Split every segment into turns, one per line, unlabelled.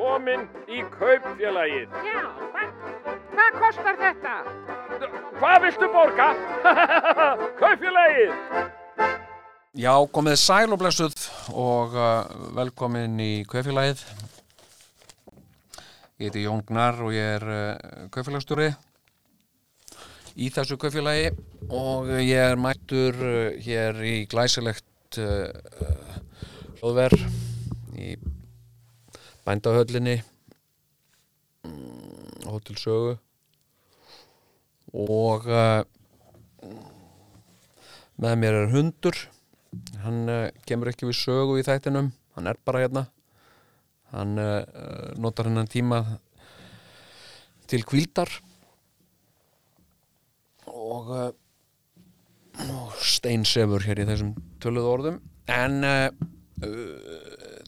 komin í kaupfélagið.
Já, hvað, hvað kostar þetta?
Hvað viltu borga? kaupfélagið!
Já, komið sæl og blessuð og uh, velkomin í kaupfélagið. Ég heiti Jón Gnar og ég er uh, kaupfélagstjóri í þessu kaupfélagi og ég er mættur uh, hér í glæsilegt uh, hlóðver í bændahöllinni mm, Hótel Sögu. Og uh, með mér er hundur. Hann uh, kemur ekki við sögu í þættinum. Hann er bara hérna. Hann uh, notar hennan tíma til kvíldar og, og steinsefur hér í þessum töluðu orðum. En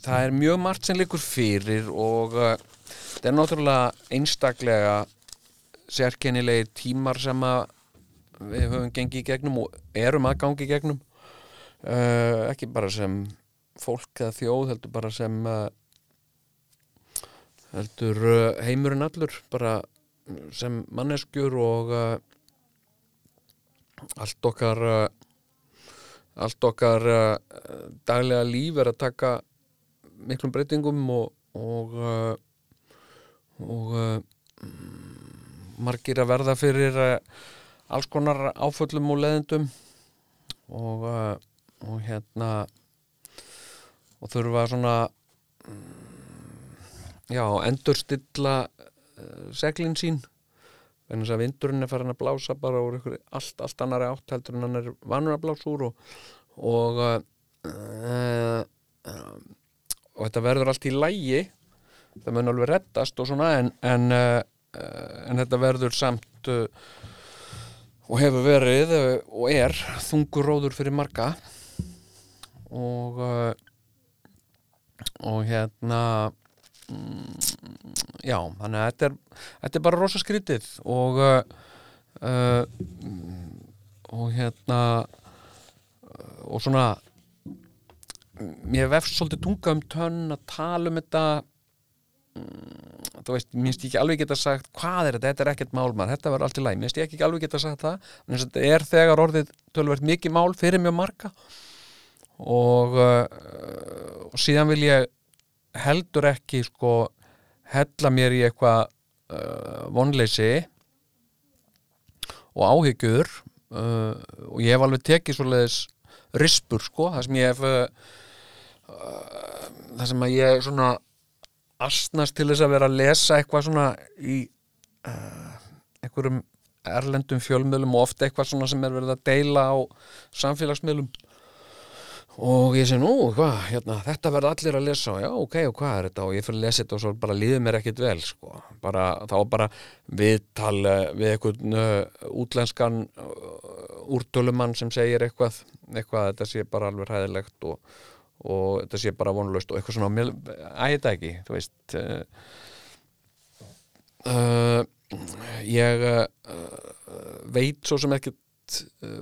það er mjög margt sem likur fyrir og uh, það er náttúrulega einstaklega sérkennilegi tímar sem við höfum gengið í gegnum og erum að gangi í gegnum. Uh, ekki bara sem fólk eða þjóð heldur bara sem uh, heldur heimurinn allur bara sem manneskjur og allt okkar allt okkar daglega líf er að taka miklum breytingum og og, uh, og uh, margir að verða fyrir uh, alls konar áföllum og leðendum og, og hérna og þurfa svona mm, já, endurstilla seglin sín vegna þess að vindurinn er farin að blása bara úr ykkur allt, allt annari átt heldur en hann er vanur að blása úr og og uh, uh, og þetta verður allt í lægi það mun alveg reddast og svona en, en uh, en þetta verður samt uh, og hefur verið uh, og er þungur róður fyrir marga. Og og hérna mm, já, þannig að þetta er þetta er bara rosa skrítið og uh, og hérna og svona mér vefst svolítið tunga um tönn að tala um þetta. Þú veist, minnst ég ekki alveg geta sagt hvað er þetta, þetta er ekkert mál maður, þetta verður allt í læg minnst ég ekki alveg geta sagt það. En þetta er þegar orðið tölvert mikið mál fyrir mjög marga. Og, uh, og síðan vil ég heldur ekki sko hella mér í eitthvað uh, vonleysi og áhyggjur. Uh, og ég hef alveg tekið svoleiðis rispur sko, það sem ég hef uh, það sem að ég svona astnast til þess að vera að lesa eitthvað svona í uh, einhverjum erlendum fjölmiðlum og ofta eitthvað svona sem er verið að deila á samfélagsmiðlum. Og ég sé nú, hvað, hérna, þetta verður allir að lesa. Já, ok, og hvað er þetta? Og ég fyrir að lesa þetta og svo bara líður mér ekkit vel sko. bara, þá bara viðtal eh, við einhvern uh, útlenskan uh, úrtölumann sem segir eitthvað, eitthvað þetta sé bara alveg hæðilegt og og þetta sé bara vonlust og eitthvað svona að þetta ekki, þú veist uh, uh, ég uh, veit svo sem ekkert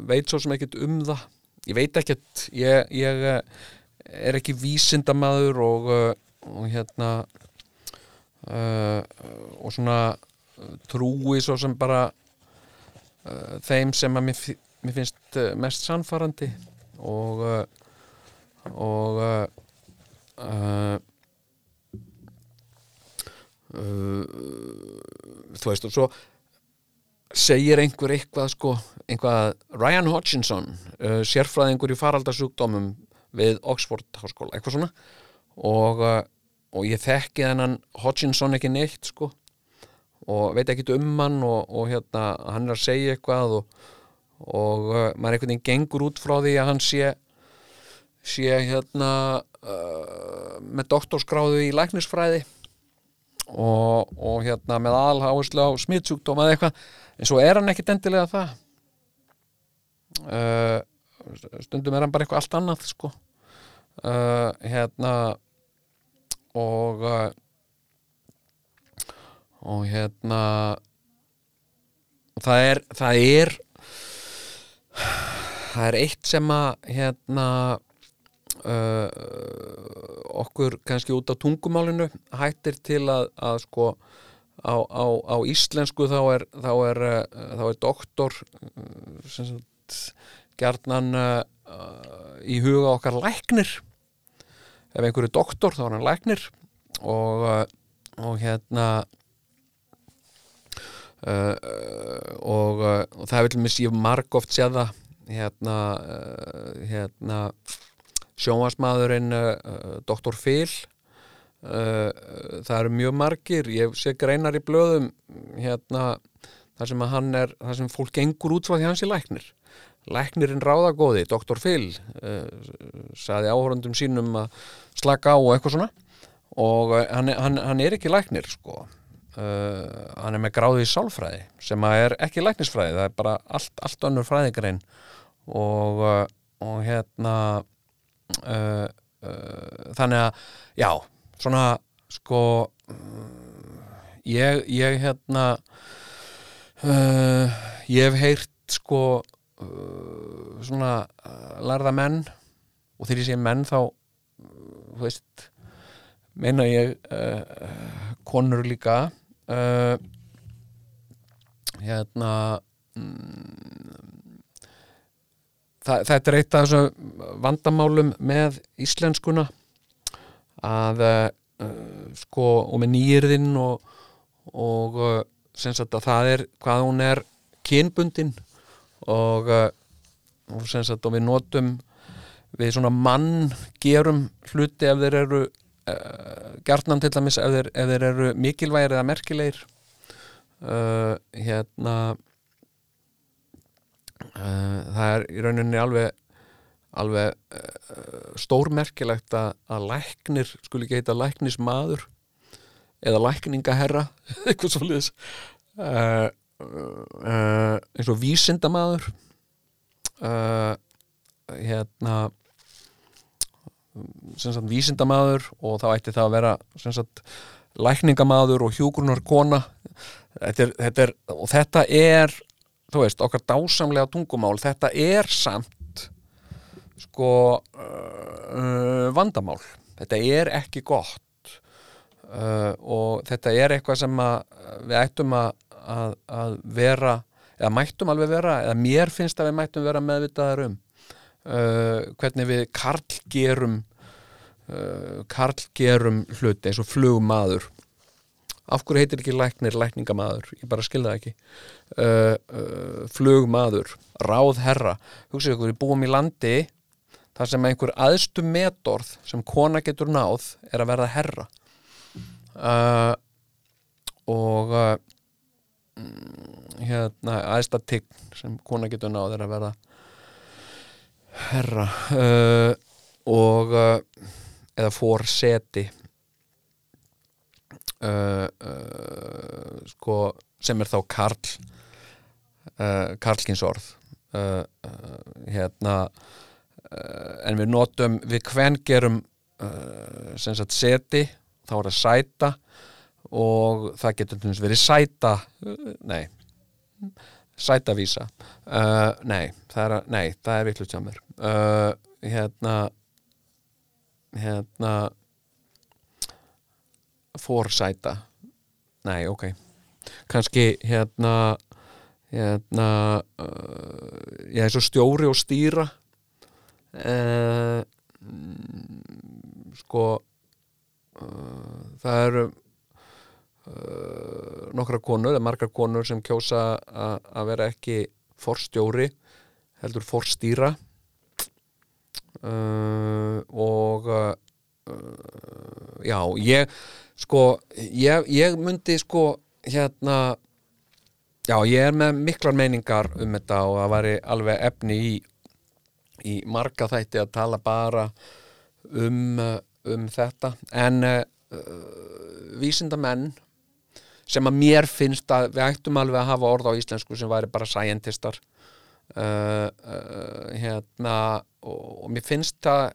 veit svo sem ekkert um það. Ég veit ekkert ég, ég er ekki vísindamaður og, og hérna og svona trúi svo sem bara þeim sem að mér, mér finnst mest sannfarandi og og uh, uh, uh, þú veist og svo segir einhver eitthvað sko, einhvað Ryan Hodgkinson uh, sérfræðingur í faraldarsjúkdómum við Oxford háskóla, eitthvað svona. Og, uh, og ég þekki þennan Hodgkinson ekki neitt sko og veit ekki um hann og, og hérna, hann er að segja eitthvað og, og uh, maður einhvern veginn gengur út frá því að hann sé sé hérna uh, með doktorskráðu í læknisfræði og, og hérna með alháðslu á smittsjúkdóma eða eitthvað. En svo er hann ekkit endilega það. Uh, stundum er hann bara eitthvað allt annað sko. Uh, hérna og uh, og hérna það er það er það er eitt sem að hérna uh, okkur kannski út á tungumálinu hættir til að, að sko á, á, á íslensku þá er, þá er, uh, þá er doktor sem sagt gjarnan uh, uh, í huga okkar læknir. Ef einhverju doktor þá er hann læknir. Og, og hérna uh, og, og það vil mér séu marg oft séð það hérna, hérna sjónvarsmaðurinn uh, uh, Dr. Phil uh, það eru mjög margir ég sé greinar í blöðum hérna þar sem að hann er þar sem fólk gengur út frá því hans er læknir læknirinn ráðagóði, Dr. Phil saði áhörundum sínum að slaka á og eitthvað svona og hann, hann, hann er ekki læknir sko hann er með gráði í sálfræði sem er ekki læknisfræði það er bara allt, allt önnur fræðigrein og, og hérna uh, uh, þannig að já, svona sko uh, ég, ég hérna uh, ég hef heyrt sko svona lærða menn og þegar ég segi menn þá uh, þú veist meina ég konur líka hérna mm, það, þetta er eitt af þessum vandamálum með íslenskuna að uh, sko og með nýjirðinn og, og uh, það er hvað hún er kynbundin og, og sagt og við notum við svona mann gerum hluti ef þeir eru uh, gjarnan til dæmis ef þeir, ef þeir eru mikilvægir eða merkilegir. Hérna það er í rauninni alveg alveg uh, stórmerkilegt að, að læknir skuli ekki heita læknismadur eða lækningaherra eitthvað svo liðis uh, uh, eins og vísindamaður. Uh, hérna sagt vísindamaður og þá ætti það að vera sagt lækningamaður og hjúgrunar kona þetta er, þetta er, og þetta er þú veist, okkar dásamlega tungumál þetta er samt sko uh, vandamál. Þetta er ekki gott. Uh, og þetta er eitthvað sem við ættum að, að, að vera eða mættum alveg vera eða mér finnst að við mættum vera meðvitaðar um. Uh, hvernig við karlgerum uh, karlgerum hluti eins og flugmaður af hverju heitir ekki læknir lækningamaður, ég bara skilða ekki. Uh, uh, flugmaður ráðherra, hugsaðu ykkur við búum í landi þar sem einhver aðstu metorð sem kona getur náð er að verða herra. Uh, og uh, mm, hérna aðsta tign sem kona getur náð er að verða herra. Uh, og uh, eða fórseti uh, uh, sko sem er þá karl uh, karlkinsorð uh, uh, hérna en við notum við hvern gerum sem sagt seti þá er það sæta og það getur til dæmis verið sæta nei sætavísa. Uh, nei, það er, er vitlut hjá mér. Uh, hérna hérna fórsæta nei, ok. Kannski hérna hérna uh, ég er svo stjóri og stýra. Uh, sko uh, það eru uh, nokkra konur eða margar konur sem kjósa að vera ekki forstjóri heldur forstýra. Uh, og uh, já, ég sko, ég, ég myndi sko hérna já, ég er með miklar meiningar um þetta og það væri alveg efni í í marga þætti að tala bara um, uh, um þetta. En uh, vísindamenn sem að mér finnst að við ættum alveg að hafa orð á íslensku sem væri bara scientistar uh, uh, hérna og, og mér finnst það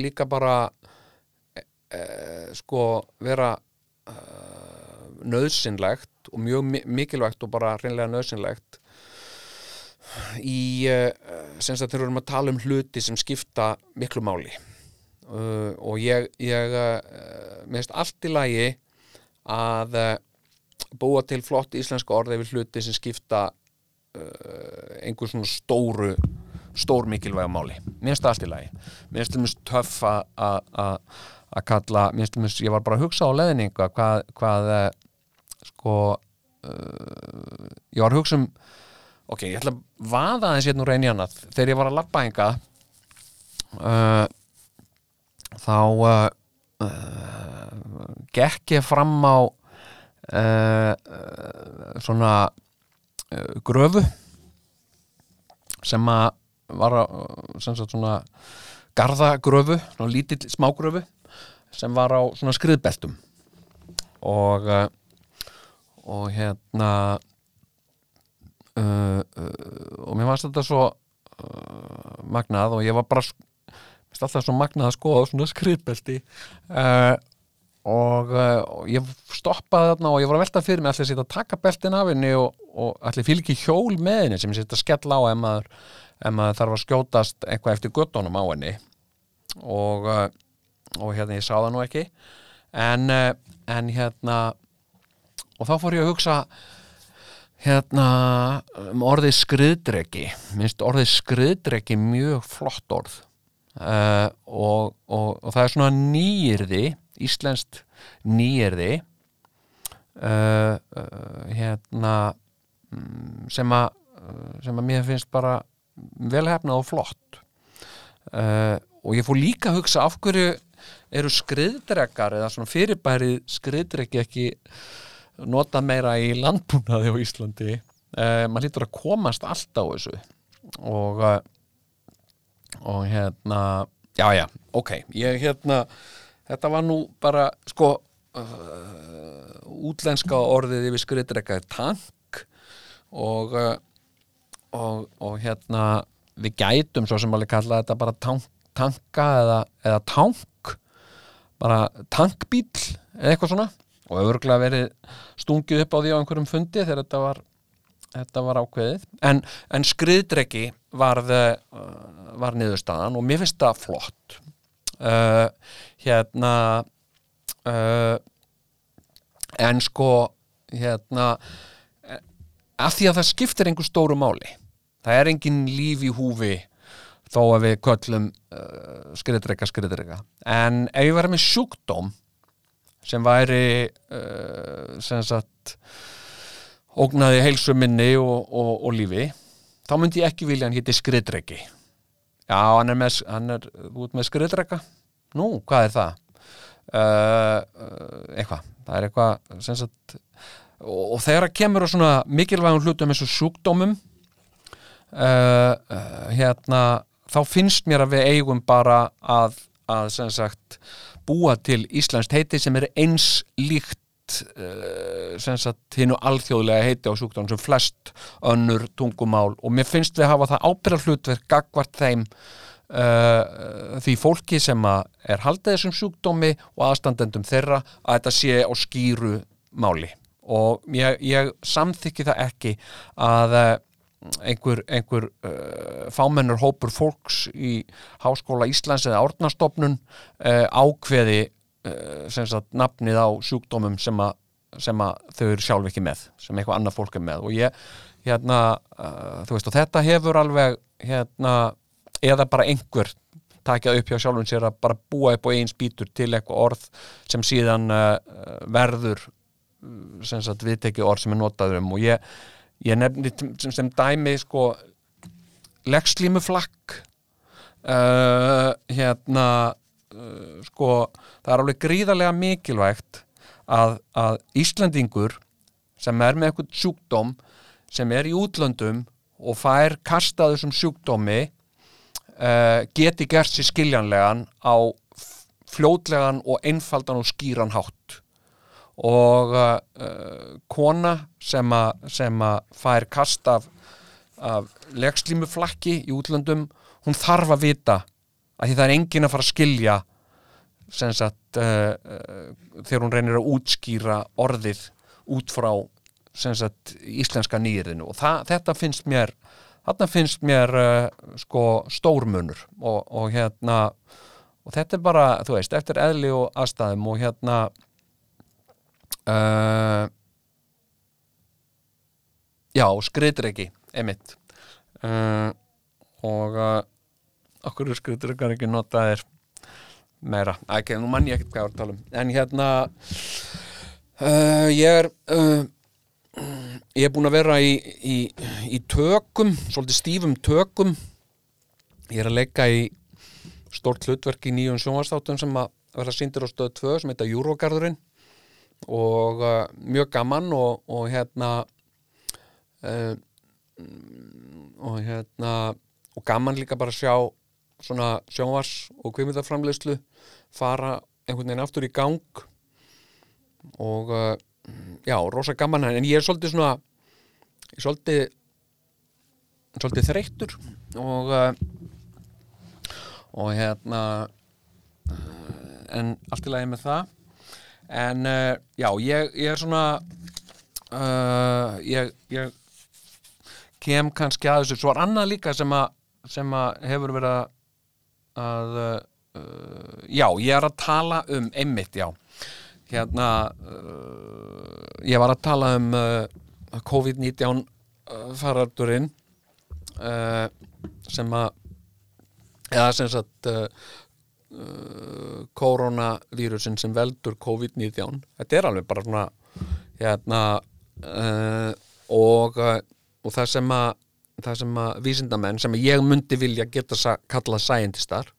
líka bara uh, sko vera uh, nöðsynlegt og mjög mi- mikilvægt og bara reynlega nöðsynlegt í uh, sem sagt þegar við erum að tala um hluti sem skipta miklu máli. Uh, og ég, ég uh, minnst allt í lagi að uh, búa til flott íslenska orði við hluti sem skipta uh, einhver svona stóru stór mikilvæga máli það allt í lagi. Finnst það mjög töff að- að kalla það mjög, ég var bara að hugsa á leðninga hvað, hvað eh, sko uh, ég var að hugsa um ok, ég ætla að vaða aðeins hérna úr reyni annað. Þegar ég var að labba enga uh, þá uh, gekk ég fram á svona gröfu sem að var að, sem sagt svona garðagröfu, svona lítill smágröfu sem var á svona skriðbeltum. Og uh, og hérna uh, uh, og mér varst þetta svo uh, magnað og ég var bara alltaf svo magnað að skoða svona skriðbelti. Og, og ég stoppaði þarna og ég var að velta fyrir mig allir að taka beltin af henni og, og allir fylgi hjól með henni sem setja að skella á ef maður, ef maður þarf að skjótast eitthvað eftir guttunum á henni. Og, og hérna ég sá það nú ekki. En, uh, en hérna og þá fór ég að hugsa hérna um orðið skriðdreki. Minnst orðið skriðdreki mjög flott orð. Uh, og, og, og það er svona nýyrði íslenskt nýyrði uh, uh, hérna mm, sem að sem að mér finnst bara velhefnað og flott. Og ég fór líka að hugsa af hverju eru skriðdrekar eða svona fyrirbærið skriðdreki ekki nota meira í landbúnaði á Íslandi? Uh, maður lítur að komast allt á þessu. Og uh, og hérna já já, ok, ég hérna þetta var nú bara sko uh, útlenska orðið yfir skriðdreka er tank. Og, uh, og og hérna við gætum svo sem alveg kalla þetta bara tank, tanka eða, eða tank bara tankbíl eða eitthvað svona. Og öfurglega verið stungið upp á því á einhverjum fundi þegar þetta var, þetta var ákveðið. En, en skriðdreki varð, uh, var niðurstaðan og mér finnst það flott. Uh, hérna uh, en sko hérna eh, af því að það skiptir einhver stóru máli. Það er engin líf í húfi þó að við köllum uh, skriðdreka skriðdreka. En ef ég verið með sjúkdóm sem væri uh, sem sagt ógnaði heilsu minni og, og, og lífi þá myndi ég ekki vilja hann héti skriðdreki. Já, hann er með, hann er út með skriðdreka? Nú, hvað er það? Uh, uh, eitthvað. Það er eitthvað sem sagt og, og þegar það kemur á svona mikilvægum hlutum eins og sjúkdómum uh, uh, hérna þá finnst mér að við eigum bara að, að sagt búa til Íslands heiti sem er eins líkt sagt hinnu alþjóðlega heiti á sjúkdóm sem flest önnur tungumál. Og mér finnst við hafa það ábyrða hlutverk gagvart þeim uh, því fólki sem að er haldið þessum sjúkdómi og aðstandendum þeirra að þetta sé á skýru máli. Og ég, ég samþykki það ekki að uh, einhver, einhver uh, fámennur hópur fólks í Háskóla Íslands eða Árnastofnun uh, ákveði uh, sagt nafnið á sjúkdómum sem að, sem að þau eru sjálf ekki með sem eitthvað annað fólk er með. Og ég, hérna, uh, þú veist og þetta hefur alveg hérna, eða bara einhver takja upp hjá sjálfum sér að bara búa upp á einn spýtur til eitthvað orð sem síðan uh, verður sem sagt viðtekið orð sem er notaður um. Og ég ég nefni sem, sem dæmi sko leggslímuflakk uh, hérna uh, sko það er alveg gríðarlega mikilvægt að, að Íslandingur sem er með eitthvað sjúkdóm sem er í útlöndum og fær kastaðu sem sjúkdómi uh, geti gert sér skiljanlegan á fljótlegan og einfaldan og skýran hátt og uh, uh, kona sem að, fær kast af, af legslímuflakki í útlöndum hún þarf að vita að því það er enginn að fara að skilja sagt uh, uh, þegar hún reynir að útskýra orðið út frá sagt íslenska nýriðinu og það, þetta finnst mér þarna finnst mér uh, sko stórmunur og, og hérna og þetta er bara, þú veist, eftir eðli og aðstæðum og hérna uh, já, skriður ekki emitt uh, og uh, okkur skriður ekki notaðir meira, ekki, nú mann ég ekkert hvað að tala um. En hérna uh, ég er ég er búin að vera í, í, í tökum, svolítið stífum tökum. Ég er að leika í stórt hlutverk í nýjum sjónvastáttum sem að vera síndir á stöð 2 sem heita Júrógarðurinn og uh, mjög gaman og, og hérna uh, og hérna og gaman líka bara að sjá svona sjónvars og kvikmyndaframleyslu fara einhvern veginn aftur í gang. Og uh, já, rosa gaman en ég er svolítið svona ég er svolítið svolítið þreyttur og uh, og hérna en allt í lagi með það en uh, já, ég, ég er svona uh, ég, ég kem kannski að þessu. Svo er annað líka sem að sem að hefur verið að að uh, já, ég er að tala um einmitt, já. Hérna ég var að tala um uh, COVID-19 uh, faraldurinn sem að eða sem sagt uh, koronavírusin sem veldur COVID-19 þetta er alveg bara svona hérna uh, og, uh, og það sem að það sem að vísindamenn sem ég myndi vilja geta sa kalla scientistar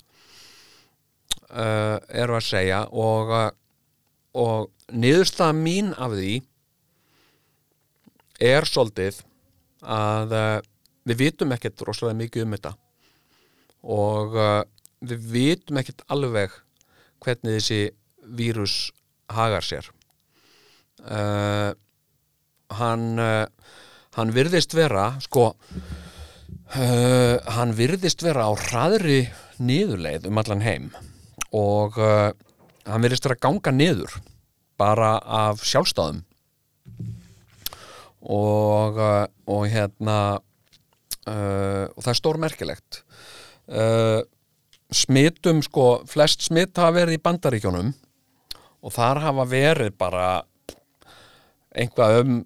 uh, eru að segja og, uh, og niðurstaða mín af því er svolítið að uh, við vitum ekkert rosalega mikið um þetta. Og við vitum ekkert alveg hvernig þessi vírus hagar sér. Uh, hann uh, hann virðist vera sko uh, hann virðist vera á hraðri niðurleið um allan heim og hann virðist vera að ganga niður bara af sjálfstáðum og, og hérna og það er stórmerkilegt. Uh, smitum sko, flest smitt hafa verið í bandaríkjónum og þar hafa verið bara einhvað um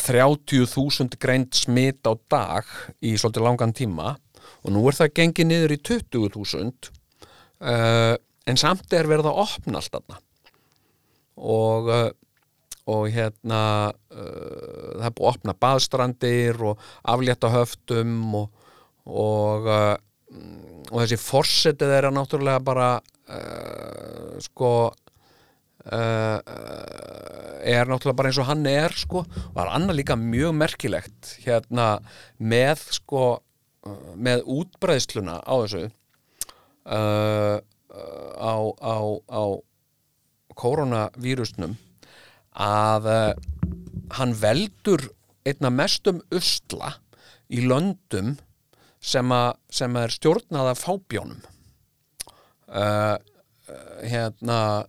30.000 greint smitt á dag í svolítið langan tíma og nú er það gengið niður í 20.000 uh, en samt er verið að opna allt þarna. Og, uh, og hérna uh, það er búið að opna baðstrandir og aflétta höftum og, og, og þessi forsetið er að náttúrulega bara uh, sko uh, er náttúrulega bara eins og hann er sko, er annað líka mjög merkilegt hérna með sko uh, með útbreiðsluna á þessu uh, á, á, á koronavírusnum að hann veldur einna mestum usla í löndum sem, a, sem er stjórnað af fábjónum. Uh, hérna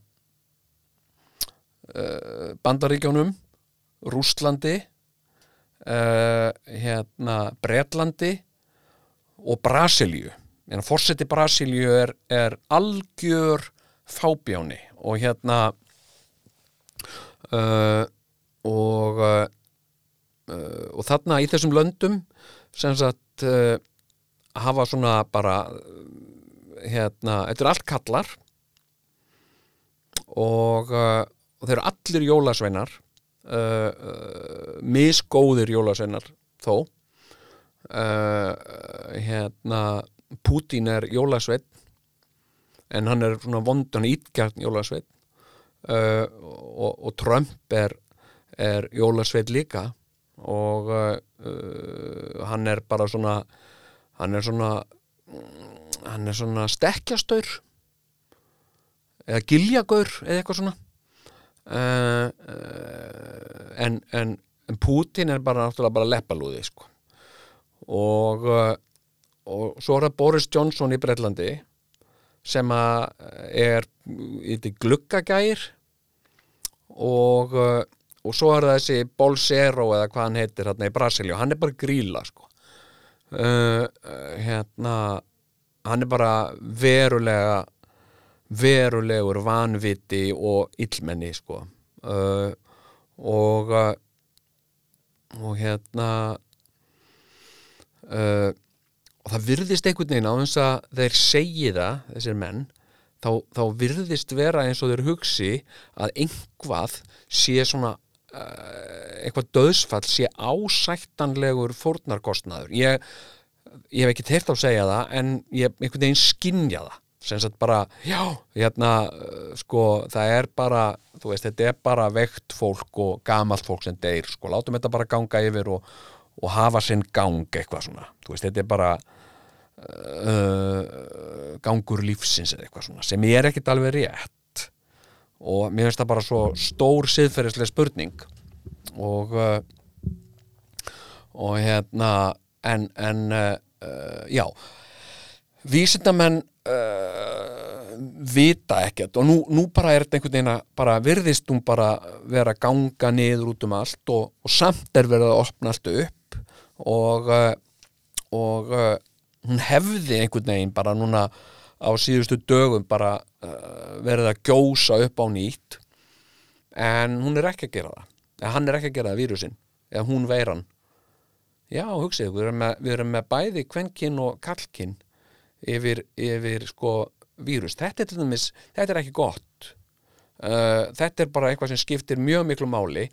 uh, Bandaríkjónum Rússlandi uh, hérna Bretlandi og Brasilíu. En fórseti Brasilíu er, er algjör fábjáni og hérna uh, og uh, og þarna í þessum löndum sem sagt uh, hafa svona bara hérna, þetta er allt kallar og uh, og þeir eru allir jólasveinar uh, uh, misgóðir jólasveinar þó. Uh, hérna Putin er jólasvein en hann er svona vondan ítgjarn jólasvein uh, og, og Trump er, er jólasvein líka og uh, hann er bara svona hann er svona hann er svona stekkjastaur eða giljagaur eða eitthvað svona. Uh, uh, en, en, en Putin er bara náttúrulega bara leppalúði sko. og uh, og svo er það Boris Johnson í Breitlandi sem er í gluggagægir. Og og svo er það þessi Bolsero eða hvað hann heitir hérna í Brasilíu, hann er bara gríla sko uh, hérna hann er bara verulega verulegur vanviti og illmenni sko. Uh, og uh, og hérna uh, og það virðist einhvern veginn á þess að þeir segi það, þessir menn þá, þá virðist vera eins og þeir hugsi að einhvað sé svona eitthvað döðsfall sé ásættanlegur fórnarkostnaður. Ég, ég hef ekki teirt á að segja það en ég einhvern veginn skinja það. Sem sagt bara, já, hérna uh, sko, það er bara þú veist, þetta er bara veikt fólk og gamalt fólk sem deyr, sko, látum þetta bara ganga yfir og, og hafa sinn gang eitthvað svona, þú veist, þetta er bara uh, gangur lífsins eitthvað svona sem er ekkit alveg rétt og mér finnst það bara svo stór siðferðislega spurning. Og uh, og hérna en, en uh, uh, já. Vísindamenn uh, vita ekkert. Og nú, nú bara er þetta einhvern veginn að bara virðist hún bara vera að ganga niður út um allt og, og samt er verið að opna allt upp. Og uh, og uh, hún hefði einhvern veginn bara núna á síðustu dögum bara uh, verið að gjósa upp á nýtt. En hún er ekki að gera það. Eða hann er ekki að gera það vírusinn. Eða hún veiran. Já, hugsið, við erum með, við erum með bæði kvenkinn og kallkinn yfir, yfir sko vírus, þetta er dæmis þetta er ekki gott. Uh, þetta er bara eitthvað sem skiptir mjög miklu máli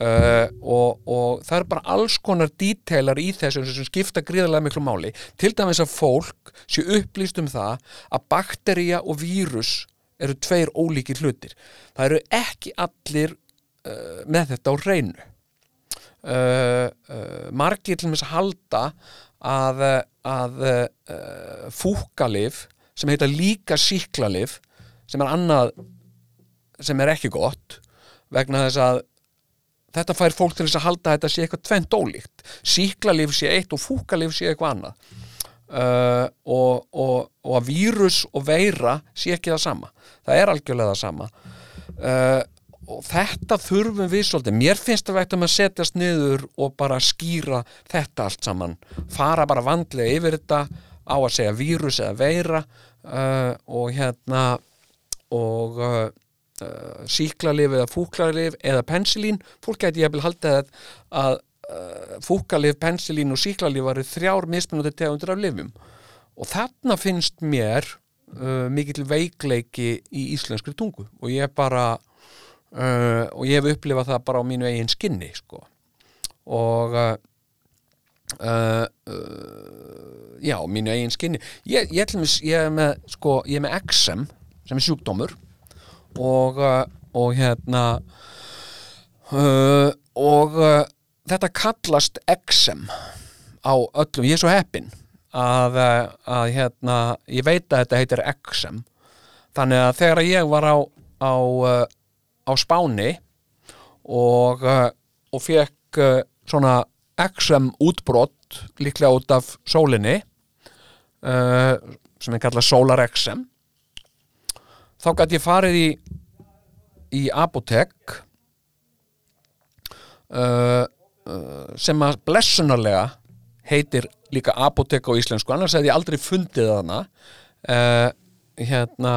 uh, og, og það er bara alls konar díteilar í þessu sem skipta gríðarlega miklu máli. Til dæmis að fólk sé upplýst um það að baktería og vírus eru tveir ólíkir hlutir. Það eru ekki allir uh, með þetta á reynu uh, uh, margir til þess að halda að, að fúkalif sem heita líka síklalif sem er annað sem er ekki gott vegna þess að þetta fær fólk til þess að halda að þetta sé eitthvað tvent ólíkt. Síklarlif sé eitt og fúkalif sé eitthvað annað. Uh, og, og, og að vírus og veira sé ekki það sama. Það er algjörlega það sama. Uh, og þetta þurfum við svolítið. Mér finnst það veitum að setjast niður og bara skýra þetta allt saman. Fara bara vandlega yfir þetta á að segja vírus eða veira uh, og hérna og uh, síklarlif eða fúklarlif eða pensilín, fólk gæti ég að halda að, að uh, fúklarlif, pensilín og síklarlif varu þrjár mismunandi tegundir af lifum og þarna finnst mér uh, mikill veikleiki í íslenskri tungu. Og ég bara uh, og ég hef upplifað það bara á mínu eigin skinni sko. Og uh, uh, uh, já, mínu eigin skinni. Ég, ég, ætlum, ég, er með, sko, ég er með XM sem er sjúkdómur og, og hérna uh, og uh, þetta kallast XM á öllum, ég er svo heppin að, uh, að hérna ég veit að þetta heitir XM þannig að þegar ég var á á, uh, á Spáni og, uh, og fekk svona XM útbrott líklega út af sólinni sem er kallað Solar XM þá gæti ég farið í í apotek uh, uh, sem að blessunarlega heitir líka apotek á íslensku. Annars hefði ég aldrei fundið þarna uh, hérna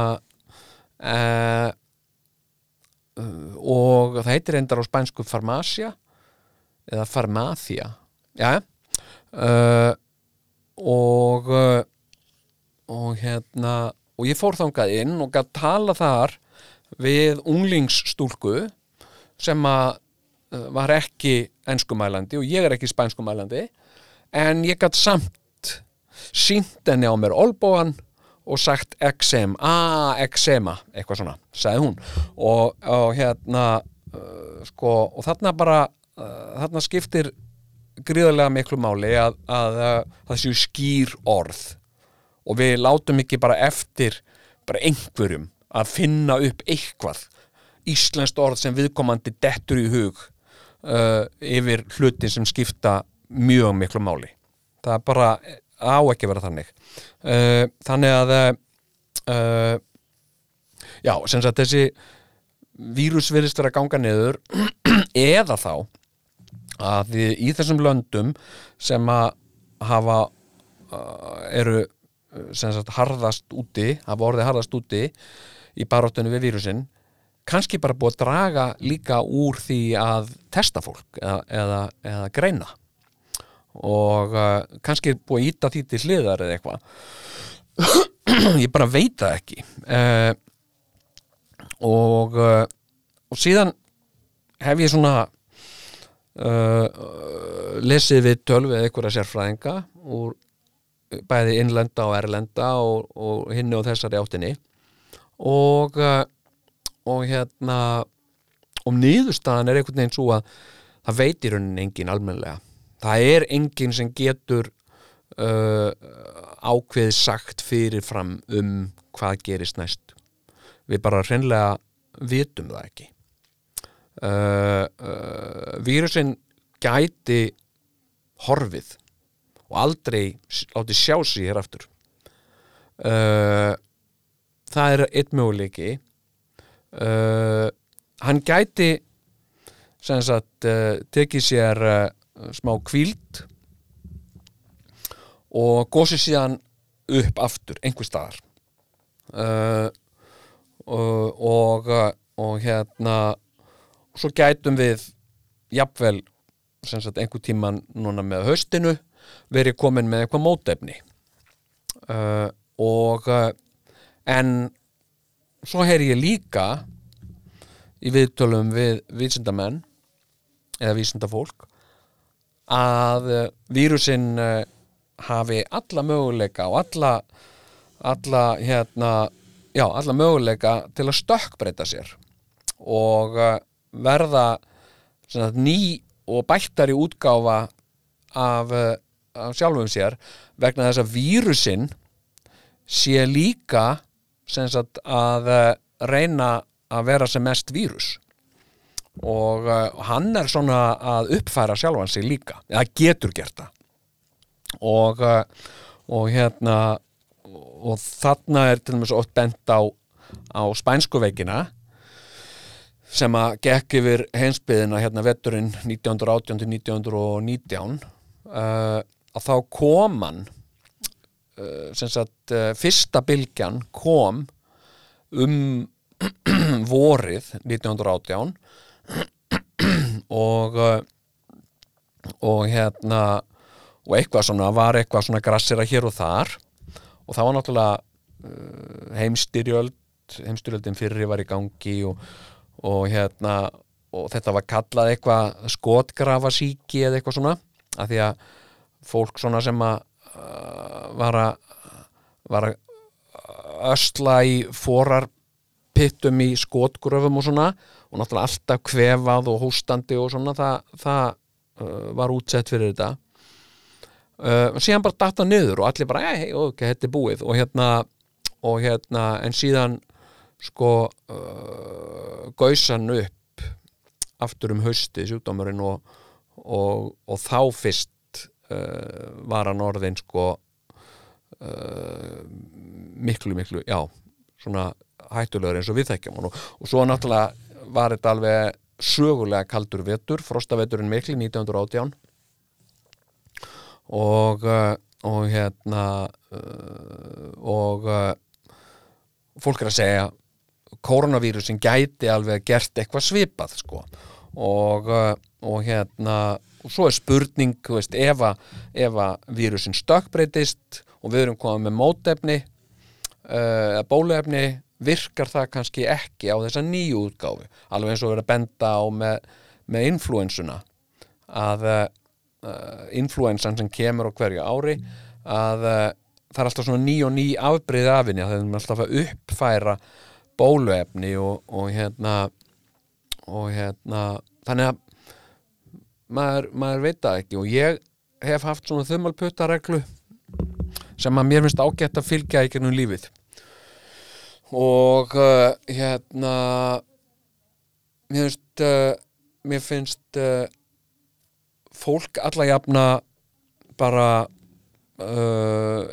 uh, og það heitir endar á spænsku farmacia eða farmacia. Já. Uh, og uh, og hérna og ég fór þangað inn og gætt tala þar við unglingsstúlku sem að uh, var ekki enskumælandi og ég er ekki spænskumælandi en ég gætt samt sínt henni á mér olbóan og sagt XM, a XM eitthvað svona, sagði hún. Og, og hérna uh, sko, og þarna bara uh, þarna skiptir gríðarlega miklu máli að, að, að það séu skýr orð. Og við látum ekki bara eftir bara einhverjum að finna upp eitthvað íslenskt orð sem viðkomandi dettur í hug uh, yfir hluti sem skipta mjög miklu máli. Það er bara á ekki að vera þannig. Uh, þannig að uh, já, sem sagt þessi vírus virðist vera að ganga niður eða þá að við, í þessum löndum sem að hafa uh, eru uh, sem sagt harðast úti hafa orðið harðast úti í baróttunni við vírusinn kannski bara búið að draga líka úr því að testa fólk eða, eða, eða greina. Og uh, kannski búið að íta því til hliðar eða eitthvað. Ég bara veit það ekki. Uh, og uh, og síðan hef ég svona uh, lesið við tölvið einhverja sérfræðinga úr bæði innlenda og erlenda og, og hinni og þessari áttinni og uh, og hérna og niðurstaðan er einhvern veginn svo að það veit í rauninni engin almennilega. Það er engin sem getur uh, ákveð sagt fyrirfram um hvað gerist næst. Við bara hreinlega vitum það ekki. Uh, uh, vírusin gæti horfið og aldrei láti sjá sig hér aftur. Uh, það er eitt möguleiki. Uh, hann gæti sem sagt uh, tekið sér uh, smá kvíld og gósið síðan upp aftur einhver staðar. Uh, og, og og hérna svo gætum við jafnvel sem sagt einhver tíman núna með haustinu verið komin með eitthvað mótefni. Uh, og uh, en svo heyri ég líka í viðtölum við vísindamenn eða vísindafólk að uh, vírusinn uh, hafi alla möguleika og alla alla hérna já, alla möguleika til að stökkbreyta sér og uh, verða sagt, ný og bættari útgáfa af, af sjálfum sér vegna þess að vírusinn sé líka sagt að uh, reyna að vera sem mest vírus. Og uh, hann er svona að uppfæra sjálfan sig líka eða getur gert það. Og, uh, og hérna og þarna er til dæmis ótt bent á, á spænsku veikina sem að gekk yfir heimsbyðina hérna vetturinn 1918-1919 uh, að þá kom hann sem sagt uh, fyrsta bylgjan kom um vorið 1918 og uh, og hérna og eitthvað svona var eitthvað svona grassira hér og þar. Og það var náttúrulega heimstyrjöld heimstyrjöldin fyrri var í gangi og, og hérna og þetta var kallað eitthvað skotgrafasíki eða eitthvað svona af því að fólk svona sem að var að ösla í forarpittum í skotgröfum og svona og náttúrulega alltaf kvefað og hóstandi og svona það, það uh, var útsett fyrir þetta. Uh, síðan bara datta niður og allir bara, hei, ok, þetta er búið. Og hérna, og hérna en síðan sko uh, gausan upp aftur um hausti sjúkdómurinn og, og, og þá fyrst uh, var hann orðin sko uh, miklu, miklu, já svona hættulegur eins og við þekkjum og, og svo náttúrulega var þetta alveg sögulega kaldur vetur, frostaveturinn miklu 1918 og uh, og hérna uh, og uh, fólk er að segja koronavírusin gæti alveg gert eitthvað svipað sko. Og, og hérna og svo er spurning, þú veist, ef að vírusin stökkbreytist og við erum komið með mótefni uh, eða bóluefni virkar það kannski ekki á þessa nýju útgáfu, alveg eins og verið að benda á með, með influensuna að uh, influensan sem kemur á hverju ári að uh, það er alltaf svona ný og ný afbreyði af henni, það er alltaf að uppfæra bóluefni og, og hérna og hérna þannig að maður, maður veit það ekki. Og ég hef haft svona þumalputtareglu sem að mér finnst ágætt að fylgja í gennum lífið. Og uh, hérna mér finnst uh, mér finnst uh, fólk alla jafna bara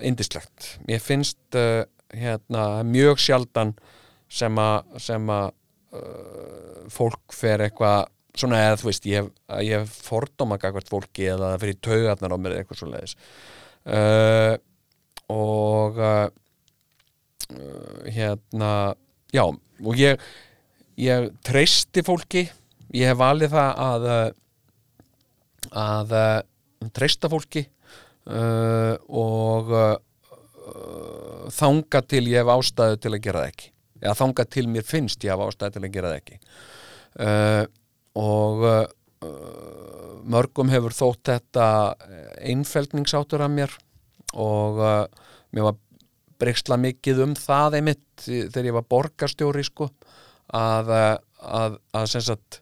indislegt mér finnst hérna mjög sjaldan sem að sem að fólk fer eitthvað svona eða þú veist, ég hef, fordóma gagvart fólki eða það fyrir taugarnar á mér eitthvað svo leiðis uh, og uh, hérna já, og ég ég treysti fólki. Ég hef valið það að uh, að uh, treysta fólki. Uh, og uh, þanga til ég hef ástæðu til að gera það ekki. Eða þanga til mér finnst ég hef ástæðu til að gera það ekki. Uh, og uh, mörgum hefur þótt þetta einfeldningsáttur af mér og uh, mér var bregstla mikið um það einmitt þegar ég var borgarstjóri sko að, uh, að, að, sagt,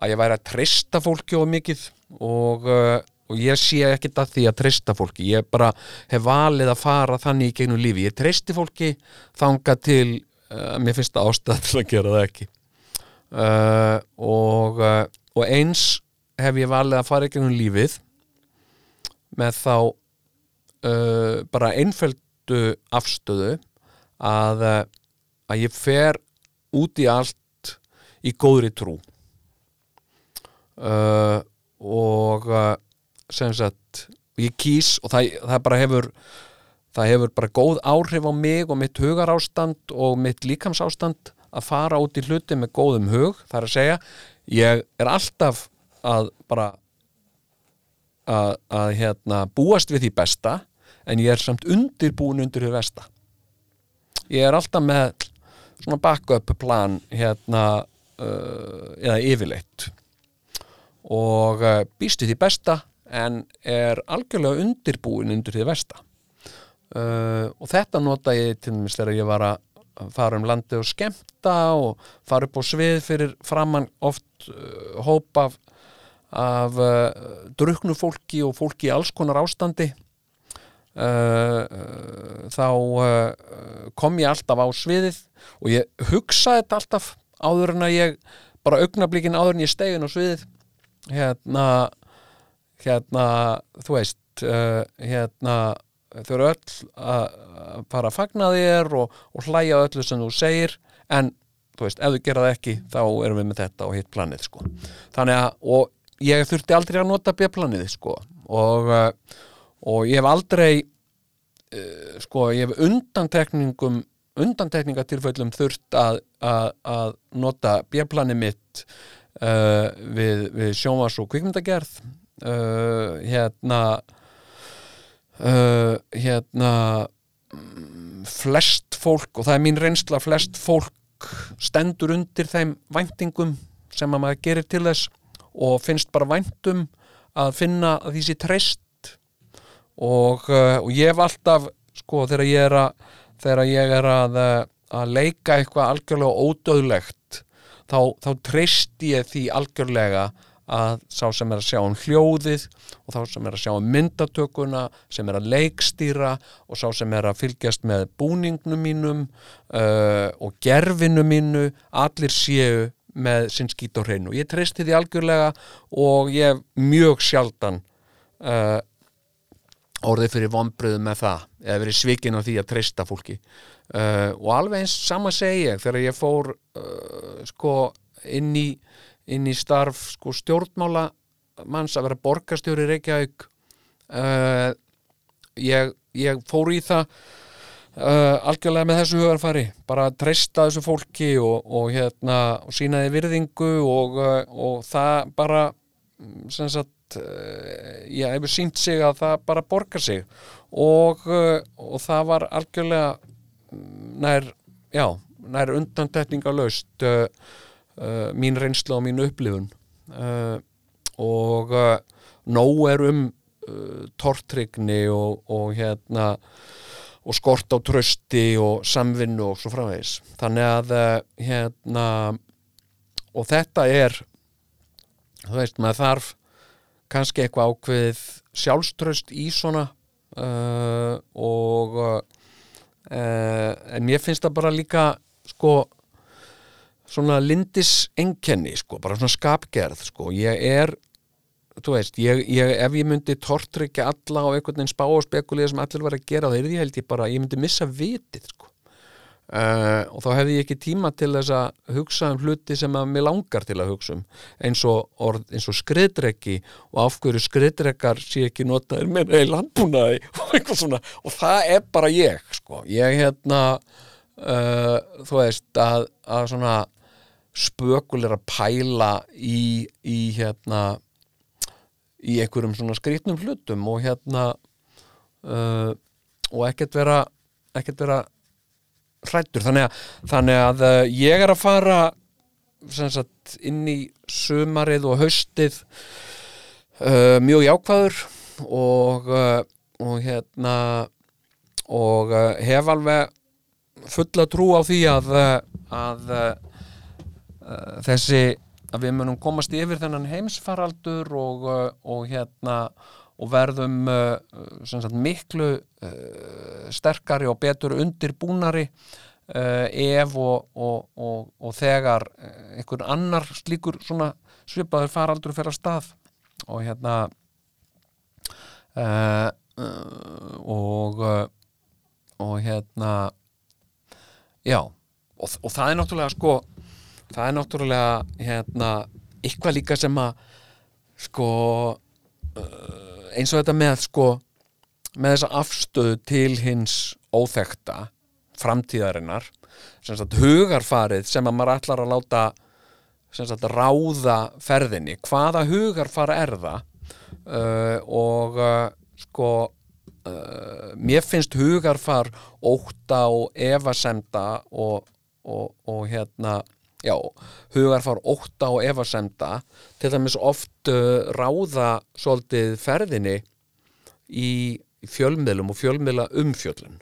að ég væri að treysta fólki og mikið og, uh, og ég sé ekkert að því að treysta fólki. Ég bara hef valið að fara þannig í gegnum lífi, ég treysti fólki þanga til uh, mér finnst það ástæða til að gera það ekki. Uh, og, uh, og eins hef ég valið að fara í gegnum lífið með þá uh, bara einföldu afstöðu að, uh, að ég fer út í allt í góðri trú. Uh, og uh, sem sagt ég kýs og það, það bara hefur það hefur bara góð áhrif á mig og mitt hugarástand og mitt líkamsástand að fara út í hluti með góðum hug, það er að segja ég er alltaf að bara að, að hérna, búast við því besta en ég er samt undirbúin undir því besta ég er alltaf með svona backup plan hérna uh, eða yfirleitt. Og uh, býst við því besta en er algjörlega undirbúin undir því besta uh, og þetta nota ég til dæmis þegar ég var að fara um landi og skemmta og fara upp á svið fyrir framann oft uh, hóp af, af uh, druknu fólki og fólki í alls konar ástandi þá uh, kom ég alltaf á sviðið og ég hugsaði þetta alltaf áður en að ég bara augnablíkin áður en ég stegin á sviðið. Hérna hérna, þú veist hérna, þau eru öll að fara að fagna þér og, og hlæja öllu sem þú segir. En, þú veist, ef þú gera það ekki þá erum við með þetta og hitt planið, sko. Þannig að, og ég þurfti aldrei að nota B-planið, sko. Og, og ég hef aldrei uh, sko, ég hef undantekningum undantekningatilföllum þurft að, að, að nota B-planið mitt uh, við, við sjónvars og kvikmyndagerð. Uh, hérna hérna mm, flest fólk og það er mín reynsla flest fólk stendur undir þeim væntingum sem að maður gerir til þess og finnst bara væntum að finna að því sé treyst og, uh, og ég hef alltaf sko þegar ég er að þegar ég er að, uh, að leika eitthvað algjörlega ódöðlegt þá, þá treyst ég því algjörlega að sá sem er að sjá um hljóðið og þá sem er að sjá um myndatökuna sem er að leikstýra og sá sem er að fylgjast með búningnum mínum uh, og gerfinu mínu allir séu með sinn skít á hreinu. Ég treysti því algjörlega og ég mjög sjaldan uh, orðið fyrir vonbröðu með það eða verið svikin á því að treysta fólki. Uh, og alveg eins sama segi ég þegar ég fór uh, sko inn í inn í starf sko stjórnmála manns að vera borgarstjóri í Reykjavík. Uh, ég, ég fór í það algjörlega með þessu hugarfari bara að treysta þessu fólki og, og hérna og sína því virðingu og, og það bara sem sagt uh, ég hefur sínt sig að það bara borgar sig. Og, uh, og það var algjörlega nær, já, nær undantekninga laust uh, uh, mín reynsla og mín upplifun. Uh, og nóg er um tortrygni og, og hérna og skort á trösti og samvinnu og svo framvegis. Þannig að hérna og þetta er þú veist, maður þarf kannski eitthvað ákveðið sjálfströst í svona uh, og uh, en mér finnst það bara líka sko svona lindis enkenni sko, bara svona skapgerð sko, ég er þú veist, ég, ég, ef ég myndi tortrykja alla og einhvern veginn spá og spekulega sem allir var að gera, það er því held ég bara ég myndi missa vitið sko Uh, og þá hefði ég ekki tíma til þess að hugsa um hluti sem að mér langar til að hugsa um eins og, og skriðdreggi og afhverju skriðdreggar sé ekki notaður í landbúnaði og eitthvað svona. Og það er bara ég sko. Ég hérna uh, þú veist að, að svona spökulir að pæla í, í hérna í einhverjum svona skrýtnum hlutum og hérna uh, og ekkert vera ekkert vera hrættur þannig að, þannig að uh, ég er að fara sagt inn í sumarið og haustið uh, mjög jákvæður og, uh, og hérna og hef alveg fulla trú á því að að þessi að við munum komast yfir þennan heimsfaraldur og, og hérna og verðum sagt, miklu sterkari og betur undirbúnari uh, ef og, og, og, og þegar uh, einhver annar slíkur svipaður faraldur fer að stað. Og hérna uh, og og hérna já og, það er náttúrulega sko það er náttúrulega hérna eitthvað líka sem að sko eins og þetta með sko með þessa afstöðu til hins óþekta framtíðarinnar sem sagt hugarfarið sem að maður ætlar að láta sagt ráða ferðinni. Hvaða hugarfar er það? Uh, og uh, sko uh, mér finnst hugarfar óta og efasemda og, og, og hérna já, hugarfar óta og efasemda til dæmis oft uh, ráða svolítið ferðinni í fjölmiðlum og fjölmiðla umfjöllun.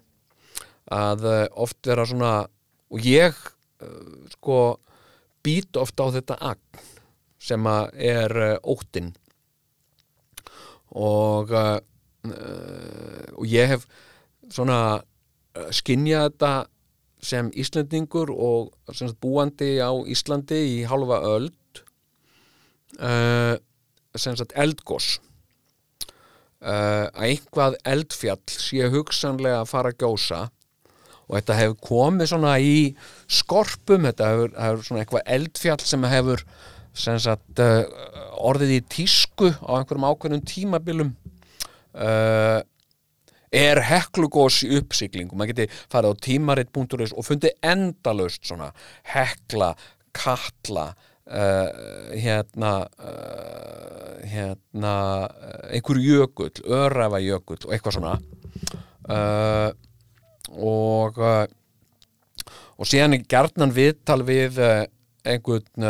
Að uh, oft vera svona og ég uh, sko být oft á þetta agn sem að er uh, óttinn. Og og ég hef svona skinjað þetta sem Íslendingur og sem búandi á Íslandi í hálfa öld sem sagt eldgós uh, að einhvað eldfjall sé hugsanlega að fara að gjósa og þetta hefur komið svona í skorpum, þetta hefur, hefur svona eitthvað eldfjall sem hefur sem sagt uh, orðið í tísku á einhverjum ákveðnum tímabilum uh, er heklugós í uppsiglingu. Maður geti farið á tímarit.is og fundið endalaust svona hekla, katla uh, hérna uh, hérna uh, einhver jökull, öræfa jökull og eitthvað svona. Og og síðan er gjarnan viðtal við einhvern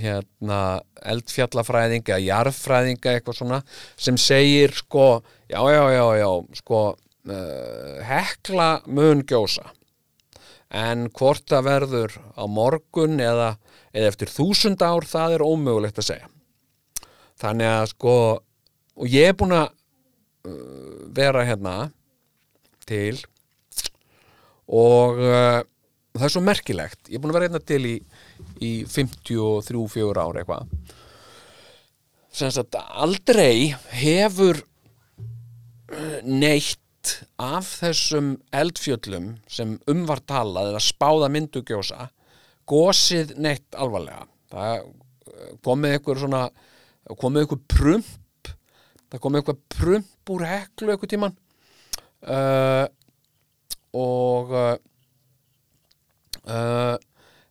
hérna eldfjallafræðing eða jarðfræðinga eitthvað svona sem segir sko já já já já sko hekla mun gjósa. En hvort það verður á morgun eða, eða eftir þúsund ár það er ómögulegt að segja. Þannig að sko og ég er búin að uh, vera hérna til og uh, það er svo merkilegt. Ég er búin að vera hérna til í, í 53-4 ár eitthvað. Sem sagt aldrei hefur uh, neitt af þessum eldfjöllum sem umvar talað eða spáða myndu gjósa gósið neitt alvarlega. Það uh, komið einhver svona komið einhver prump það komið einhver prump úr heklu einhver tíman uh, og uh,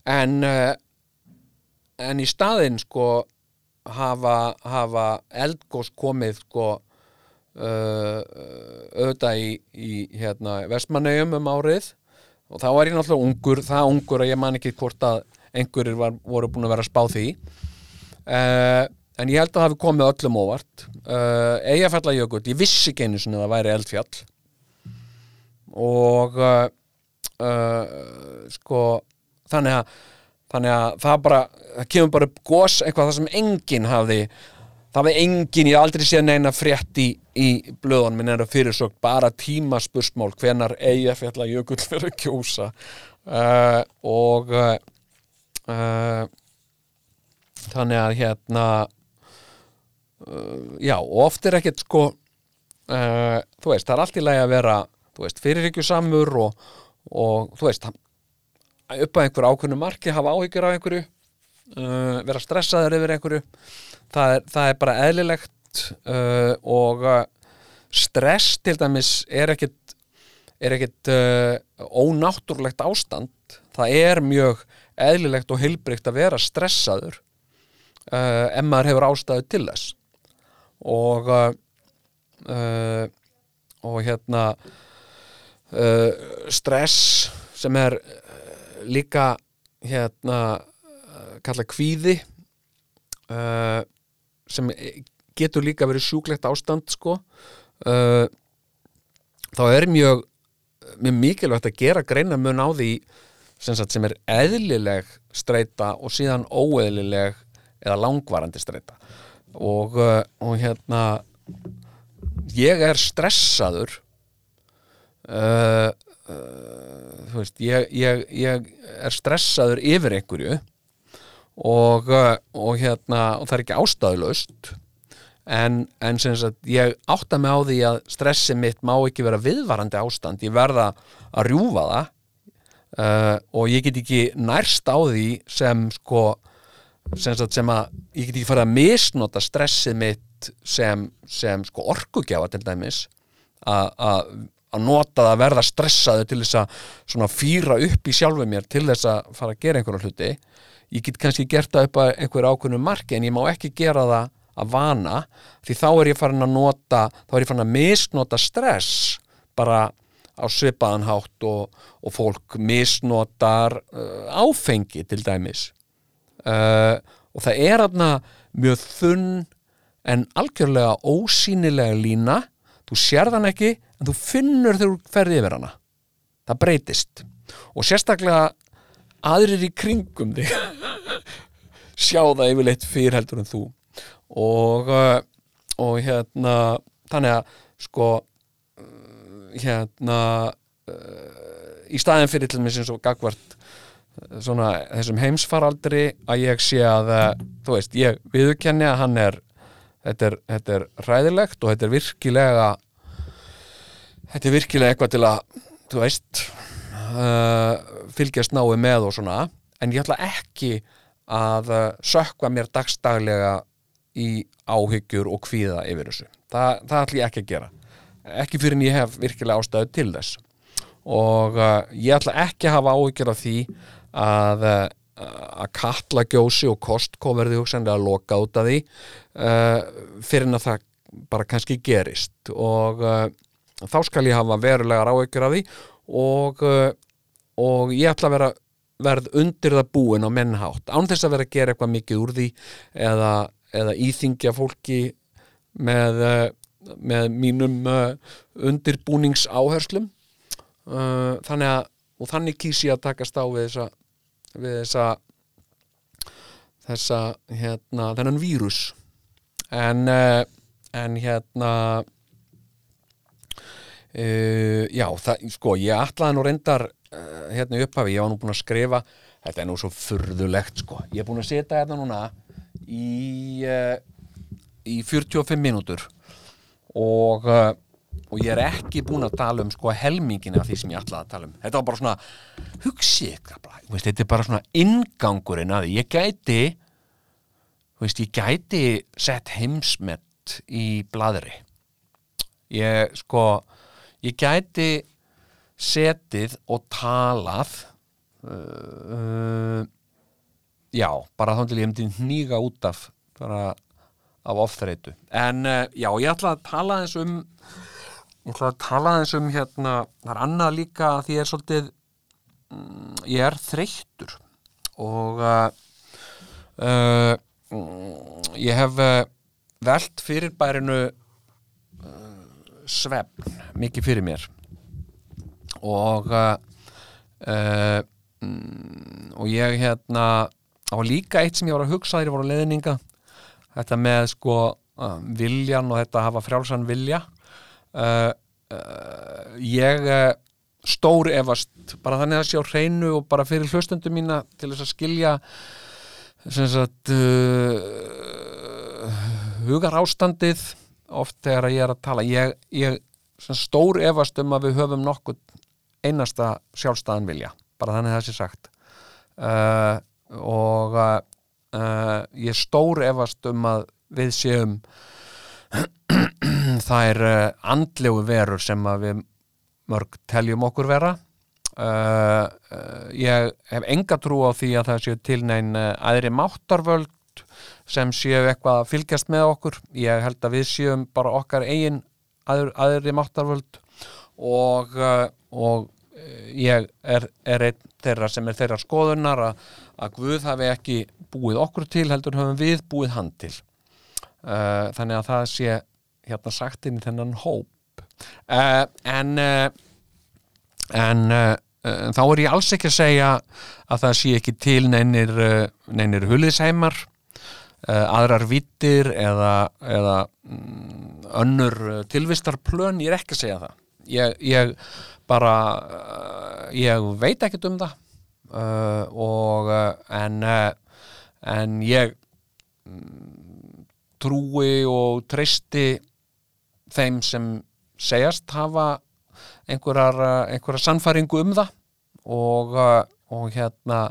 en en í staðinn sko hafa, hafa eldgós komið sko auðvitað í, í hérna, vestmannegjum um árið og þá var ég náttúrulega ungur það ungur að ég man ekki hvort að einhverjir var, voru búin að vera að spá því. Uh, en ég held að það hafi komið öllum óvart. Uh, Eyjafjallajökull, ég vissi ekki einu sinni að það væri eldfjall. Og uh, sko þannig að, þannig að það bara það kemur bara upp gos eitthvað það sem enginn hafði það hafði enginn, ég aldrei séð neina frétt í, í blöðunum minn er að fyrirsögt bara tíma spursmál hvenar eigafjalla jökull fyrir að kjósa. Uh, og uh, þannig að hérna uh, já, og oft er ekkert sko þú veist, það er allt í lagi að vera þú veist, fyrirhyggjusamur og, og þú veist upp að einhver ákveðnu marki hafa áhyggjur af einhverju vera stressaður yfir einhverju það er, það er bara eðlilegt uh, og uh, stress til dæmis er ekkit er ekkit uh, ónáttúrulegt ástand. Það er mjög eðlilegt og heilbrygt að vera stressaður uh, ef maður hefur ástæðu til þess. Og uh, uh, og hérna stress sem er líka hérna kalla kvíði uh, sem getur líka verið sjúklegt ástand sko. Uh, þá er mjög mjög mikilvægt að gera greina mun á því sem, sagt, sem er eðlileg streita og síðan óeðlileg eða langvarandi streita. Og, og hérna ég er stressaður uh, uh, þú veist ég, ég, ég er stressaður yfir einhverju og, uh, og hérna og það er ekki ástæðulaust. En, en sagt ég átta mig á því að stressi mitt má ekki vera viðvarandi ástand. Ég verða að rjúfa það. Uh, og ég get ekki nærst á því sem sko sem, sagt, sem að ég get ekki farið að misnota stressið mitt sem, sem sko orkugjafa til dæmis. Að að- nota það að verða stressaðu til þess að svona fýra upp í sjálfu mér til þess að fara að gera einhverja hluti ég get kannski gert það upp að einhverju ákveðnu marki en ég má ekki gera það að vana því þá er ég farin að nota þá er ég farin að misnota stress bara á svipaðan hátt og, og fólk misnotar uh, áfengi til dæmis. Uh, og það er aðna mjög þunn en algjörlega ósýnilega lína. Þú sérð hann ekki en þú finnur þegar þú ferði yfir hana. Það breytist. Og sérstaklega aðrir í kringum þig. Sjá það yfirleitt fyrir heldur en þú. Og, uh, og hérna þannig að sko uh, hérna uh, í staðin fyrir til mér sem svo gagvart svona þessum heimsfaraldri að ég sé að þú veist, ég viðurkenni að hann er þetta er, þetta er ræðilegt og þetta er virkilega þetta er virkilega eitthvað til að þú veist uh, fylgjast náið með og svona en ég ætla ekki að uh, sökva mér dagstaglega í áhyggjur og kvíða yfir þessu. Það, það ætla ég ekki að gera. Ekki fyrir en ég hef virkilega ástæðu til þess. Og uh, ég ætla ekki að hafa áhyggjur af því að, uh, að kalla gjósi og kostkó verði hugsanlega að loka út af því uh, fyrir en að það bara kannski gerist. Og uh, þá skal ég hafa verulega áhyggjur af því og, uh, og ég ætla að vera verð undir það búin á mennhátt án þess að vera að gera eitthvað mikið úr því eða, eða íþingja fólki með, eh, með mínum uh, undirbúningsáherslum. Uh, þannig að og þannig kýs ég að takast á við þessa við þessa þessa hérna þennan vírus. En en hérna uh, já, það, sko, ég ætlaði nú reyndar hérna í upphafi, ég var nú búin að skrifa þetta er nú svo furðulegt, sko. Ég er búin að setja hérna núna í uh, í 45 mínútur og uh, og ég er ekki búin að tala um sko helmingin af því sem ég ætlaði að tala um. Þetta var bara svona, hugsi ykkur bara, þú veist, þetta er bara svona ingangurinn að ég gæti veist, ég gæti sett heimsmet í bladri ég sko ég gæti setið og talað uh, uh, já, bara þá til ég hefndi hníga út af bara af ofþreitu en uh, já, ég ætla að tala eins um ég ætla að tala eins um hérna, það er annað líka að því ég er svolítið mm, ég er þreyttur og mm, ég hef uh, velt fyrir bærinu svefn mikið fyrir mér og uh, mm, og ég hérna á líka eitt sem ég var að hugsa þegar ég voru leðninga þetta með sko uh, viljan og þetta að hafa frjálsan vilja. Uh, ég stór efast bara þannig að sé á hreinu og bara fyrir hlustundu mína til þess að skilja sem sagt hugar ástandið oft þegar ég er að tala. Ég, ég stór efast um að við höfum nokkuð einasta sjálfstæðan vilja bara þannig að það sé sagt. Uh, og uh, ég stór efast um að við séum þær uh, andlegu verur sem að við mörg teljum okkur vera. Uh, ég hef enga trú á því að það séu til uh, aðri máttarvöld sem séu eitthvað að fylgjast með okkur. Ég held að við séum bara okkar eigin aður, aðri máttarvöld og, og ég er, er einn þeirra sem er þeirra skoðunar að, að Guð hafi ekki búið okkur til heldur höfum við búið hann til. Uh, þannig að það sé hérna sagt inn í þennan hóp. Uh, en uh, en þá er ég alls ekki að segja að það sé ekki til neinir, neinir huliðsheimar uh, aðrar vittir eða, eða mm, önnur tilvistarplön, ég er ekki að segja það. Ég, ég bara uh, ég veit ekkert um það uh, og uh, en en ég mm, trúi og treysti þeim sem segjast hafa einhverjar, einhverjar sannfæringu um það og, og hérna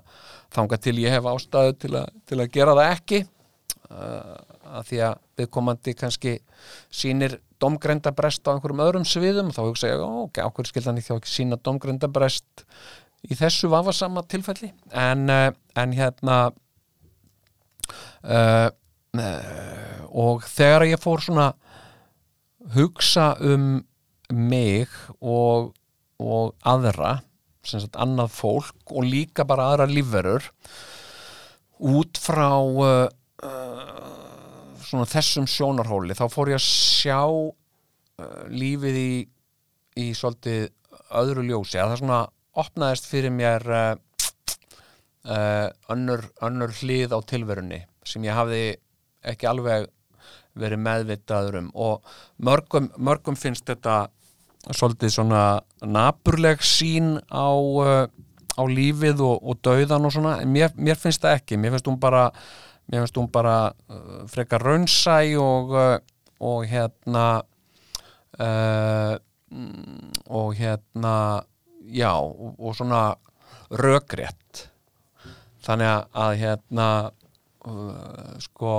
þangað til ég hef ástæðu til, a, til að gera það ekki að því að viðkomandi kannski sýnir domgreindabrest á einhverjum öðrum sviðum þá hugsa ég, ok, ákveður skildan ég þá ekki sína domgreindabrest í þessu vafasama tilfelli? En, uh, en hérna uh, og þegar ég fór svona hugsa um mig og, og aðra sem sagt annað fólk og líka bara aðra lífverur út frá uh, uh, svona þessum sjónarhóli þá fór ég að sjá uh, lífið í, í svolítið öðru ljósi. Að það svona opnaðist fyrir mér uh, uh, önnur, önnur hlið á tilverunni sem ég hafði ekki alveg verið meðvitaður um. Og mörgum, mörgum finnst þetta svolítið svona naburleg sín á, uh, á lífið og, og dauðan og svona, mér, mér finnst það ekki. Mér finnst hún bara, mér finnst hún bara uh, frekar raunsæ og, uh, og hérna uh, mm, og hérna já, og, og svona rökrétt. Þannig að, hérna uh, sko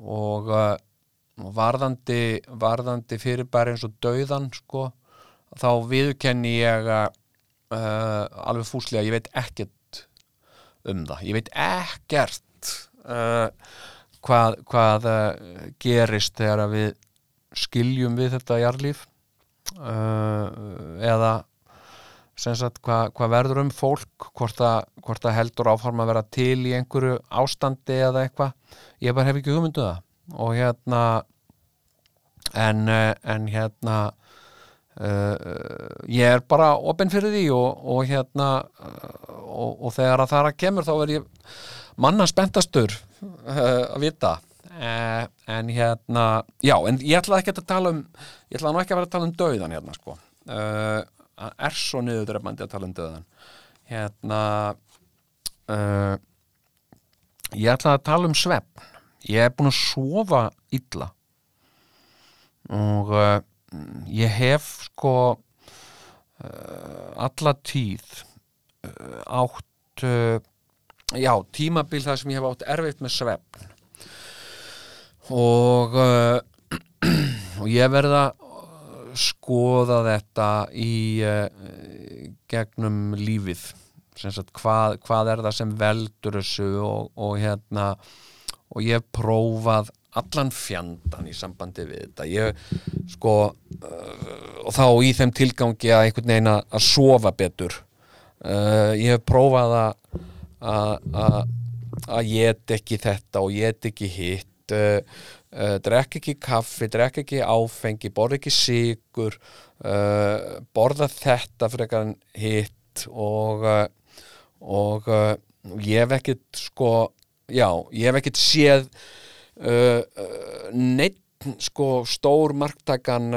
og uh, varðandi, varðandi fyrirbæri eins og dauðan sko, þá viðurkenni ég uh, alveg fúslega, ég veit ekkert um það, ég veit ekkert hvað, hvað uh, gerist þegar við skiljum við þetta jarlíf eða sem sagt hvað, hvað verður um fólk? Hvort það, heldur áforma að vera til í einhverju ástandi eða eitthvað? Ég bara hef ekki hugmyndu það. Og hérna en, eh, en hérna uh, ég er bara opinn fyrir því og, og hérna uh, og, og þegar að það er að kemur þá er ég manna spenntastur uh, að vita. En hérna já, en ég ætla ekki að tala um ég ætla nú ekki að vera að tala um döðan hérna sko. Það er svo niðurdrefandi að tala um döðan hérna ég ætla að tala um svefn. Ég er búin að sofa illa. Og uh, ég hef sko uh, alla tíð uh, átt já, tímabil þar sem ég hef átt erfitt með svefn. Og og ég verða skoða þetta í gegnum lífið. Sagt, hvað, hvað er það sem veldur þessu og, og hérna og ég prófað allan fjandan í sambandi við þetta. Ég sko uh, og þá í þeim tilgangi að einhvern veginn að sofa betur. Uh, ég hef prófað að að ég et ekki þetta og ég et ekki hitt uh, uh, drekk ekki kaffi, drekk ekki áfengi borð ekki sigur uh, borða þetta fyrir eitthvað hitt og og ég hef ekkert sko já, ég hef ekkert séð neitt sko stór marktakan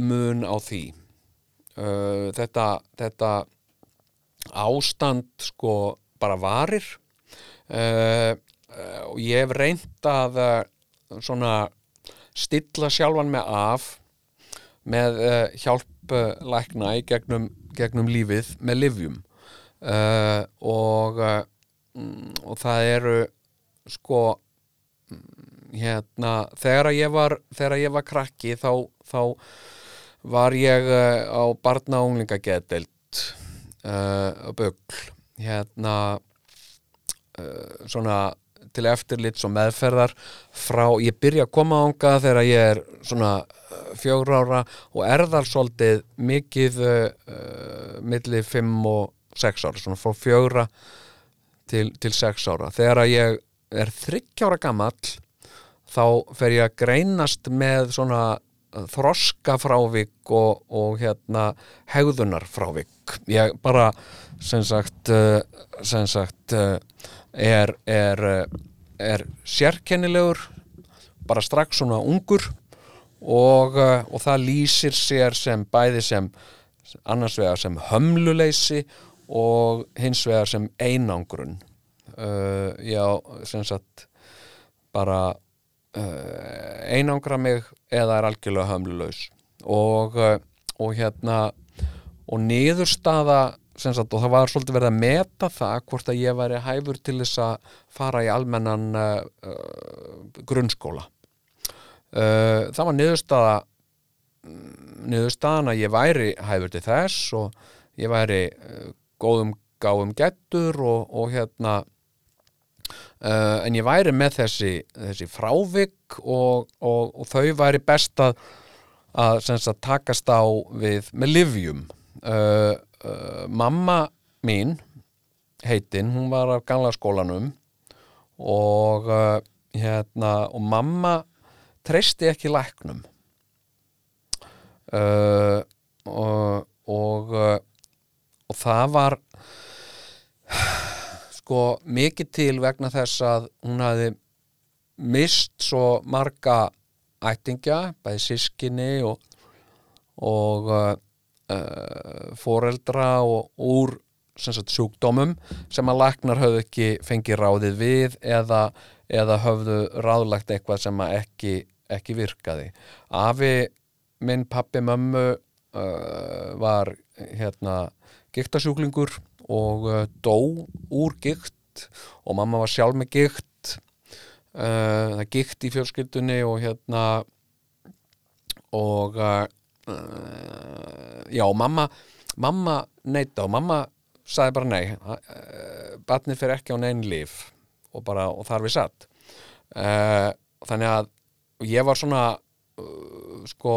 mun á því. Þetta, þetta ástand sko bara varir. Uh, og ég hef reynd að uh, svona stilla sjálfan með af með hjálp lækna í gegnum, gegnum lífið með livjum og, og það eru sko hérna, þegar ég var þegar ég var krakki þá, þá var ég á barna og unglingageðdeild uh, Bögl hérna uh, svona til eftirlits og meðferðar frá, ég byrja að koma ánga þegar ég er svona uh, fjögur ára og er þar svolítið mikið uh, uh, milli fimm og sex ára, svona frá fjögra til, til sex ára. Þegar ég er þryggjára gamall þá fer ég að greinast með svona þroskafrávik og, og hérna hegðunarfrávik. Ég bara sem sagt, uh, sem sagt uh, er, er, uh, er sérkennilegur bara strax svona ungur og, og það lýsir sér sem bæði sem annars vegar sem hömluleysi og hins vegar sem einangrun. Uh, já, sem sagt bara einangra mig eða er algjörlega hömlulaus. Og, uh, og hérna og niðurstaða sagt, og það var svolítið verið að meta það hvort að ég væri hæfur til þess að fara í almennan uh, grunnskóla. Uh, það var niðurstaða niðurstaðan að ég væri hæfur til þess og ég væri uh, góðum gáum gettur og, og hérna uh, en ég væri með þessi, þessi frávik og, og, og þau væri best að, að sagt, takast á við með livjum uh, uh, mamma mín heitin, hún var af gamla skólanum og hérna og mamma treysti ekki læknum. Og og það var sko mikið til vegna þess að hún hafði mist svo marga ættingja, bæði sískinni og, og uh, uh, foreldra og úr sagt, sjúkdómum sem að læknar höfðu ekki fengið ráðið við eða, eða höfðu ráðlagt eitthvað sem að ekki, ekki virkaði. Afi minn pappi mömmu uh, var hérna giktasjúklingur og uh, dó úr gikt og mamma var sjálf með gikt uh, það gikt í fjölskyldunni og hérna og uh, já, mamma mamma neita og mamma sagði bara nei batnið fyrir ekki á neinn líf og bara, og þar við satt þannig að ég var svona sko,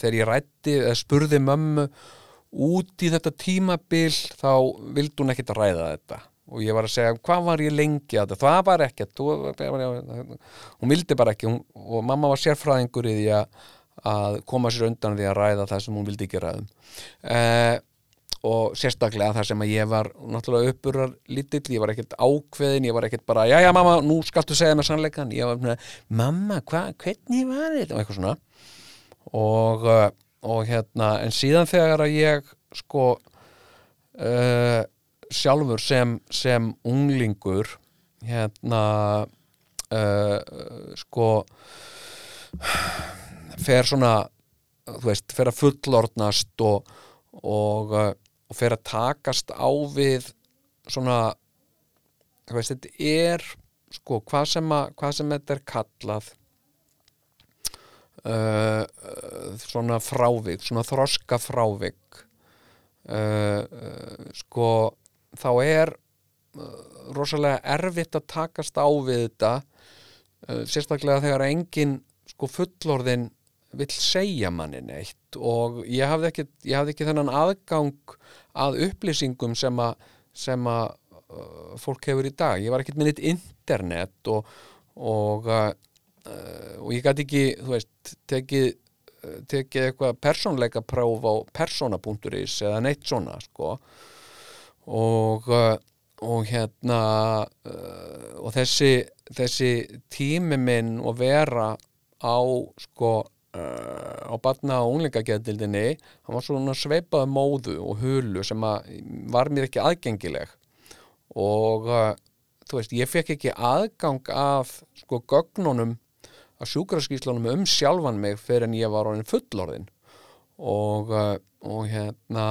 þegar ég rætti spurði mömmu út í þetta tímabil þá vildi hún ekkert að ræða þetta. Og ég var að segja hvað var ég lengi að þetta? Það var ekkert. Þú, hún vildi bara ekki. Hún, og mamma var sérfræðingur í því að, að koma sér undan því að ræða það sem hún vildi ekki ræðum eh, og sérstaklega það sem að ég var náttúrulega uppurrar lítill, ég var ekkert ákveðin ég var ekkert bara, já já mamma, nú skaltu segja mér sannleikan, ég var mamma, hva, hvernig var þetta? Og eitthvað svona. Og, uh, og hérna, en síðan þegar að ég sko uh, sjálfur sem, sem unglingur hérna uh, sko fer svona þú veist, fer að fullornast og, og, uh, og fer að takast á við svona þú veist, þetta er sko, hvað sem, að, hvað sem þetta er kallað uh, svona frávik svona þroska frávik uh, uh, sko þá er rosalega erfitt að takast á við þetta sérstaklega þegar engin sko fullorðin vill segja manni neitt og ég hafði ekki, ég hafði ekki þennan aðgang að upplýsingum sem að, sem að fólk hefur í dag. Ég var ekkert minnit internet og, og, og ég gæti ekki, þú veist, tekið tekið eitthvað persónleika próf á persóna.is eða neitt svona, sko. Og, uh, og hérna og þessi, þessi tími minn og vera á sko á batna og unglingageðdildinni hann var svona sveipaði móðu og hulu sem var mér ekki aðgengileg. Og þú veist, ég fekk ekki aðgang af sko gögnunum að sjúkraskíslunum um sjálfan mig fyrir en ég var orðin fullorðin. Og, uh, og hérna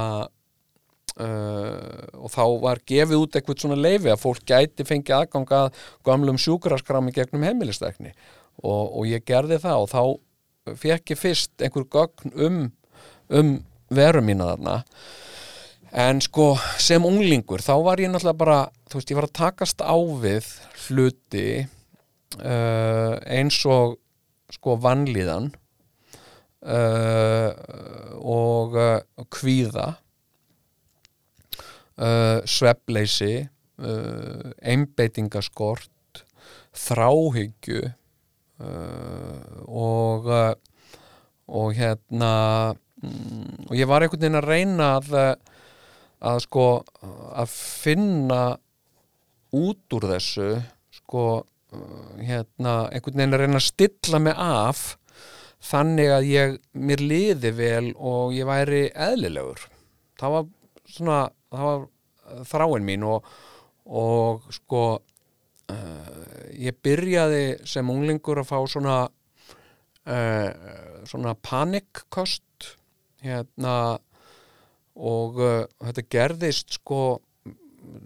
Uh, og þá var gefið út eitthvað svona leifi að fólk gæti fengið aðgang að gamlum sjúkraskrámi gegnum heimilistekni og, og ég gerði það og þá fekk ég fyrst einhver gögn um, um veru mína þarna. En sko sem unglingur þá var ég náttúrulega bara þú veist ég var að takast á við hluti uh, eins og sko vanlíðan uh, og uh, kvíða svefleysi uh, einbeitingaskort þráhyggju og og hérna mm, og ég var einhvern veginn að reyna að að sko að finna út úr þessu sko hérna einhvern veginn að reyna að stilla mig af þannig að ég mér liði vel og ég væri eðlilegur. Það var svona það var þráin mín og, og sko uh, ég byrjaði sem unglingur að fá svona uh, svona panikkost hérna og uh, þetta gerðist sko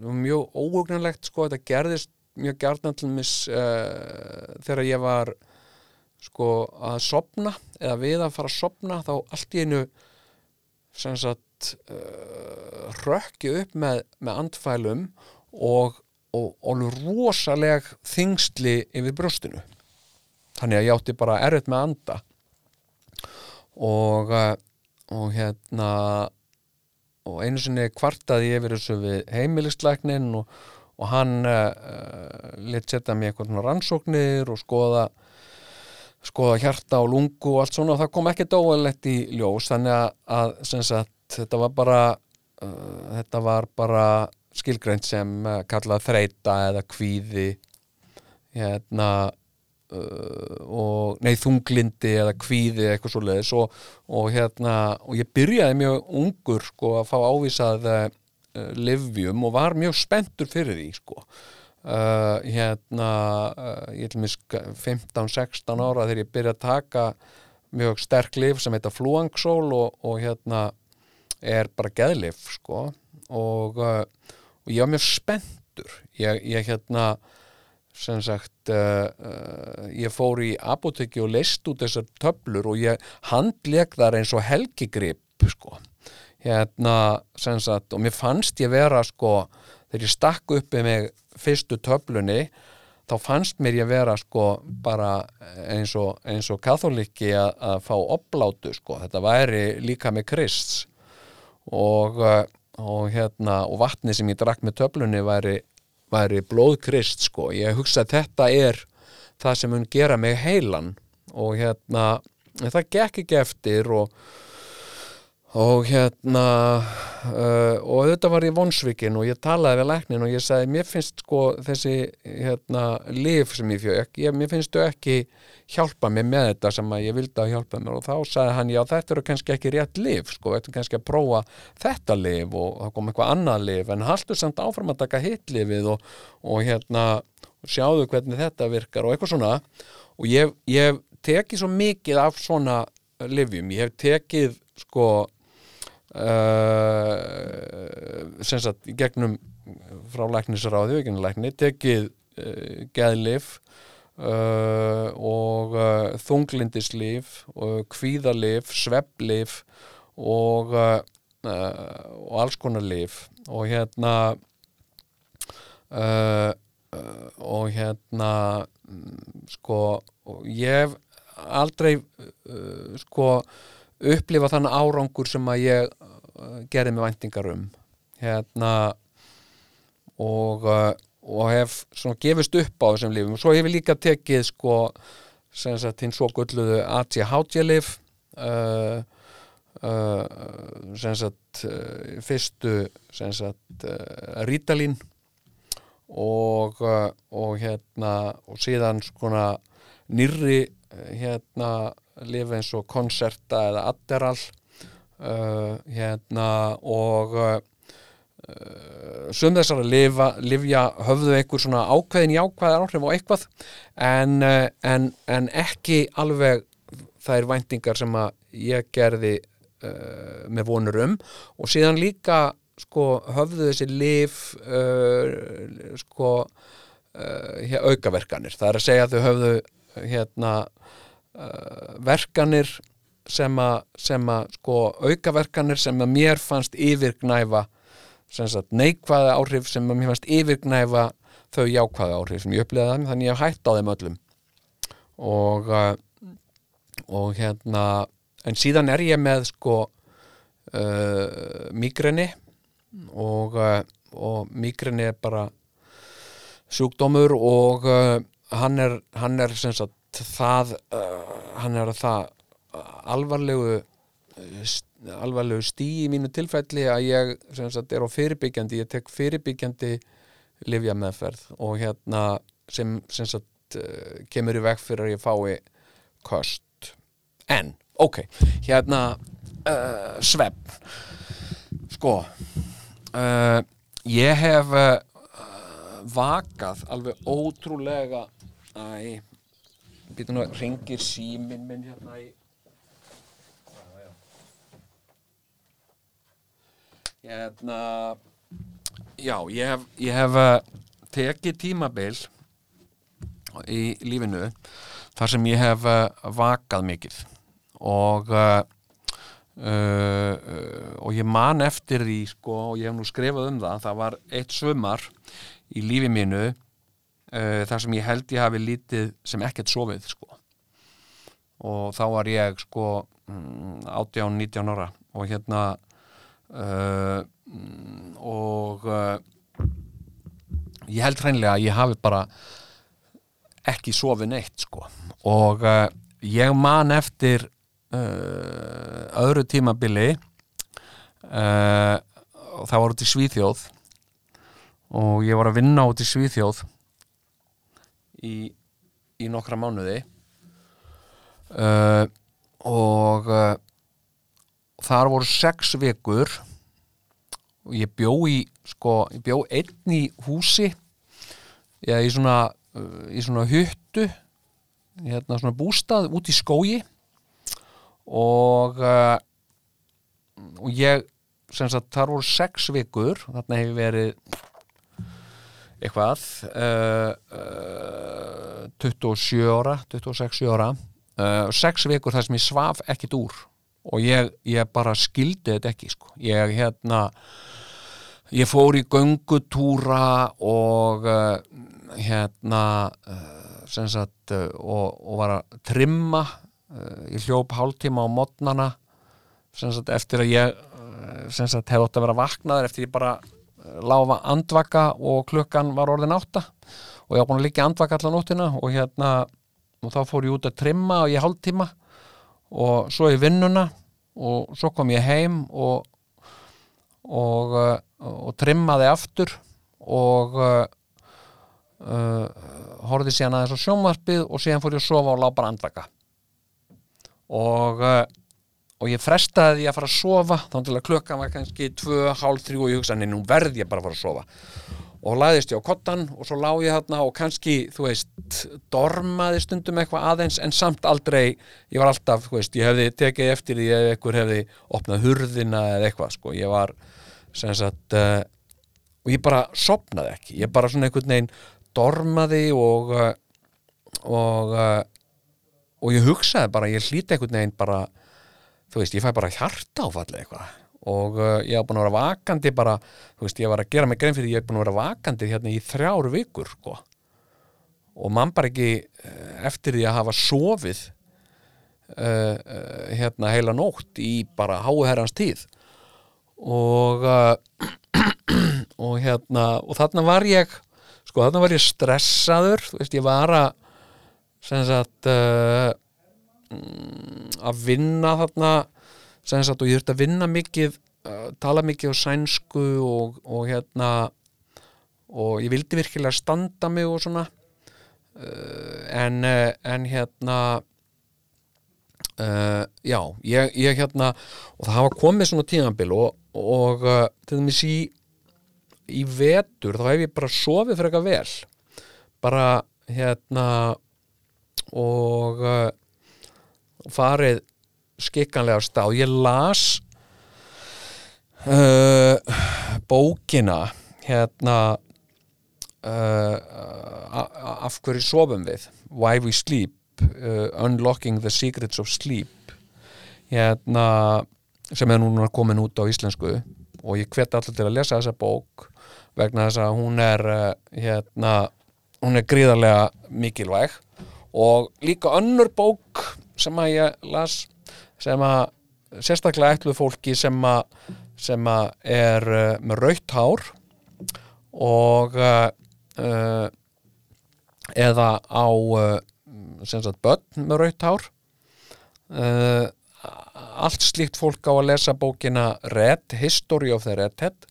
mjög óhugnanlegt sko þetta gerðist mjög mis uh, þegar ég var sko að sopna eða við að fara að sopna þá allt í einu sem sagt uh, rökki upp með, með andfælum og, og, og rosaleg þingstli yfir brjóstinu. Þannig að ég átti bara erfitt með anda. Og, uh, og hérna og einu sinni kvartaði yfir þessu við heimilisleiknin og, og hann uh, lit setja mig eitthvað svona rannsóknir og skoða skoða hjarta og lungu og allt svona. Og það kom ekki dóalegt í ljós. Þannig að, sagt, þetta var bara uh, þetta var bara skilgreint sem uh, kallað þreita eða kvíði hérna uh, og nei þunglindi eða kvíði eitthvað svo leiðis og, og hérna og ég byrjaði mjög ungur sko að fá ávísað uh, livjum og var mjög spenntur fyrir því sko. Uh, hérna uh, ég til mis 15-16 ára þegar ég byrja að taka mjög sterk liv sem heita fluangsól og, og hérna er bara geðlif sko. Og, uh, og ég var mjög spenntur. Ég, ég hérna sem sagt ég fór í apotekki og leist út þessar töflur og ég handleg þar eins og helgigrip sko hérna sagt og mér fannst ég vera sko þegar ég stakk uppi mig fyrstu töflunni þá fannst mér ég vera sko bara eins og, eins og katholiki að, að fá oplátu sko. Þetta væri líka með krists. Og, uh, og hérna og vatni sem ég drakk með töflunni væri, væri blóðkrist sko. Ég hugsa að þetta er það sem mun gera mig heilan. Og hérna það gekk ekki eftir og og hérna uh, og þetta var ég vonsvikin og ég talaði við læknin og ég sagði mér finnst sko þessi hérna lif sem ég fjög, ég, mér finnst þau ekki hjálpa mig með þetta sem að ég vildi að hjálpa mér. Og þá sagði hann já þetta eru kannski ekki rétt lif sko, þetta er kannski að prófa þetta lif og það kom eitthvað annað lif en haldur samt áfram að taka hitt lifið og, og hérna sjáðu hvernig þetta virkar og eitthvað svona. Og ég, ég tekið svo mikið af svona lifjum, ég hef tekið sko Uh, sem sagt gegnum frá læknisráði, lækni tekið uh, geðlif uh, og þunglindislif kvíðalif svepplif og og alls konar lif og hérna og hérna sko ég hef aldrei sko upplifa þann árangur sem að ég uh, gerði með væntingar um. Hérna og, uh, og hef svona gefist upp á þessum lífum og svo hef ég líka tekið sko sem sagt hinn svo gulluðu ATH-lif uh, uh, sem sagt uh, fyrstu sem sagt uh, rítalín og, og hérna og síðan svona nýrri hérna lifa eins og konserta eða adderal uh, hérna og uh, sum þessar að lifa, lifja höfðu einhver svona ákveðin jákvæðar áhrif á eitthvað en, uh, en, en ekki alveg þær væntingar sem að ég gerði uh, með vonur um. Og síðan líka sko höfðu þessi lif uh, sko uh, aukaverkanir, það er að segja að þau höfðu hérna uh, verkanir sem að, að sko, aukaverkanir sem að mér fannst yfirgnæfa sagt, neikvæða áhrif sem að mér fannst yfirgnæfa þau jákvæða áhrif sem ég upplegaði þannig þannig ég hef hætt á þeim öllum. Og uh, og hérna en síðan er ég með sko uh, migreni og, uh, og migreni er bara sjúkdómur og uh, hann er, hann er sem sagt það uh, hann er það alvarlegu st- alvarlegu stíi í mínu tilfelli að ég sagt er á fyrirbyggjandi ég tek fyrirbyggjandi livja meðferð og hérna sem, sem sagt uh, kemur í veg fyrir að ég fái kost en, ok, hérna uh, svepp sko uh, ég hef uh, vakað alveg ótrúlega æ, býtum nú að ringir síminn minn hérna í hérna já, ég hef, ég hef uh, tekið tímabil í lífinu þar sem ég hef uh, vakað mikið og uh, uh, og ég man eftir því sko, og ég hef nú skrifað um það það var eitt svumar í lífi mínu uh, þar sem ég held ég hafi lítið sem ekkert sofið sko. Og þá var ég sko mm, 18-19 ára og hérna uh, mm, og uh, ég held hreinlega að ég hafi bara ekki sofið neitt sko. Og ég man eftir öðru tímabili og það var út í Svíþjóð. Og ég var að vinna út í Svíþjóð í, í nokkra mánuði. Uh, og uh, þar voru sex vikur. Og ég bjó í sko, ég bjó einn í húsi eða í svona uh, í svona huttu hérna svona bústað út í skógi. Og uh, og ég sem sagt þar voru sex vikur þarna hefur verið eitthvað uh, uh, 27 ára 26 ára uh, sex vikur þar sem ég svaf ekkit úr og ég, ég bara skildi þetta ekki sko. ég hérna ég fór í göngutúra og uh, hérna uh, sem sagt og, og var að trimma ég hljóp hálftíma á modnana sem sagt eftir að ég sem sagt hefði átt að vera vaknaður eftir ég bara láfa andvaka og klukkan var orðin átta. Og ég var búin að liggja andvaka allan nóttina og hérna og þá fór ég út að trimma og ég hálftíma. Og svo í vinnuna og svo kom ég heim og og, uh, og trimmaði aftur og uh, uh, horfði síðan aðeins á sjónvarpið og síðan fór ég að sofa og lá bara andvaka. Og uh, og ég frestaði að fara að sofa þá til að klukkan var kannski tvö, hálf, þrjú og ég hugsaði, nú verð ég bara að fara að sofa. Og lagðist ég á kottan og svo lá ég þarna og kannski, þú veist dormaði stundum eitthvað aðeins en samt aldrei, ég var alltaf, þú veist ég hefði tekið eftir því ef einhver hefði opnað hurðina eða eitthvað, sko. Ég var, sem sagt uh, og ég bara sopnaði ekki. Ég bara svona einhvern veginn dormaði og uh, og uh, og ég hugsaði bara, ég hlýti einhvern veginn bara þú veist, ég fæ bara hjarta áfalli eitthvað og uh, ég haf búin að vera vakandi bara, þú veist, ég var að gera mig grein fyrir ég hef búin að vera vakandi hérna í þrjár vikur sko. og mann bara ekki uh, eftir því að hafa sofið uh, uh, hérna heila nótt í bara háherrans tíð og uh, og hérna og þarna var ég sko þarna var ég stressaður þú veist, ég var að sem sagt uh, að vinna þarna sagt og ég þurfti að vinna mikið uh, tala mikið á sænsku og, og hérna og ég vildi virkilega standa mig og svona uh, en, uh, en hérna uh, já, ég, ég hérna og það hafa komið svona tíðanbil og, og uh, til dæmis í í vetur þá hef ég bara sofið fyrir eitthvað vel. Bara hérna og uh, farið skikkanlega á. Stað og ég las uh, bókina hérna uh, af hverju sofum við? Why We Sleep uh, Unlocking the Secrets of Sleep. Hérna, sem er núna komin út á íslensku. Og ég hvet allir til að lesa þessa bók vegna þess að hún er uh, hérna, hún er gríðarlega mikilvæg. Og líka önnur bók sem að ég las sem að sérstaklega ætluð fólki sem að sem að er uh, með rautt hár og uh, eða á sem sagt börn með rautt hár. Allt slíkt fólk á að lesa bókina Red, History of the Redhead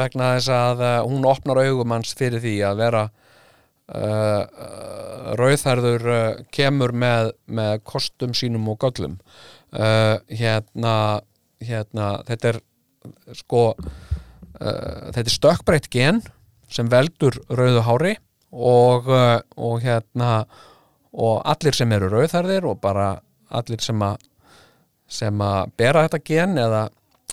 vegna þess að hún opnar augum hans fyrir því að vera uh, rauðhærður uh, kemur með, með kostum sínum og göllum. Uh, hérna, hérna þetta er sko þetta er stökkbreytt gen sem veldur rauðu hári og, og hérna og allir sem eru rauðhærðir og bara allir sem að sem að bera þetta gen eða,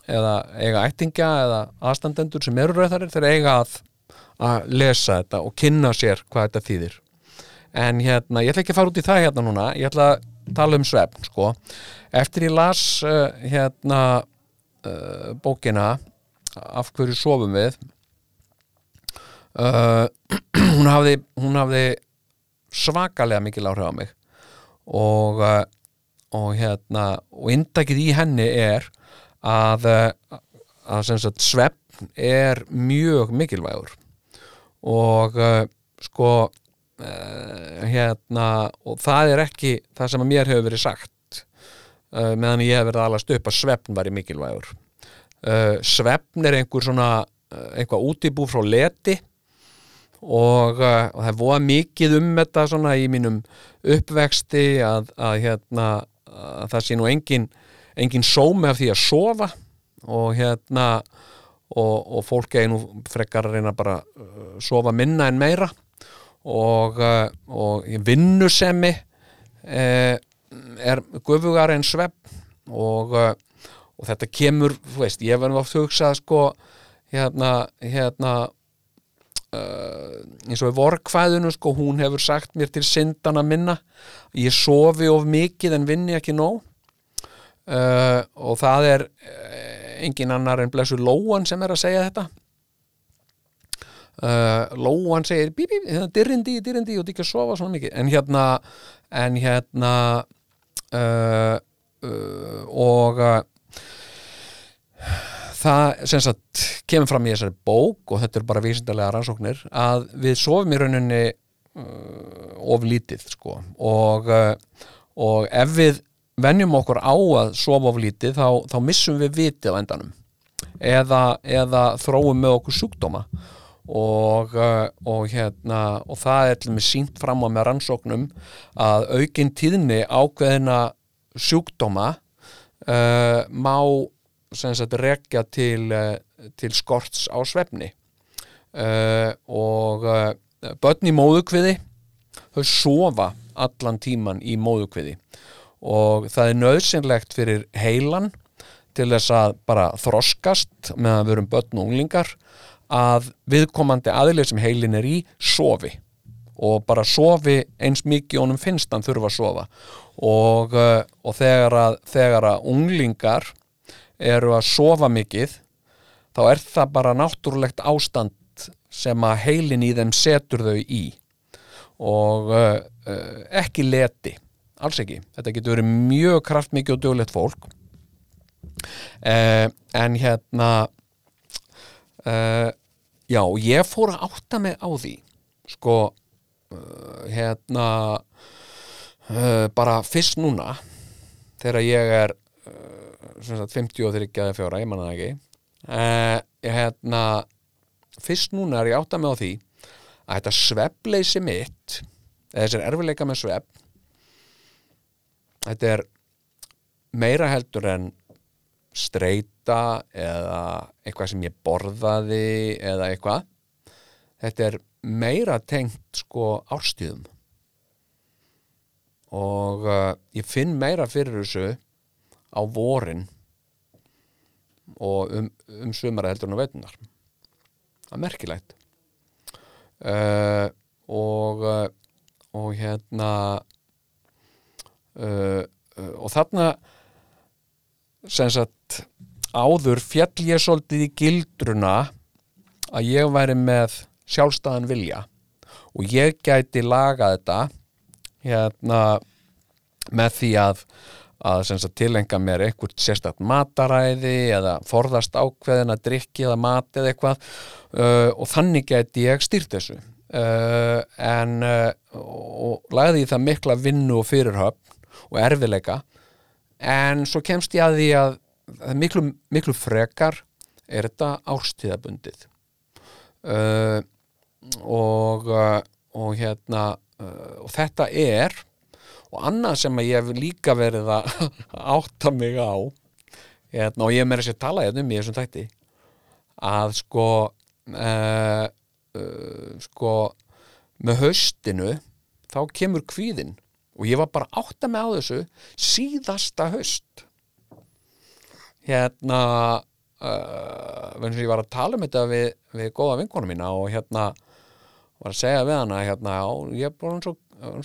eða eiga ættingja eða aðstandendur sem eru rauðhærðir þeir eiga að, að lesa þetta og kynna sér hvað þetta þýðir. En hérna, ég ætla ekki að fara út í það hérna núna. Ég ætla að tala um svefn sko. eftir ég las uh, hérna uh, bókina af hverju sofum við uh, hún hafði hún hafði svakalega mikil áhrif á mig. Og og hérna og indakið í henni er að, að svefn er mjög mikilvægur og uh, sko uh, hérna og það er ekki það sem að mér hefur verið sagt uh, meðan ég hef verið alast upp að svefn var í mikilvægur svefn er einhver svona eitthvað útibú frá leti og, og það er voða mikið um þetta svona í mínum uppvexti að, að hérna að það sé nú engin, engin sómi af því að sofa og hérna og, og fólk eigi nú frekar að reyna bara uh, sofa minna en meira. Og, uh, og vinnusemi eh, er gufugar en svepp. Og, uh, og þetta kemur, þú veist, ég verður að hugsa sko hérna, hérna uh, eins og í vorkvæðinu sko, hún hefur sagt mér til syndana minna. Ég sofi of mikið en vinni ekki nóg. Uh, og það er uh, engin annar en blessu Lóan sem er að segja þetta. Uh, Lóan segir bí, bí, hérna, dyrrindi, dyrrindi og ekki að sofa svona mikið. En hérna en hérna uh, uh, og uh, það sem sagt kemur fram í þessari bók og þetta er bara vísindarlega rannsóknir að við sofum í rauninni uh, of lítið sko. Og, uh, og ef við venjum okkur á að sofa of lítið þá, þá missum við vitið á endanum. Eða, eða þróum með okkur sjúkdóma. Og, uh, og hérna og það er með sínt fram á með rannsóknum að aukin tíðni ákveðina sjúkdóma uh, má rekja til, uh, til skorts á svefni. Uh, og uh, börn í móðukviði þau sofa allan tíman í móðukviði og það er nöðsynlegt fyrir heilan til þess að bara þroskast með að verum börn og unglingar að viðkomandi aðlið sem heilin er í sofi. Og bara sofi eins mikið honum finnst hann þurfa að sofa. Og, uh, og þegar, að, þegar að unglingar eru að sofa mikið þá er það bara náttúrulegt ástand sem að heilin í þeim setur þau í. Og uh, uh, ekki leti alls ekki, þetta getur verið mjög kraftmikið og dögulegt fólk. Uh, en hérna uh, já, ég fór að átta mig á því sko uh, hérna uh, bara fyrst núna þegar ég er sem sagt 53 eða 4, ég manna það ekki uh, hérna fyrst núna er ég átt að með á því að þetta svefleysi mitt eða þessir erfileika með svefn þetta er meira heldur en streyta eða eitthvað sem ég borðaði eða eitthvað. Þetta er meira tengt sko árstíðum. Og uh, ég finn meira fyrir þessu á vorin og um, um sumara heldur en á veitunar það er merkilegt. Uh, og uh, og hérna uh, og það þarna sem sagt áður fjall ég svolítið í gildruna að ég væri með sjálfstæðan vilja. Og ég gæti lagað þetta hérna með því að, að sagt, tilenga mér einhvert sérstætt mataræði eða forðast ákveðin að drikki eða mat eða eitthvað. Uh, og þannig gæti ég stýrt þessu. Uh, en uh, og lagði í það mikla vinnu og fyrirhöfn og erfileika en svo kemst ég að því að miklu, miklu frekar er þetta árstíðabundið. Uh, og uh, og hérna uh, og þetta er og annað sem ég hef líka verið að átta mig á hérna, og ég meira sér að tala hérna um í þessum þætti að sko uh, uh, sko með haustinu þá kemur kvíðin og ég var bara átta mig á þessu síðasta haust. Hérna uh, vennig ég var að tala um þetta við, við góða vinkonu mína og hérna var að segja við hana hérna, já, ég er bara svo,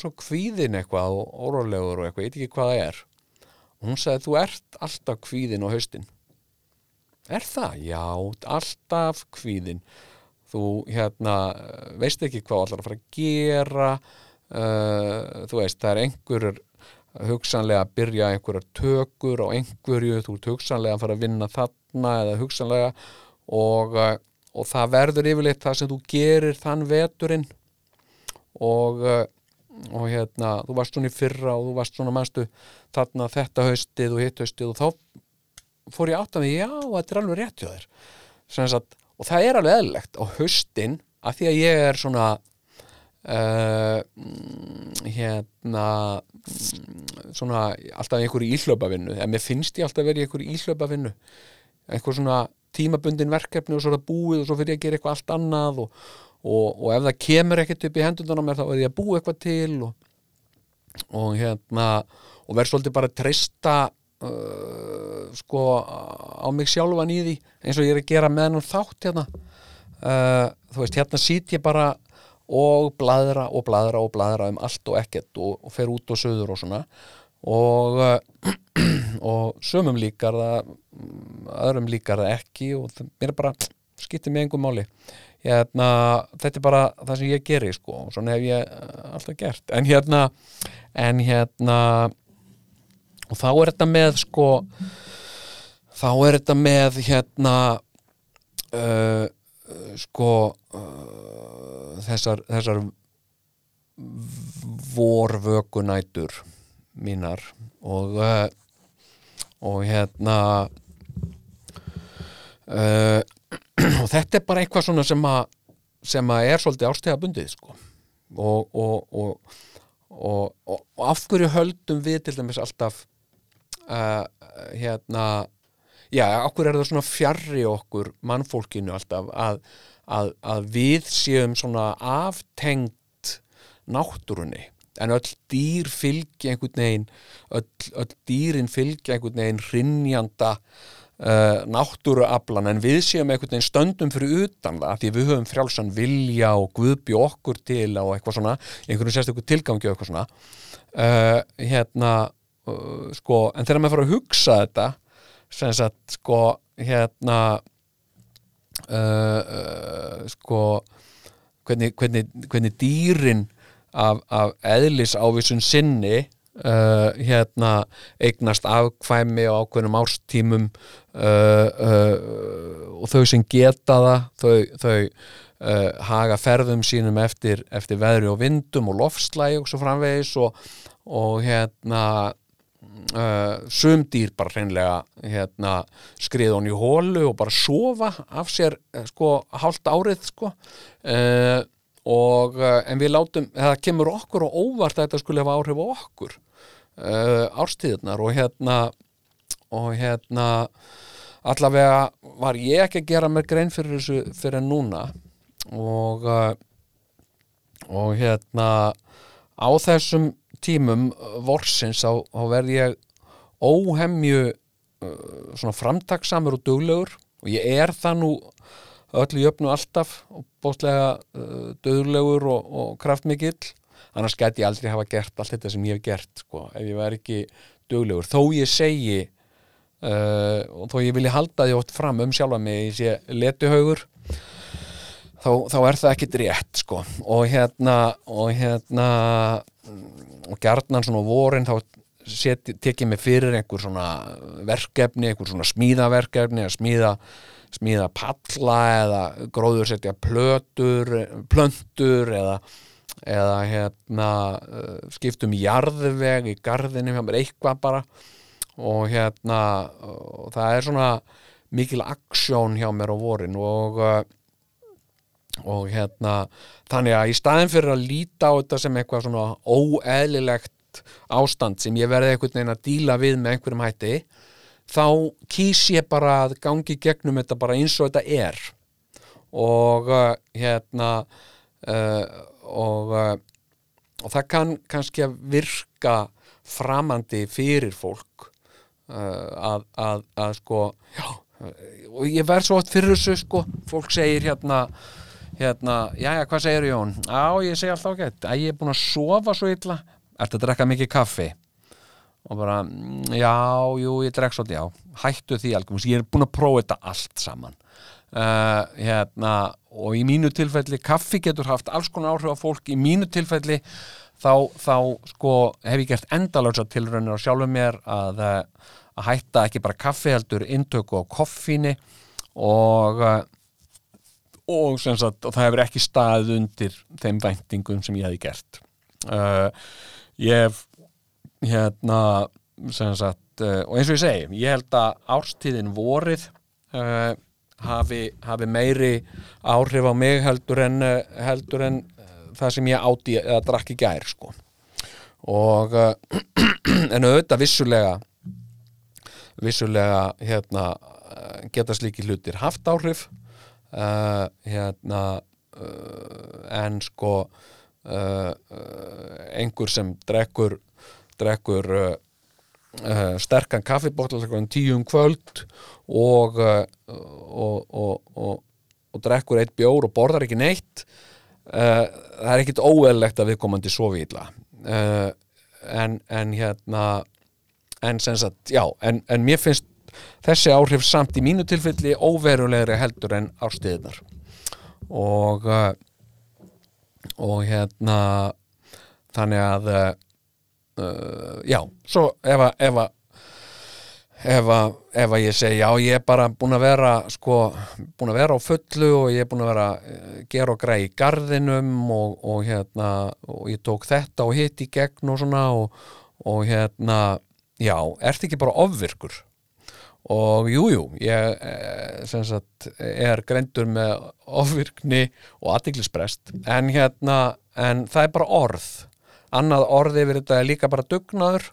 svo kvíðin eitthvað og órólegur og eitthvað, ég veit ekki hvað það er. Og hún sagði, þú ert alltaf kvíðin á haustin. Er það? Já, alltaf kvíðin þú hérna veist ekki hvað ætlar að fara að gera uh, þú veist, það er einhverjur hugsanlega að byrja einhverjar tökur á einhverju, þú ert hugsanlega að fara að vinna þarna eða hugsanlega og, uh, og það verður yfirleitt það sem þú gerir þann veturinn. Og, uh, og hérna, þú varst svona í fyrra og þú varst svona mannstu þarna þetta haustið og hitt haustið og þá fór ég átt að mig, já, þetta er alveg rétt hjá þér. Að, og það er alveg eðlilegt á haustin, af því að ég er svona uh, hérna svona alltaf einhverju íhlaupavinnu eða mér finnst ég alltaf verið einhverju íhlaupavinnu. Einhver svona tímabundin verkefni og svo er það búið og svo fyrir ég að gera eitthvað allt annað og, og, og ef það kemur ekkert upp í hendundan á mér þá er ég að búa eitthvað til og, og hérna og verð svolítið bara að treysta uh, sko á mig sjálfan í því eins og ég er að gera með hann þátt hérna. Uh, þú veist hérna sýt ég bara og bladra og bladra og bladra um allt og ekkert og, og fer út og söður og svona. Og, og sömum líkar það öðrum líkar það ekki og það mér er bara skiptið með einhver máli. Hérna, þetta er bara það sem ég geri sko og svona hef ég alltaf gert. En hérna en hérna og þá er þetta með sko þá er þetta með hérna uh, sko uh, þessar, þessar vorvökunætur mínar og uh, og hérna uh, og þetta er bara eitthvað svona sem að sem að er svolítið árstegabundið sko. Og, og, og, og af hverju höldum við til dæmis alltaf uh, hérna já, hverju er það svona fjarrri okkur mannfólkinu alltaf að, að, að við séum svona aftengt náttúrunni. En öll dýr fylgja einhvern veginn öll, öll dýrin fylgja einhvern veginn hrinnjanda uh, náttúruaflan. En við séum einhvern veginn stöndum fyrir utan það því við höfum frjálsan vilja og guðbí okkur til og eitthvað svona einhvern sérstökur tilgangi og eitthvað svona. Uh, hérna uh, sko, en þegar maður fara að hugsa þetta sem sagt sko hérna uh, uh, sko hvernig, hvernig, hvernig dýrin af, af eðlis ávísun sinni uh, hérna eignast afkvæmi á ákveðnum árstímum uh, uh, og þau sem geta það þau, þau uh, haga ferðum sínum eftir, eftir veðri og vindum og lofslæg og svo framvegis og, og hérna Uh, sumdýr bara hreinlega hérna, skriða hún í hólu og bara sofa af sér uh, sko hálft árið sko. Uh, og en við látum það kemur okkur og óvart að þetta skulle hafa áhrif á okkur árstíðunar og hérna og hérna allavega var ég ekki að gera mér grein fyrir þessu fyrir núna. Og og hérna á þessum tímum vorsins á, á verð ég óhemju uh, svona framtaksamur og duglegur. Og ég er það nú öllu jöfnu alltaf og bóstlega uh, duglegur og, og kraftmikill. Annars gæti ég aldrei hafa gert allt þetta sem ég hef gert sko. ef ég væri ekki duglegur. Þó ég segi uh, og þó ég vilji halda því oft fram um sjálfa mig ég sé letuhaugur þá, þá er það ekkit rétt sko. Og hérna og hérna og gjarnan svona vorin þá seti, tekið mig fyrir einhver svona verkefni, einhver svona smíðaverkefni að smíða smíða palla eða gróður setja plötur, plöntur eða, eða hérna uh, skiptum jarðveg í garðinu hjá mér eitthvað bara. Og hérna og það er svona mikil aksjón hjá mér á vorin og uh, og hérna þannig að í staðin fyrir að líta á þetta sem eitthvað svona óeðlilegt ástand sem ég verði einhvern veginn að díla við með einhverjum hætti þá kýs ég bara að gangi gegnum þetta bara eins og þetta er. Og uh, hérna uh, og uh, og það kann kannski að virka framandi fyrir fólk uh, að, að, að sko já, og ég verð svo oft fyrir þessu sko, fólk segir hérna hérna, já, já, hvað segir Jón? Já, ég segi alltaf ágætt, að ég er búin að sofa svo illa, ertu að drekka mikið kaffi? og bara, mm, já, jú, ég drekk svolítið, já, hættu því algjörn, ég er búin að prófa þetta allt saman. Uh, hérna, og í mínu tilfelli, kaffi getur haft alls konar áhrif á fólk, í mínu tilfelli þá, þá sko hef ég gert endalösa tilraunir á sjálfum mér að, uh, að hætta ekki bara kaffi heldur intöku á koffíni. Og uh, og, sagt, og það hefur ekki staðið undir þeim væntingum sem ég hef gert. Uh, ég hef hérna sagt, uh, og eins og ég segi, ég held að árstíðin vorið uh, hafi, hafi meiri áhrif á mig heldur en, heldur en það sem ég átti eða drakk í gær sko. Og en auðvitað vissulega vissulega hérna geta slíki hlutir haft áhrif uh, hérna uh, en sko uh, einhver sem drekkur drekkur sterkan kaffibóttal tíum kvöld og, uh, og, og, og drekkur eitt bjór og borðar ekki neitt það er ekkit óeðlegt að við komandi svo vila en, en hérna en sem sagt, já, en, en mér finnst þessi áhrif samt í mínu tilfelli óverulegri heldur en árstíðnar og og hérna þannig að uh, já, svo ef að ef að ef að, ef að ég segi já ég er bara búin að vera sko, búin að vera á fullu og ég er búin að vera uh, gera og græði í gardinum og, og hérna og ég tók þetta og hitt í gegn og svona og, og hérna já, ert ekki bara ofvirkur og jújú, jú, ég eh, sagt, er greindur með ofvirkni og aðtiklisprest en hérna, en það er bara orð. Annað orði yfir þetta er líka bara dugnaður.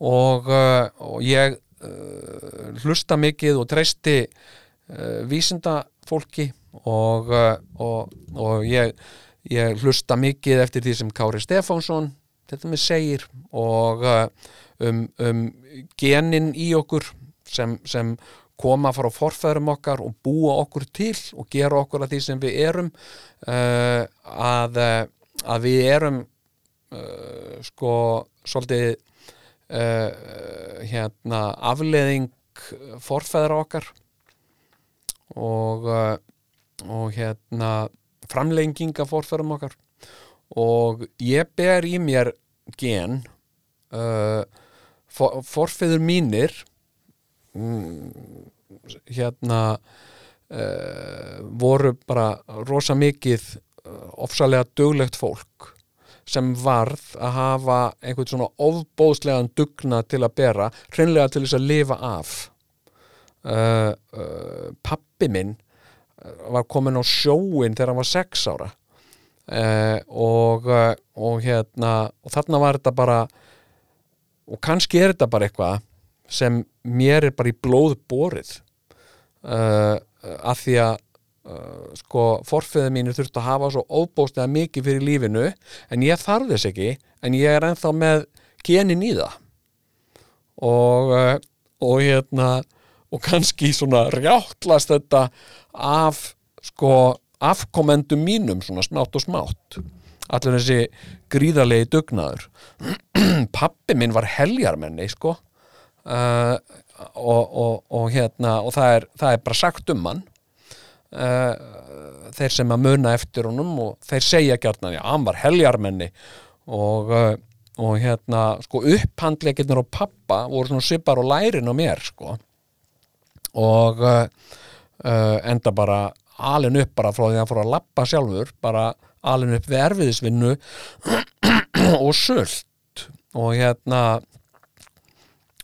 Og, uh, og ég uh, hlusta mikið og treysti uh, vísinda fólki og, uh, og, og ég, ég hlusta mikið eftir því sem Kári Stefánsson þetta með segir. Og um, um genin í okkur sem, sem koma frá forfæðurum okkar og búa okkur til og gera okkur að því sem við erum uh, að, að við erum uh, sko svolítið uh, hérna afleðing forfæðra okkar og og hérna framlenginga forfæðum okkar. Og ég ber í mér gen for, forfæður mínir hérna uh, voru bara rosa mikið ofsalega duglegt fólk sem varð að hafa einhvern svona ofbóðslegan dugna til að bera, hreinlega til þess að lifa af. Uh, uh, pappi minn var komin á sjóin þegar hann var sex ára. Uh, og, og hérna og þarna var þetta bara og kannski er þetta bara eitthvað sem mér er bara í blóð borið. Uh, af því að Uh, sko forfiðið mínu þurft að hafa svo óbóstlega mikið fyrir lífinu en ég þarf þess ekki en ég er ennþá með genin í það. Og uh, og hérna og kannski svona rjáttlast þetta af sko afkomendum mínum svona smátt og smátt. Allir þessi gríðarlegi dugnaður. Pappi minn var heljarmenni sko uh, og, og, og hérna og það er, það er bara sagt um hann. Uh, þeir sem að muna eftir honum og þeir segja gjarnan, já, hann var heljarmenni. Og, uh, og hérna sko upphandleikirnir á pappa voru svona svipar og lærin á mér sko. Og uh, enda bara alin upp bara frá því að hann fór að lappa sjálfur bara alin upp við erfiðisvinnu og sult. Og hérna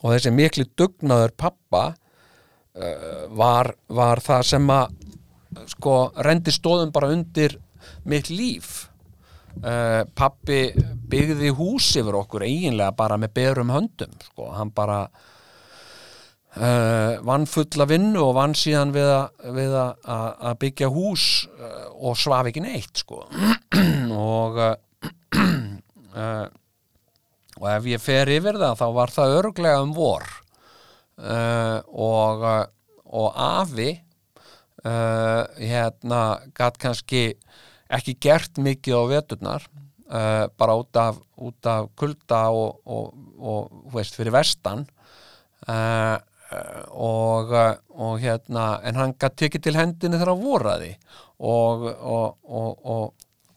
og þessi mikli dugnaður pappa uh, var, var það sem að sko rendi stóðum bara undir mitt líf. Uh, pappi byggði hús yfir okkur eiginlega bara með berum höndum sko, hann bara Uh, vann fulla vinnu og vann síðan við að, byggja hús uh, og svaf ekki neitt sko. Og uh, og ef ég fer yfir það þá var það örglega um vor. Uh, og uh, og afi uh, hérna gatt kannski ekki gert mikið á veturnar uh, bara út af, út af kulda og, og, og veist, fyrir vestan. Og, hérna en hann gætt tekið til hendinu þegar hann voraði. Og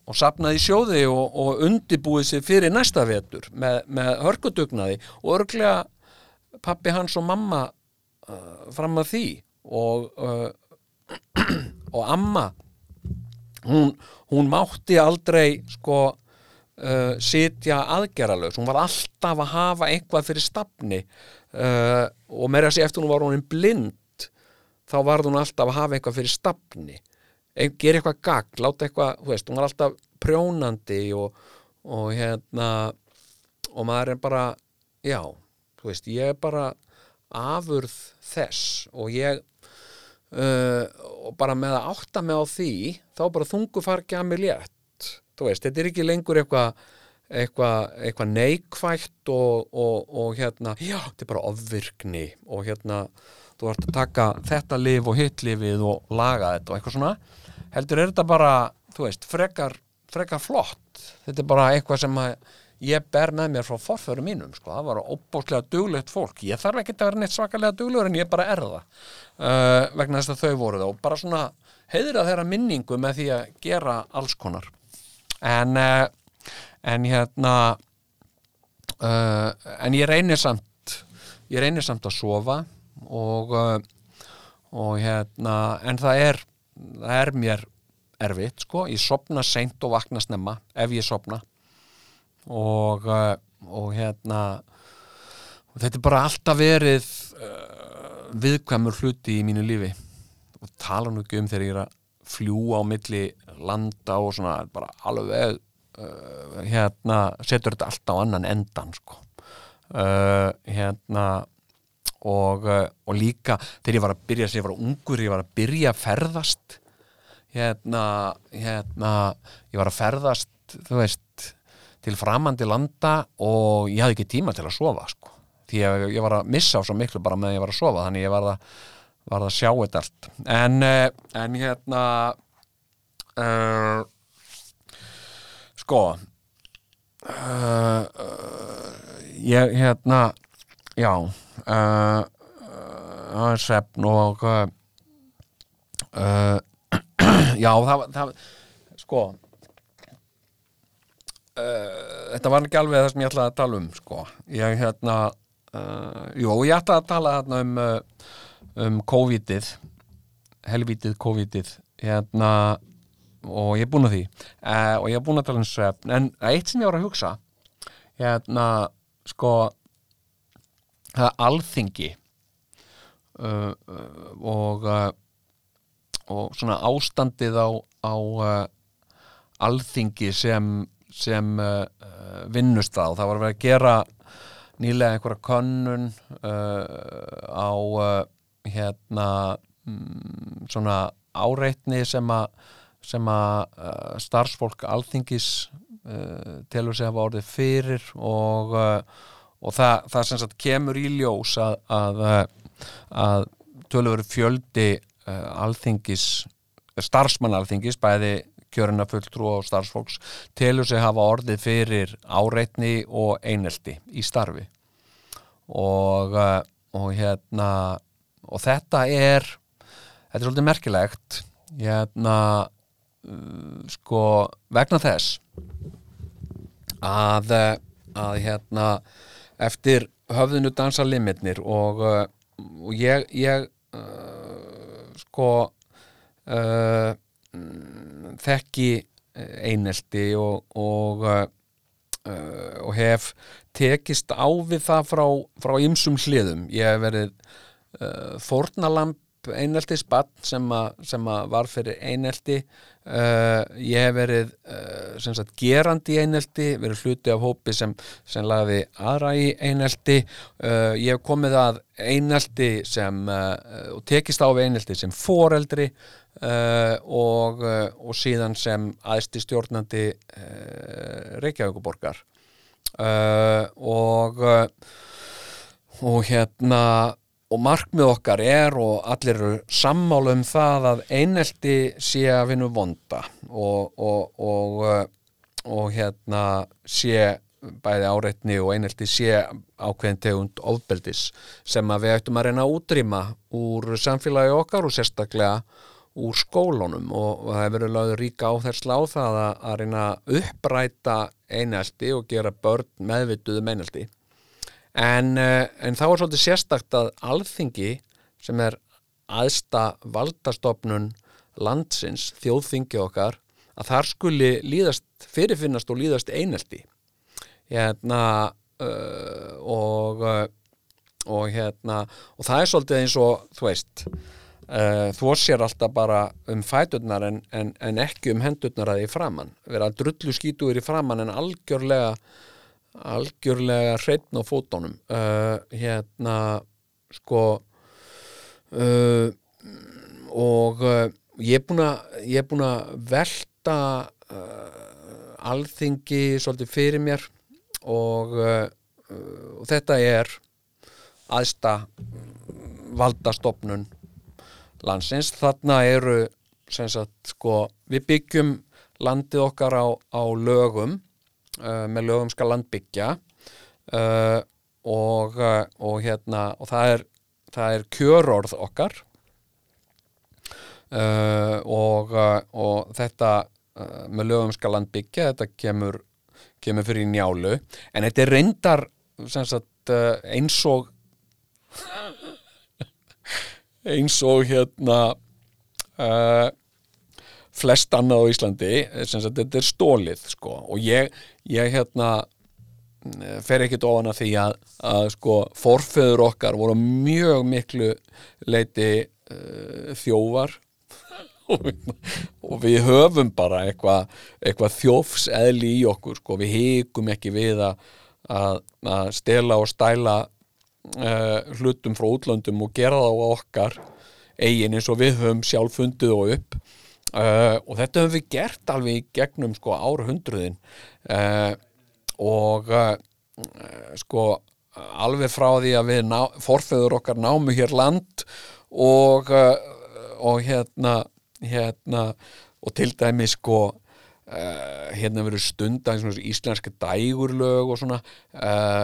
og, sapnaði sjóði og, og undibúið sér fyrir næsta vetur með, með hörkudugnaði og örglega pappi hans og mamma uh, fram að því og uh, og amma hún, hún mátti aldrei sko uh, sitja aðgerralaus, hún var alltaf að hafa eitthvað fyrir stafni uh, og meira segja eftir hún var hún blind þá var hún alltaf að hafa eitthvað fyrir stafni gera eitthvað gagn, láta eitthvað þú veist, hún var alltaf prjónandi og, og hérna og maður er bara já, þú veist, ég er bara afurð þess og ég uh, og bara með að átta mig á því þá bara þungu fargi að mig létt. Þú veist, þetta er ekki lengur eitthvað eitthvað eitthva neikvætt og, og, og hérna, já, þetta er bara ofvirkni og hérna, þú ert að taka þetta lif og hitt lifið og laga þetta og eitthvað svona heldur er þetta bara, þú veist, frekar frekar flott, þetta er bara eitthvað sem ég ber með mér frá forförum mínum, sko, það var óbúslega duglegt fólk, ég þarf ekki að vera neitt svakalega duglegur en ég bara er það uh, vegna þess að þau voru það. Og bara svona heiðra þeirra minningu með því að gera alls konar. En uh, en hérna uh, en ég reynir samt ég reynir samt að sofa og uh, og hérna en það er, það er mér erfitt sko, ég sopna seint og vakna snemma ef ég sopna og uh, og hérna og þetta er bara alltaf verið uh, viðkvæmur hluti í mínu lífi. Og tala nú ekki um þegar ég er að fljúa á milli landa og svona bara alveg uh, hérna setur þetta allt á annan endan sko. Uh, hérna og, uh, og líka þegar ég var að byrja, þegar ég var ungur ég var að byrja að ferðast. Hérna, hérna ég var að ferðast þú veist, til framandi landa og ég hafði ekki tíma til að sofa sko, því að ég var að missa á svo miklu bara með að ég var að sofa, þannig ég var að var að sjá þetta allt. En, uh, en hérna uh, sko uh, uh, ég hérna já uh, uh, sefn og uh, já það, það sko þetta var ekki alveg það sem ég ætlaði að tala um sko. Ég hérna jú, ég ætlaði að tala þarna um um COVID-ið helvítið COVID-ið hérna og ég er búin að því og ég er búin að tala um svefn. En eitt sem ég var að hugsa hérna sko það er alþingi uh, uh, og uh, og svona ástandið á, á uh, alþingi sem sem uh, uh, vinnustað það var vera að gera nýlega einhverja könnun á hérna mm, svona áreitni sem að sem að starfsfólk alþingis telur sig að hafa orðið fyrir og, uh, og það, það sem sagt kemur í ljós að, að, uh, að tölur fjöldi uh, alþingis starfsmann alþingis bæði kjörina fulltrú og starfsfólks telur sig hafa orðið fyrir áreitni og einelti í starfi. Og, og hérna og þetta er þetta er svolítið merkilegt. Hérna sko vegna þess að, að hérna eftir höfðinu dansa limitnir og, uh, og ég, ég uh, sko uh, mm, þekki einelti og og, uh, uh, og hef tekist á við það frá, frá ymsum hliðum. Ég hef verið uh, fórnalamb eineltis bann sem, sem a var fyrir einelti uh, ég hef verið uh, sagt gerandi í einelti verið hluti af hópi sem, sem lagði aðra í einelti. Uh, ég hef komið að einelti sem og tekist á við einelti sem foreldri og, og síðan sem aðsti stjórnandi Reykjavíkuborgar og og hérna og markmið okkar er og allir eru sammála um það að einelti sé að vinna vonda og, og, og, uh, og hérna sé bæði áreitni og einelti sé ákveðin tegund ofbeldis sem að við ættum að reyna að útrýma úr samfélagi okkar og sérstaklega úr skólunum. Og það hefur verið lögður ríka áhersla á það að, að reyna að uppræta einelti og gera börn meðvituð um einelti en, uh, en þá er svolítið sérstakt að alþingi sem er aðsta valdastofnun landsins, þjóðþingi okkar að þar skuli líðast fyrirfinnast og líðast einelti. Hérna uh, og uh, og hérna og það er svolítið eins og þú veist uh, þú sér alltaf bara um fæturnar en, en, en ekki um hendurnar að því framann vera drullu skítuður í framann en algjörlega algjörlega hreitn á fótónum uh, hérna sko uh, og uh, ég er búin að velta alþingi svolítið fyrir mér og, og þetta er aðsta valdastofnun landsins. Þarna eru sagt sko við byggjum landið okkar á, á lögum uh, með lögum skal land byggja uh, og, uh, og hérna og það er, er kjörorð okkar uh, og, uh, og þetta með lögum skal land byggja þetta kemur, kemur fyrir í njálu. En þetta er reyndar sagt eins og eins og hérna uh, flest annað á Íslandi sem sagt þetta er stólið sko. Og ég, ég hérna eh, fer ekkit ofan að því að, að sko forfeður okkar voru mjög miklu leiti uh, þjófar. Og, og við höfum bara eitthvað eitthva þjófseðli í okkur sko, við híkum ekki við að, að, að stela og stæla uh, hlutum frá útlöndum og gera það á okkar eigin eins og við höfum sjálf fundið og upp uh, og þetta höfum við gert alveg gegnum sko árhundruðin. Uh, og uh, sko alveg frá því að við ná, forfeður okkar námu hér land og, og hérna hérna og til dæmi sko hérna verður stundan svona íslenska dægurlög og svona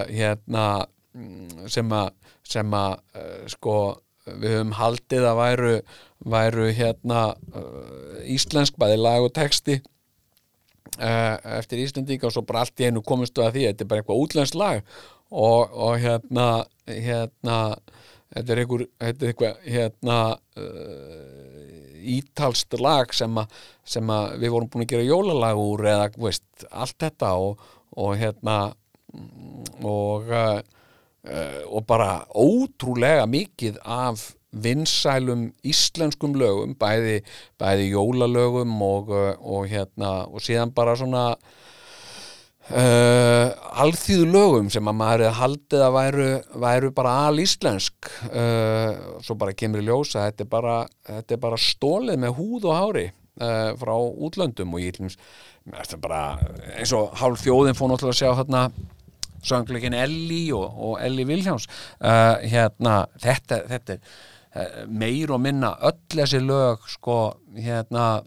hérna mm, sem að sko við höfum haldið að væru væru hérna uh, íslensk bæði lag og texti uh, eftir Íslendinga og svo bara allt í einu komistu að því þetta er bara eitthvað útlenskt lag. Og, og hérna hérna þetta er einhver þetta er eitthvað hérna uh, ítalst lag sem að, sem að við vorum búin að gera jólalag úr eða veist, allt þetta og, og hérna og uh, og bara ótrúlega mikið af vinsælum íslenskum lögum bæði, bæði jólalögum og, uh, og hérna og síðan bara svona uh, alþýðu lögum sem að maður hefði haldið að væru, væru bara alíslensk. Uh, svo bara kemur í ljósa þetta er bara, þetta er bara stólið með húð og hári uh, frá útlöndum og ég er bara eins og hálf þjóðin fór náttúrulega að sjá hérna söngleikin Elli og, og Elli Viljáns uh, hérna þetta, þetta uh, meir og minna öll þessi lög sko hérna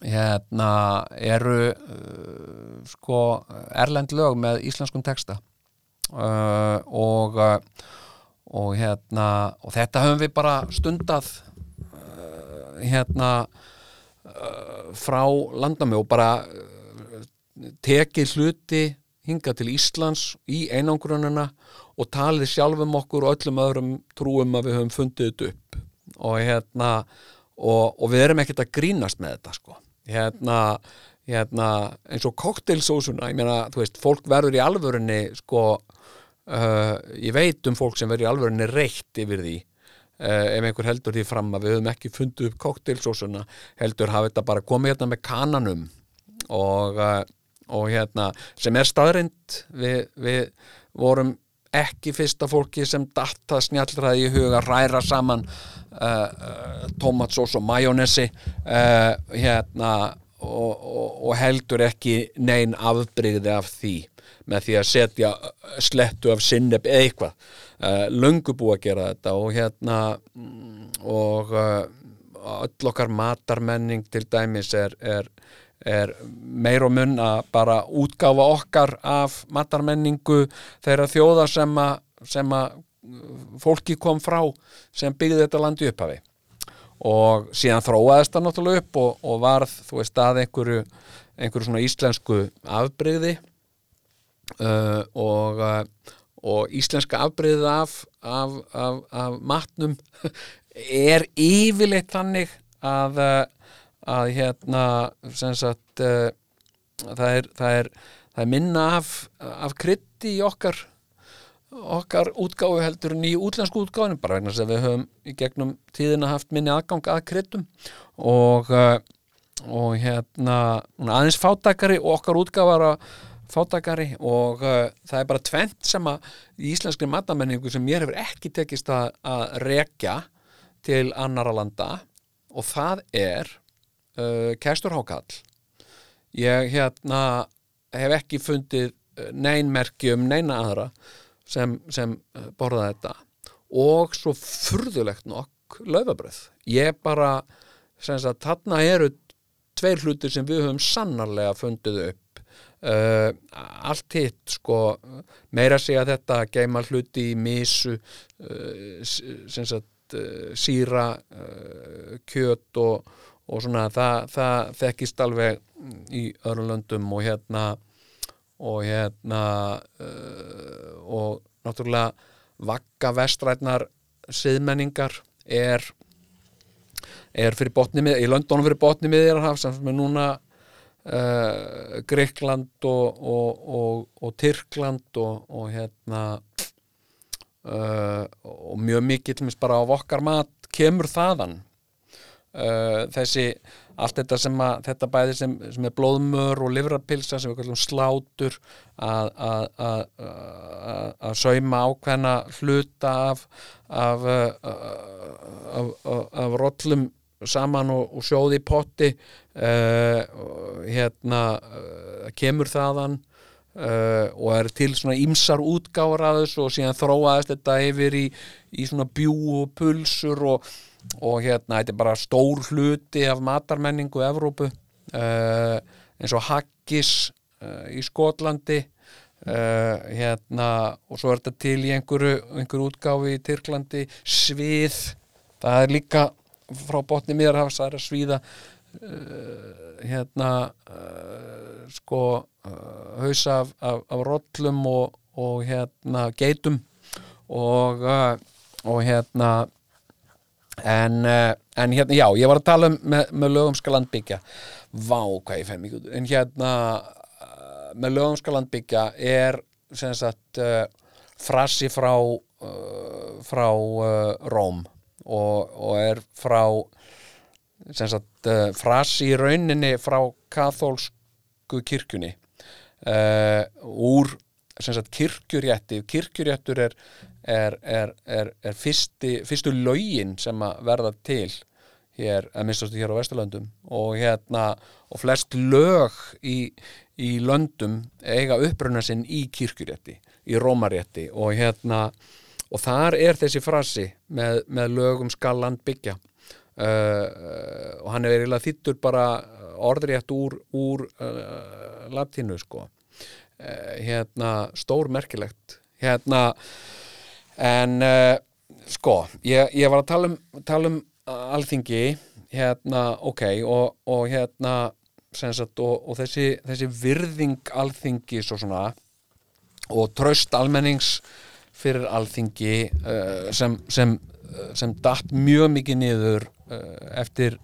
hérna eru uh, sko erlend lög með íslenskum texta. Uh, og uh, og hérna og þetta höfum við bara stundað uh, hérna frá landami og bara tekið hluti hinga til Íslands í einangrunina og talið sjálfum okkur og öllum öðrum trúum að við höfum fundið þetta upp. Og hérna og, og við erum ekkert að grínast með þetta sko. Hérna, hérna eins og koktelsósuna, ég meina þú veist, fólk verður í alvörunni sko uh, ég veit um fólk sem verður í alvörunni reitt yfir því uh, ef einhver heldur því fram að við höfum ekki fundið upp koktelsósuna, heldur hafa þetta bara komið hérna með kananum. Og, uh, og hérna sem er staðrind við, við vorum ekki fyrsta fólki sem datta snjallræði í huga ræra saman uh, uh, tomatsós og majónesi uh, hérna og, og, og heldur ekki nein afbrigði af því með því að setja slettu af sinneb eða eitthvað. Uh, löngu búið að gera þetta og hérna mm, og uh, öll okkar matarmenning til dæmis er, er er meir og mun að bara útgáfa okkar af matarmenningu þeirra þjóða sem að, sem að fólki kom frá sem byggði þetta landi upphafi. Og síðan þróaðist það náttúrulega upp og, og varð, þú veist, að einhverju, einhverju svona íslensku afbreyði uh, og, uh, og íslenska afbreyðið af, af, af, af matnum er yfirleitt þannig að uh, að hérna sem sagt uh, það, er, það, er, það er minna af, af krytti í okkar okkar útgáfu heldur en í útlensku útgáfinu bara vegna að við höfum í gegnum tíðina haft minni aðgang að kryttum og, uh, og hérna aðeins fátakari og okkar útgáfara fátakari og uh, það er bara tvent sem að í íslenskri matamenningu sem mér hefur ekki tekist að, að rekja til annara landa. Og það er uh, Kestur Hákall. Ég hérna hef ekki fundið neinmerki um neina aðra sem, sem borða þetta. Og svo furðulegt nokk laufabröð ég bara sagt, þarna eru tveir hlutir sem við höfum sannarlega fundið upp. Uh, allt hitt sko meira segja þetta geima hluti í misu uh, sagt uh, síra kjöt og og svona það, það þekkist alveg í öðrum löndum og hérna og hérna uh, og náttúrulega vakka vestrætnar siðmenningar er er fyrir botni mið, í löndunum fyrir botni miðjarhaf sem er núna uh, Greikland og, og, og, og Tyrkland og hérna uh, og mjög mikið til minnst bara á okkar mat kemur þaðan uh, þessi, allt þetta sem að þetta bæði sem, sem er blóðmör og livrapilsa sem kallum slátur að, að, að, að sauma ákveðna hluta af af, af, af rollum saman og, og sjóði í potti uh, hérna uh, kemur þaðan Uh, og er til svona ímsar útgáður að þessu og síðan þróaðist þetta yfir í, í svona bjú og pulsur og, og hérna þetta er bara stór hluti af matarmenningu Evrópu uh, eins og haggis uh, í Skotlandi hérna og svo er þetta til í einhverju, einhverju útgáfi í Tyrklandi svið. Það er líka frá botni miðarhafs það er að svíða hérna sko uh, hausa af, af, af rollum og, og hérna geitum. Og, uh, og hérna en, uh, en hérna já, ég var að tala um með, með lögumska landbyggja. Vá hvað ég mikið en hérna uh, með lögumska landbyggja er sem sagt uh, frasi frá uh, frá Róm og, og er frá sem sagt frasi í rauninni frá kathólsku kirkjunni uh, úr sagt, kirkjurétti. Kirkjuréttur er, er, er, er fyrsti, fyrstu lögin sem að verða til hér, að minnstastu hér á Vesturlöndum. Og hérna, og flest lög í, í löndum eiga uppruna sinn í kirkjurétti í rómarétti. Og hérna og þar er þessi frasi með, með lögum skalland byggja. Uh, og hann er eiginlega þýttur bara orðrétt úr, úr uh, latínu sko. Uh, hérna stór merkilegt hérna en uh, sko ég, ég var að tala um, tala um alþingi hérna ok og, og hérna sem sagt, og, og þessi, þessi virðing alþingis og svona og tröst almennings fyrir alþingi uh, sem, sem, uh, sem datt mjög mikið niður uh, eftir,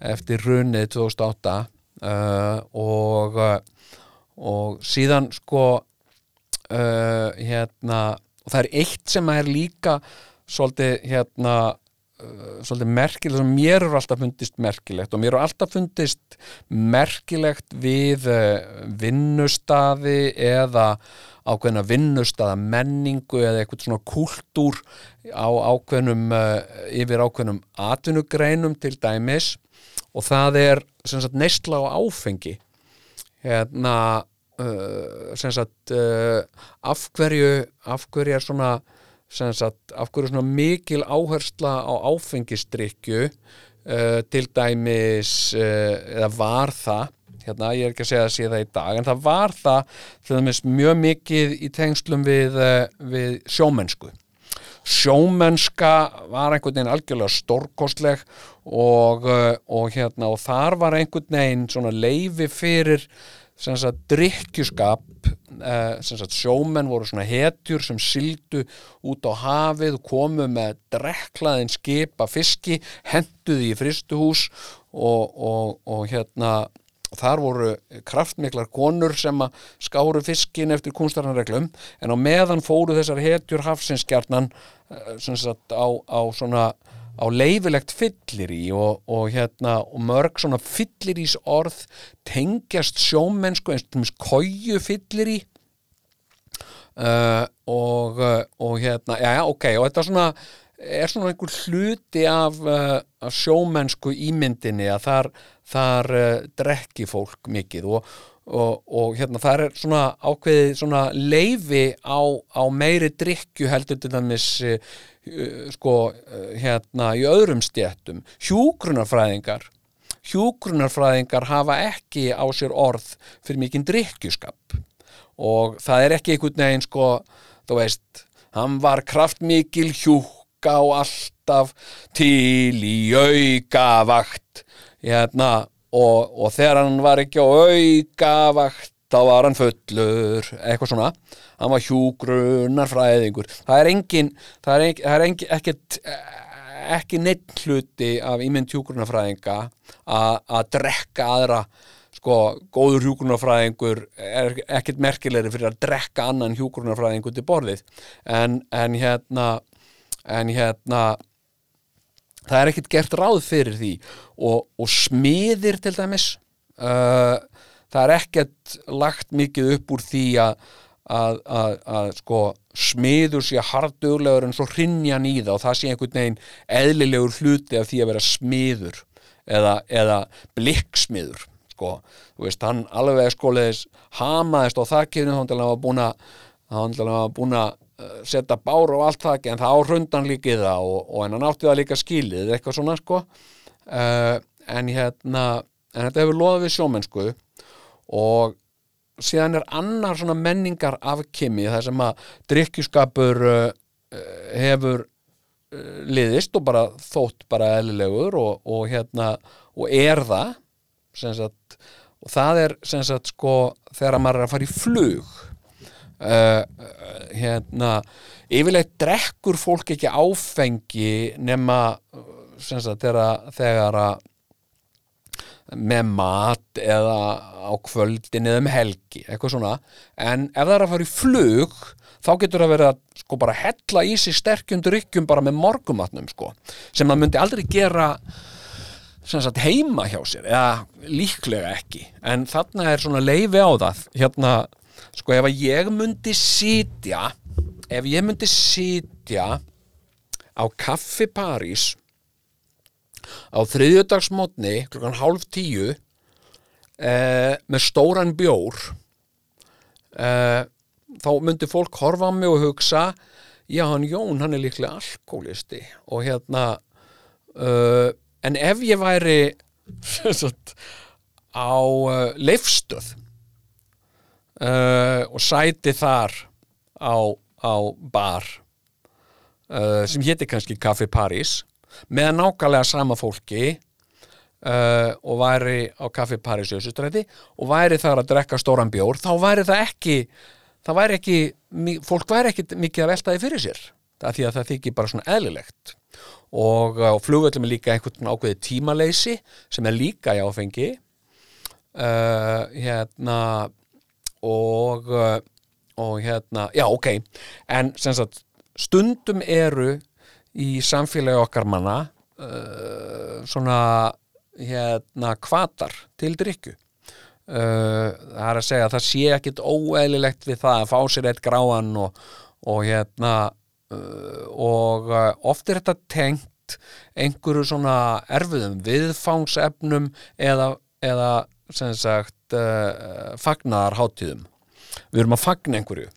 eftir runið 2008 uh, og og síðan sko hérna og það er eitt sem er líka svolítið hérna uh, svolítið merkilegt sem mér er alltaf fundist merkilegt. Og mér er alltaf fundist merkilegt við uh, vinnustaði eða ákveðna vinnustaða menningu eða eitthvað svona kultúr á ákveðnum uh, yfir ákveðnum atvinnugreinum til dæmis. Og það er neysla á áfengi. Hérna uh, sem sagt uh, af hverju af hverju er svona sem sagt, af hverju er svona mikil áhersla á áfengistrykju uh, til dæmis uh, eða var það hérna, ég er ekki að segja að sé það í dag en það var það til dæmis mjög mikið í tengslum við, uh, við sjómennsku. Sjómennska var einhvern veginn algjörlega stórkostleg og, uh, og hérna og þar var einhvern veginn leifi fyrir sem sagt drikkjuskap uh, sem sagt sjómenn voru svona hetjur sem sildu út á hafið komu með drekklaðin skipa fiski, henduði í fristuhús og, og, og hérna þar voru kraftmiklar konur sem að skáru fiskin eftir kunstarnarreglum en á meðan fóru þessar hetjur hafsinskjarnan uh, sem sagt á, á svona á leifilegt fyllir í og, og hérna og mörg svona fyllir ís orð tengjast sjómennsku eins og tjómis kóju fyllir í uh, og, uh, og hérna, já, já, ok og þetta svona er svona einhver hluti af, uh, af sjómennsku ímyndinni að þar, þar uh, drekki fólk mikið og hérna það er svona ákveðið svona leifi á, á meiri drikju heldur til dæmis uh, sko uh, hérna í öðrum stjættum hjúgrunarfræðingar hjúgrunarfræðingar hafa ekki á sér orð fyrir mikinn drikkjuskap og það er ekki einhvern veginn sko, þú veist hann var kraftmikil hjúka og alltaf til í aukavakt hérna, og, og þegar hann var ekki á aukavakt þá var hann fullur, eitthvað svona. Hann var hjúgrunarfræðingur það er engin það er, það er engin, ekkert ekki neitt hluti af ímynd hjúgrunarfræðinga að drekka aðra sko, góður hjúgrunarfræðingur er ekkert merkilegri fyrir að drekka annan hjúgrunarfræðingur til borðið. En, en hérna en hérna það er ekkert gert ráð fyrir því. Og, og smiðir til dæmis uh, það er ekkert lagt mikið upp úr því að að, að, að sko smiður sé harduglegur en svo hrinjan í það og það sé einhvern veginn eðlilegur hluti af því að vera smiður eða, eða blikksmiður sko, þú veist, hann alveg skoleðis hamaðist á þakkinu þá hann var búin að hann var búin að uh, setja bár og allt þakki en það áhrundan líkið það og, og en hann átti það líka skilið eitthvað svona sko. Uh, en hérna en þetta hefur loðað við sjómennsku og síðan er annar svona menningar afkimi þar sem að drikkjuskapur uh, hefur uh, liðist og bara þótt bara eðlilegur og, og hérna og er það sagt, og það er sagt sko þegar maður er að fara í flug uh, hérna yfirleitt drekkur fólk ekki áfengi nema sagt þegar, þegar að með mat eða á kvöldin eða um helgi, eitthvað svona. En ef það er að fara í flug þá getur það verið að sko bara hella í sig sterkjundur ykkur bara með morgumatnum sko, sem það myndi aldrei gera sagt, heima hjá sér, eða líklega ekki, en þarna er svona leifi á það, hérna sko ef ég myndi sitja ef ég myndi sitja á Kaffi París á þriðjudagsmótni klukkan hálf tíu eh, með stóran bjór eh, þá myndi fólk horfa á mig og hugsa já hann Jón hann er líklega alkoholisti og hérna uh, en ef ég væri á uh, leifstöð uh, og sæti þar á, á bar uh, sem héti kannski Café Paris með nákvæmlega sama fólki uh, og væri á Café Paris í Össustræti og væri þar að drekka stóran bjór þá væri það ekki það væri ekki, fólk væri ekki mikið að velta því fyrir sér það því að það þykir bara svona eðlilegt. Og á flugvöllum er líka einhvern ákveði tímaleysi sem er líka í áfengi uh, hérna og uh, og hérna, já ok en sagt stundum eru í samfélagi okkar manna uh, svona hérna kvatar til drykju uh, það er að segja að það sé ekkit óeðlilegt við það að fá sér eitt gráan og, og hérna uh, og oft er þetta tengt einhverju svona erfiðum viðfangsefnum eða, eða sem sagt fagnaðarháttíðum við erum að fagna einhverju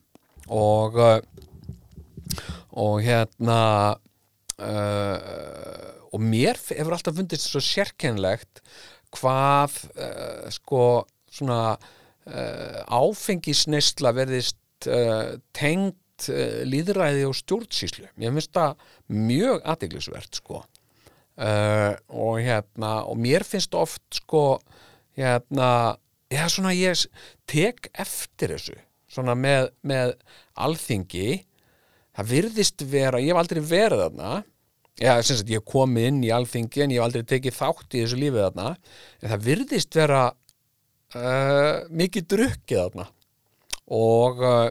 og og hérna uh, og mér hefur alltaf fundist svo sérkennlegt hvað uh, sko svona uh, áfengisneisla verðist uh, líðræði og stjórnsýslu. Mér finnst það mjög aðeglisvert sko. Og hérna og mér finnst oft sko hérna já svona ég tek eftir þessu svona með, með alþingi það virðist vera, ég hef aldrei verið þarna. Já, sem sagt, ég hef komið inn í alþingi en ég hef aldrei tekið þátt í þessu lífið þarna. En það virðist vera uh, mikið drukkið þarna. Og uh,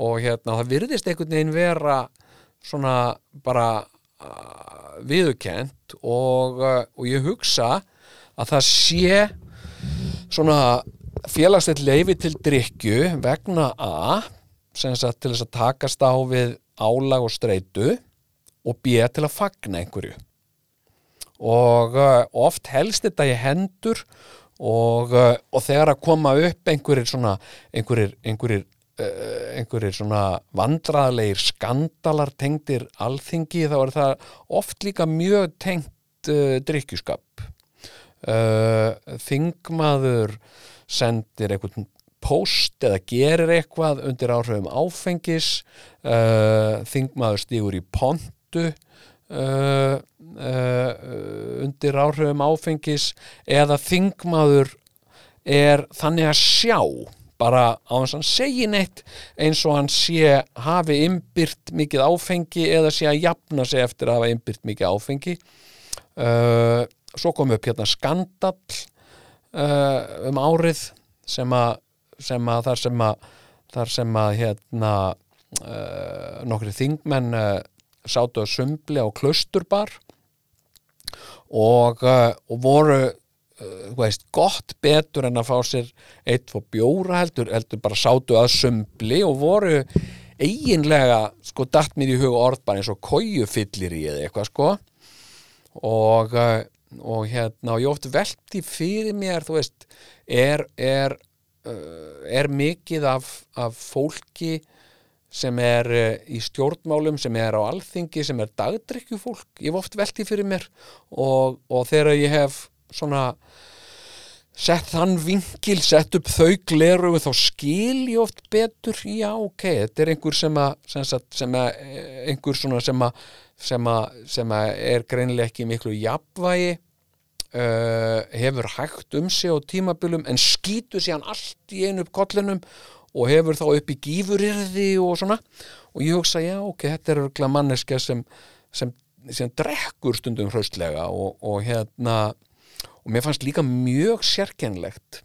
og hérna, það virðist einhvern veginn vera svona bara uh, viðurkent og, uh, og ég hugsa að það sé svona félagslegt leifi til drykju vegna A. sem sagt til þess að takast á við álag og streitu og B til að fagna einhverju. Og uh, oft helst þetta í hendur og, uh, og þegar að koma upp einhverjir svona einhverjir, einhverjir, uh, einhverjir svona vandræðlegir skandalar tengdir alþingi þá er það oft líka mjög tengt uh, drikkjuskap uh, þingmaður sendir einhvern post eða gerir eitthvað undir áhrifum áfengis uh, þingmaður stígur í pontu uh, uh, undir áhrifum áfengis eða þingmaður er þannig að sjá bara á þess að hann segi neitt eins og hann sé hafi innbyrt mikið áfengi eða sé að jafna sig eftir að hafa innbyrt mikið áfengi. Uh, svo kom upp hérna skandall uh, um árið sem að, sem að þar sem að þar sem að hérna uh, nokkri þingmenn uh, sátu að sumbli á klausturbar og, uh, og voru veist, gott betur en að fá sér eitt fór bjóra heldur, heldur bara sátu að sumbli og voru eiginlega, sko, datt mér í huga orð bara eins og kójufyllir í eða eitthvað, sko. Og, og hérna, og ég oft velti fyrir mér, þú veist er, er er mikið af, af fólki sem er uh, í stjórnmálum, sem er á alþingi, sem er dagdrykkjufólk, ég hef oft velti fyrir mér. Og, og þegar ég hef svona sett þann vinkil, sett upp þau gleru þá skil ég oft betur. Já, ok, þetta er einhver sem að sem, sagt, sem að, eh, einhver svona sem að sem að, sem að er greinilega ekki miklu jafnvægi uh, hefur hægt um sig á tímabilum en skýtur síðan allt í einu upp kollinum og hefur þá upp í gífurirði og svona. Og ég hugsa, já, ok, þetta er örgulega manneska sem, sem, sem drekkur stundum hraustlega og, og hérna og mér fannst líka mjög sérkennlegt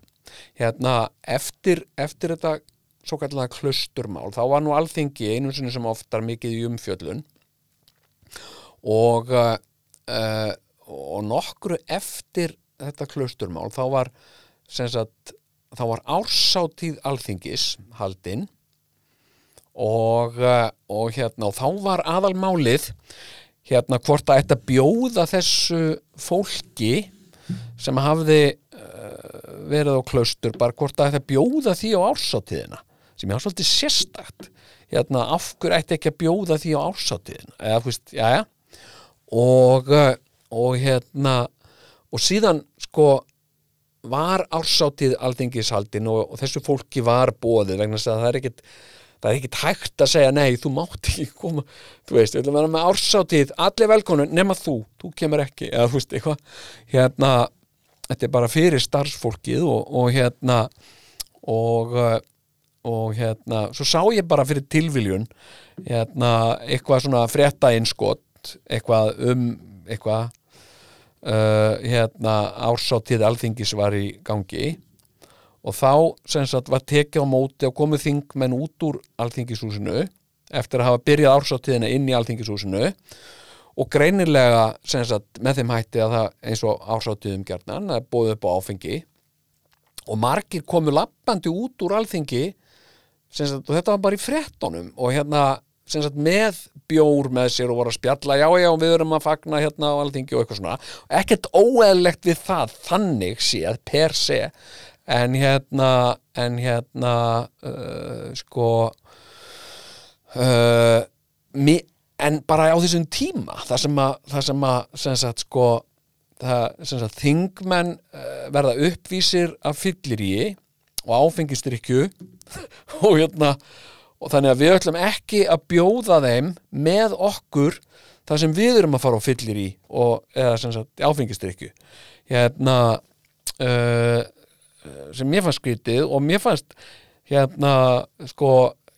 hérna eftir, eftir þetta svo kallega klusturmál þá var nú alþingi einu sem oftar mikið í umfjöllun og uh, uh, og nokkru eftir þetta klusturmál þá var sagt, þá var ársáttíð alþingis haldinn og, uh, og hérna og þá var aðalmálið hérna hvort að þetta bjóða þessu fólki sem hafði uh, verið á klaustur bara hvort að þetta bjóða því á ársáttíðina sem ég var svolítið sérstakt. Hérna af hverju ætti ekki að bjóða því á ársáttíðina eða þú veist, já já og, uh, og hérna og síðan sko var ársáttíð alþingishaldin og, og þessu fólki var bóðið vegna að það er ekkit það er ekkit hægt að segja nei, þú mátt ekki koma. Þú veist, við ætlum að vera með ársáttíð allir velkonu, nema þú, þú kemur ekki eða þú veist, eitthvað. Hérna, þetta er bara fyrir starfsfólkið og, og hérna og, uh, og hérna svo sá ég bara fyrir tilviljun hérna, eitthvað svona frétta innskott, eitthvað um eitthvað uh, hérna ársáttíð alþingis var í gangi og þá sem sagt var tekið á móti og komið þingmenn út úr alþingishúsinu eftir að hafa byrjað ársáttíðina inn í alþingishúsinu og greinilega sem sagt með þeim hætti að það eins og ársáttíðum gerðnan að bóði upp á áfengi og margir komu lappandi út úr alþingi sagt og þetta var bara í frettonum og hérna sagt með bjór með sér og voru að spjalla já já við erum að fagna hérna á alþingi og eitthvað svona. Ekkert óeðlegt við það þannig séð per se en hérna en hérna uh, sko uh, mi, en bara á þessum tíma það sem að, það sem að sem sagt sko það, sem sagt, þingmenn uh, verða uppvísir af fylliríi og áfengistrykju og hérna og þannig að við ætlum ekki að bjóða þeim með okkur það sem við erum að fara á fyllir í og, eða sem sagt áfengistrykju hérna uh, sem mér fannst skrítið og mér fannst hérna sko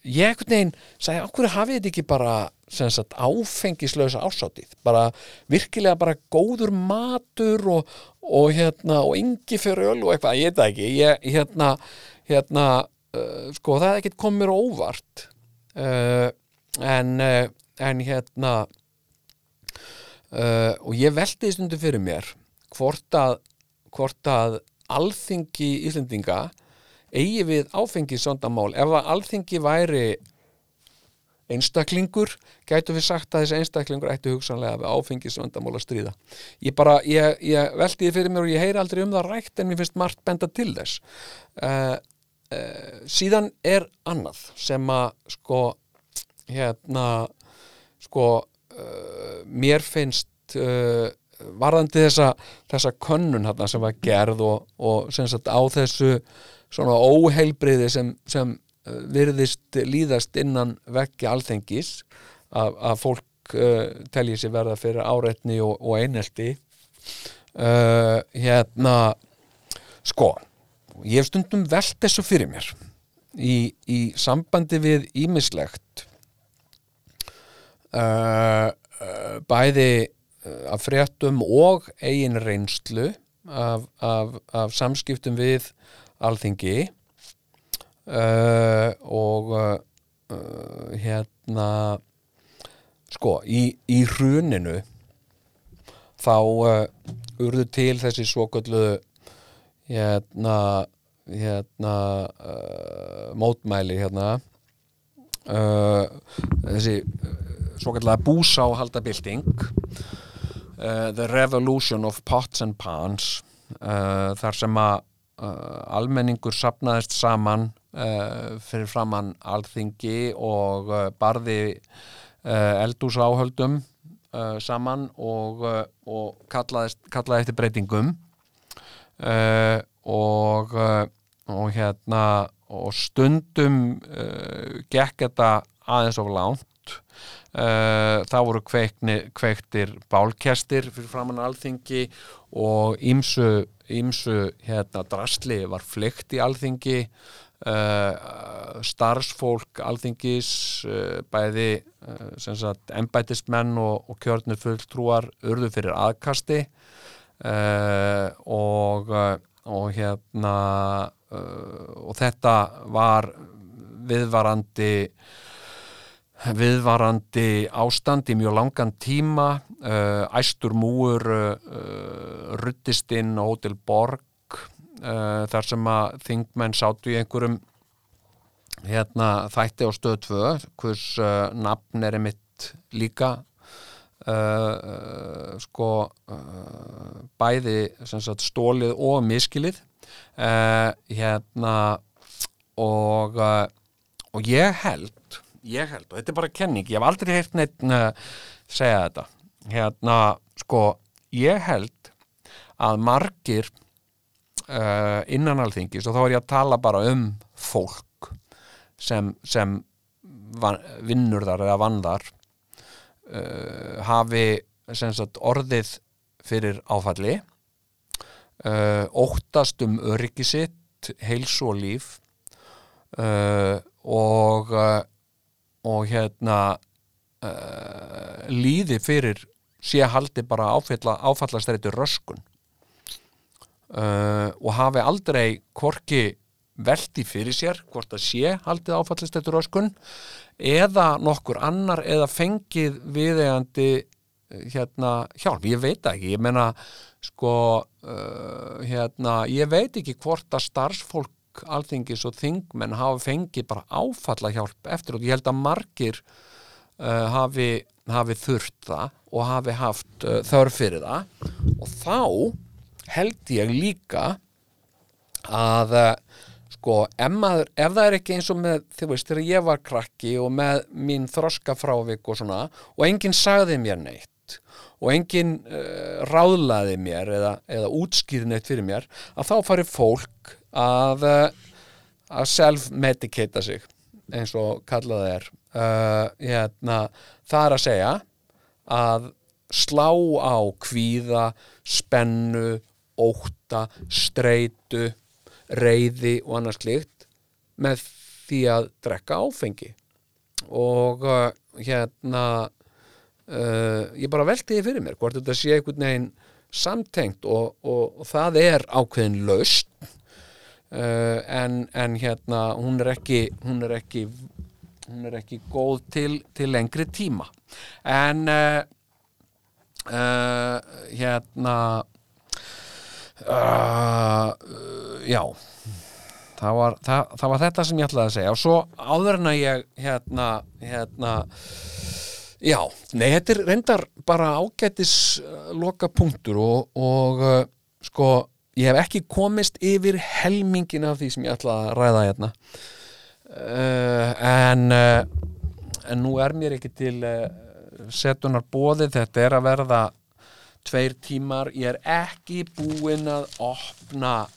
ég ekkert neginn sagði okkur hafið þetta ekki bara sagt áfengislausa ásátið bara virkilega bara góður matur og, og hérna og yngi fyrir öll og eitthvað, ég veit það ekki. Ég hérna hérna uh, sko það er ekkert á óvart. Uh, en uh, en hérna og ég veldi í stundu fyrir mér hvort að hvort að alþingi Íslendinga eigi við áfengisvandamál. Ef að alþingi væri einstaklingur gætu við sagt að þessi einstaklingur ættu hugsanlega við áfengisvandamál að stríða. Ég bara, ég, ég veldi því fyrir mér og ég heyri aldrei um það rætt en mér finnst margt benda til þess. Uh, uh, síðan er annað sem að sko hérna sko uh, mér finnst uh, varðandi þessa, þessa könnun hérna sem var gerð og, og sem sagt á þessu svona óheilbriði sem, sem virðist líðast innan vekki alþengis að, að fólk uh, telji sér verða fyrir áreitni og, og einelti. Uh, hérna sko ég hef stundum velt þessu fyrir mér í, í sambandi við ímislegt uh, uh, bæði uh, af fréttum og eigin reynslu af, af, af samskiptum við alþingi uh, og uh, hérna sko, í, í hruninu þá uh, urðu til þessi svoköllu hérna hérna uh, mótmæli hérna. Uh, þessi svokallega búsá haldabilding uh, The Revolution of Pots and Pans. Uh, þar sem að uh, almenningur sapnaðist saman uh, fyrir framann alþingi og uh, barði uh, eldúsáhöldum uh, saman og, uh, og kallaðist, kallaði eftir breytingum uh, og, uh, og hérna og stundum uh, gekk þetta aðeins of langt. Uh, þá voru kveikni, kveiktir bálkestir fyrir framann alþingi og ímsu, ímsu hérna, drasli var flykt í alþingi. Uh, starfsfólk alþingis uh, bæði sagt, embætismenn og, og kjörnir fulltrúar urðu fyrir aðkasti og, og hérna og þetta var viðvarandi viðvarandi ástand í mjög langan tíma. Æstur múur ruttist inn á Hotel Borg þar sem að þingmenn sátu í einhverjum hérna þætti á stöð 2 hvers nafn er mitt líka sko bæði sagt, stólið og miskilið hérna og og ég held ég held og þetta er bara kenning, ég hef aldrei heyrt neitt uh, segja þetta. Hérna, sko ég held að margir uh, innan alþingis og þá er ég að tala bara um fólk sem, sem van, vinnur þar eða vann þar uh, hafi sagt, orðið fyrir áfalli uh, óttast um öryggi sitt heils og líf uh, og uh, og hérna uh, líði fyrir sé haldi bara áfalla, áfallastreitu röskun. Uh, og hafi aldrei hvorki velti fyrir sér hvort að sé haldið áfallastreitu röskun eða nokkur annar eða fengið viðegandi hérna hjálp, ég veit ekki. Ég meina sko uh, hérna, ég veit ekki hvort að starfsfólk alþingis og þingmenn hafa fengið bara áfalla hjálp eftir og ég held að margir uh, hafi, hafi þurft það og hafi haft uh, þörf fyrir það. Og þá held ég líka að uh, sko, ef, maður, ef það er ekki eins og með, þú veist, þegar ég var krakki og með mín þroskafrávik og svona og enginn sagði mér neitt og enginn uh, ráðlaði mér eða, eða útskýði neitt fyrir mér að þá fari fólk að, uh, að self-medicata sig eins og kallaði er. Uh, hérna, það er að segja að slá á kvíða, spennu, óta, streitu, reyði og annars klikt með því að drekka áfengi. Og uh, hérna uh, ég bara velti því fyrir mér hvort þetta sé einhvern veginn samtengt og, og, og það er ákveðin laust uh, en, en hérna hún er ekki hún er ekki, hún er ekki góð til, til lengri tíma. En uh, uh, hérna uh, já. Það var, það, það var þetta sem ég ætlaði að segja. Og svo áður en að ég hérna, hérna já, nei, þetta er reyndar bara ágætis uh, loka punktur og, og uh, sko, ég hef ekki komist yfir helmingin af því sem ég ætlaði að ræða hérna. Uh, en en nú er mér ekki til setunar bóðið, þetta er að verða tveir tímar, ég er ekki búinn að opna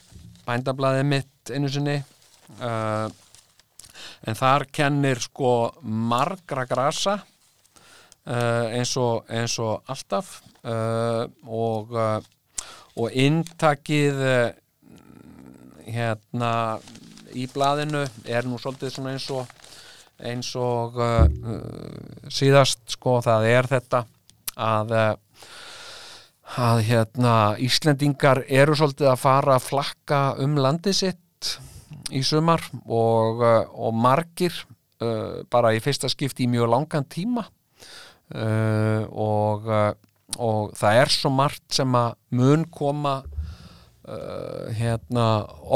bændablaðið mitt einu sinni uh, en þar kennir sko margra grasa uh, eins, og, eins og alltaf uh, og uh, og inntakið uh, hérna í blaðinu er nú svolítið svona eins og eins og uh, síðast sko það er þetta að uh, að hérna Íslendingar eru svolítið að fara að flakka um landið sitt í sumar og, uh, og margir uh, bara í fyrsta skipti í mjög langan tíma. Uh, og, og það er svo margt sem að mun koma uh, hérna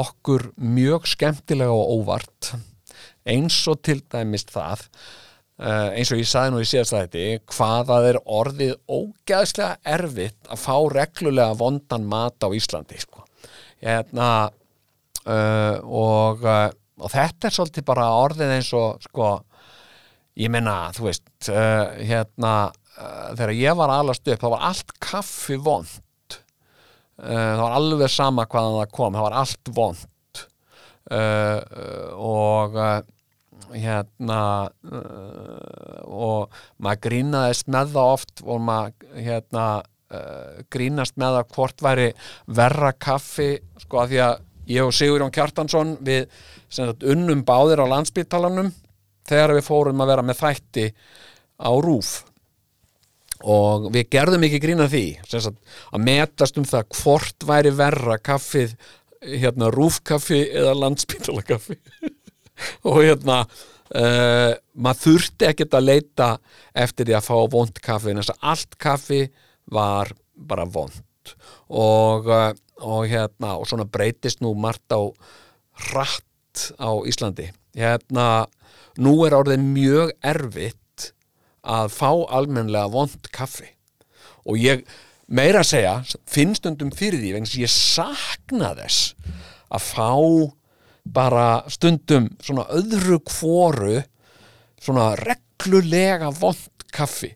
okkur mjög skemmtilega og óvart. Eins og til dæmist það Uh, eins og ég sagði nú í síðast þætti hvað það er orðið ógæðslega erfitt að fá reglulega vondan mat á Íslandi sko. hérna uh, og, uh, og þetta er svolítið bara orðið eins og sko, ég menna, þú veist hérna, þegar ég var alast upp, þá var allt kaffi vond það var alveg sama hvaðan það kom, það var allt vond og hérna uh, og maður grínaðist með það oft og maður hérna uh, grínast með það hvort væri verra kaffi sko að því að ég og Sigurjón Kjartansson við sagt, unnum báðir á landsbyttalanum þegar við fórum að vera með þætti á rúf og við gerðum ekki grína því sagt, að metast um það hvort væri verra kaffið hérna rúfkaffi eða landsbyttalakaffi og hérna uh, maður þurfti ekkert að leita eftir því að fá vond kaffi en þess að allt kaffi var bara vond og, uh, og hérna og svona breytist nú margt á hratt á Íslandi. Hérna nú er orðið mjög erfitt að fá almennlega vond kaffi. Og ég meira að segja finnst undum fyrir því vegna sem ég sakna þess að fá bara stundum svona öðru kvoru svona reglulega vond kaffi.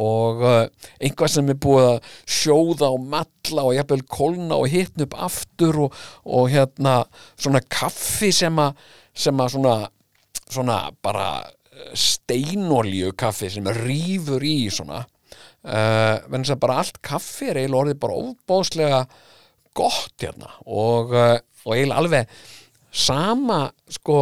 Og uh, einhvað sem er búið að sjóða og matla og jafnvel kólna og hitna upp aftur og, og hérna svona kaffi sem að að svona, svona bara steinolju kaffi sem rýfur í svona. Uh, menn sem bara allt kaffi er eiginlega orðið bara óbóðslega gott hérna. Og, uh, og eiginlega alveg sama sko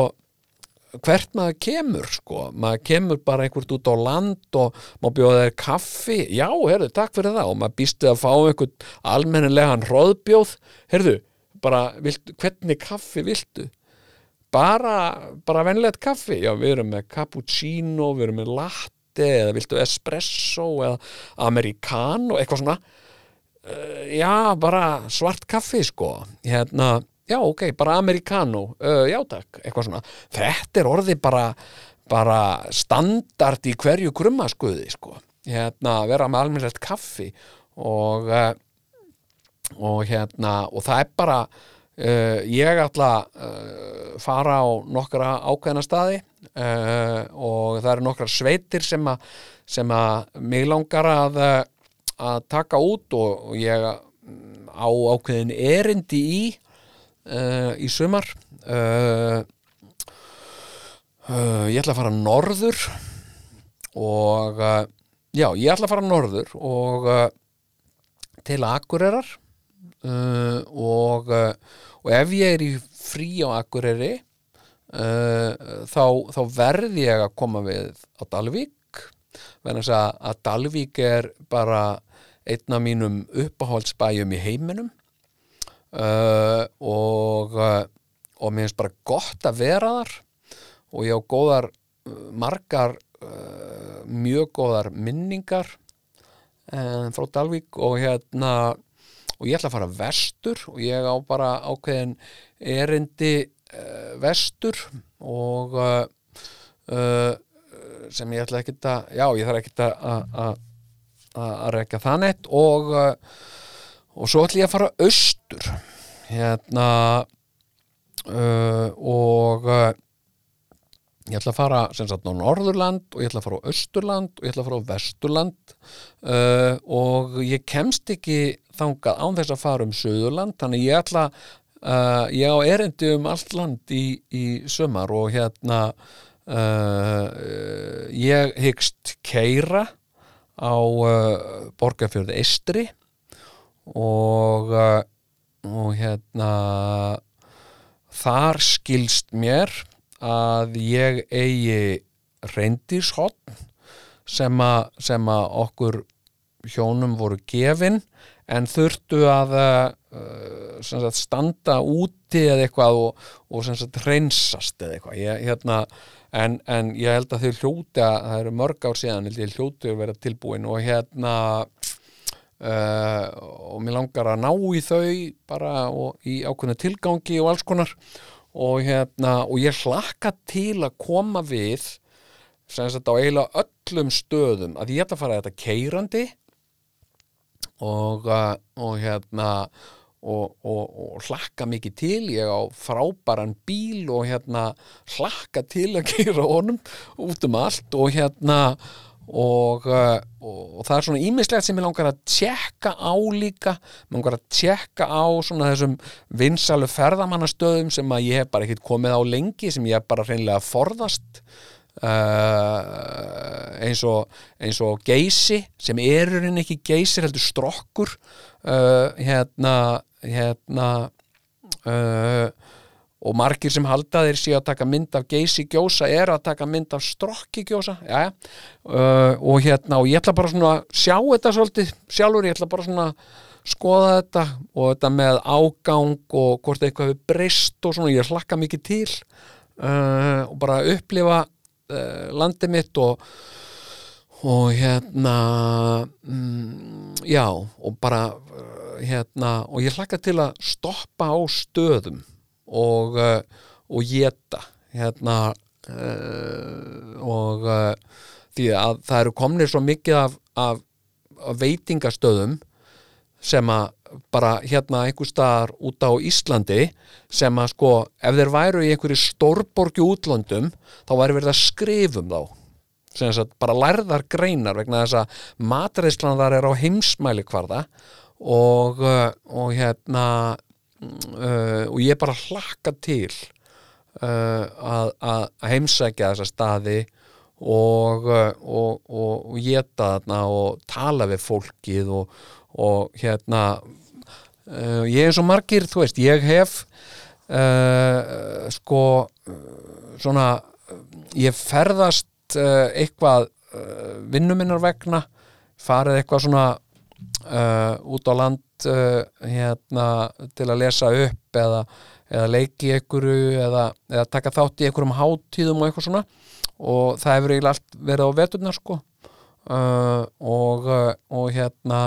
hvert maður kemur sko, maður kemur bara einhvert út á land og maður bjóða þeir kaffi, já, herðu, takk fyrir það. Og maður býstu að fá einhvern almennilegan hróðbjóð, herðu bara, viltu, hvernig kaffi viltu? Bara, bara venlegt kaffi, já, við erum með cappuccino, við erum með latte eða viltu espresso eða americano, eitthvað svona. Uh, já, bara svart kaffi sko, hérna já ok, bara americano uh, já takk, eitthvað svona. Þetta er orðið bara, bara standard í hverju krummaskuði sko, hérna vera með almennilegt kaffi og uh, og hérna og það er bara uh, ég ætla að fara á nokkra ákveðna staði og það eru nokkra sveitir sem að sem að mig langar að að taka út og ég á ákveðin erindi í uh, í sumar. Uh, ég ætla að fara norður og já, ég ætla að fara norður og til Akureyrar. Og, og ef ég er í frí á Akureyri þá, þá verð ég að koma við á Dalvík. Verðan að, að Dalvík er bara einn af mínum uppáhaldsbæjum í heiminum uh, og uh, og mér finnst bara gott að vera þar. Og ég á góðar uh, margar uh, mjög góðar minningar uh, frá Dalvík og hérna og ég ætla að fara vestur og ég á bara ákveðin erindi uh, vestur og sem ég ætla ekki að já ég þarf ekki að að rekja það neitt og og svo ætlum ég að fara austur. Hérna uh, og uh, ég ætla að fara sem sagt á Norðurland og ég ætla að fara á Östurland og ég ætla að fara á Vesturland. Uh, og ég kemst ekki þangað án þess að fara um Suðurland. Þannig ég ætla uh, ég á erindi um allt land í, í sömar og hérna uh, ég hyggst keira á uh, Borgarfjörði Eistri og, uh, og hérna þar skilst mér að ég eigi reyndíshotn sem sem að okkur hjónum voru gefin en þurftu að uh, sagt, standa úti eða eitthvað og, og sagt, hreinsast eða eitthvað. Ég, hérna, en, en ég held að þau hljóti að það eru mörg ár síðan ég hljóti að vera tilbúin og hérna Uh, og mér langar að ná í þau bara og í ákveðna tilgangi og alls konar. Og, hérna, og ég hlakka til að koma við sem sagt á eiginlega öllum stöðum að ég ætla að fara að þetta keirandi og, uh, og hérna og, og hlakka mikið til. Ég á frábæran bíl og hérna hlakka til að keira honum út um allt og hérna uh, og, og það er svona ímislegt sem ég langar að tjekka á líka. Mér langar að tjekka á svona þessum vinsalu ferðamannastöðum sem að ég hef bara ekkert komið á lengi sem ég hef bara hreinlega forðast uh, eins og eins og geysi sem erurinn ekki geysir heldur strokkur uh, hérna hérna uh, og margir sem halda þeir séu að taka mynd af geysi gjósa er að taka mynd af strokki gjósa. Uh, og hérna og ég ætla bara svona að sjá þetta svolítið sjálfur, ég ætla bara svona að skoða þetta og þetta með ágang og hvort eitthvað hefur breyst og svona, ég hlakka mikið til uh, og bara upplifa uh, landið mitt og og hérna mm, já og bara uh, hérna og ég hlakka til að stoppa á stöðum og, uh, og geta hérna uh, og uh, því að það eru komnir svo mikið af, af, af veitingastöðum sem að bara hérna einhver staðar út á Íslandi sem að sko ef þeir væru í einhverju stórborgi útlöndum þá væri verið að skrifum þá. Sem sagt bara lærðar greinar vegna þess að matreislan þar er á heimsmæli kvarða og, og hérna uh, og ég bara hlakka til uh, að, að heimsækja þessa staði og, uh, og, og, og geta þarna og tala við fólkið og, hérna uh, ég er og margir, þú veist, ég hef uh, sko svona ég ferðast uh, eitthvað vinnuminnar vegna farið eitthvað svona uh, út á land uh, hérna til að lesa upp eða, eða leiki einhverju eða, eða taka þátt í einhverjum hátíðum og eitthvað svona. Og það hefur eiginlega allt verið á veturnar sko. Uh, og, uh, og hérna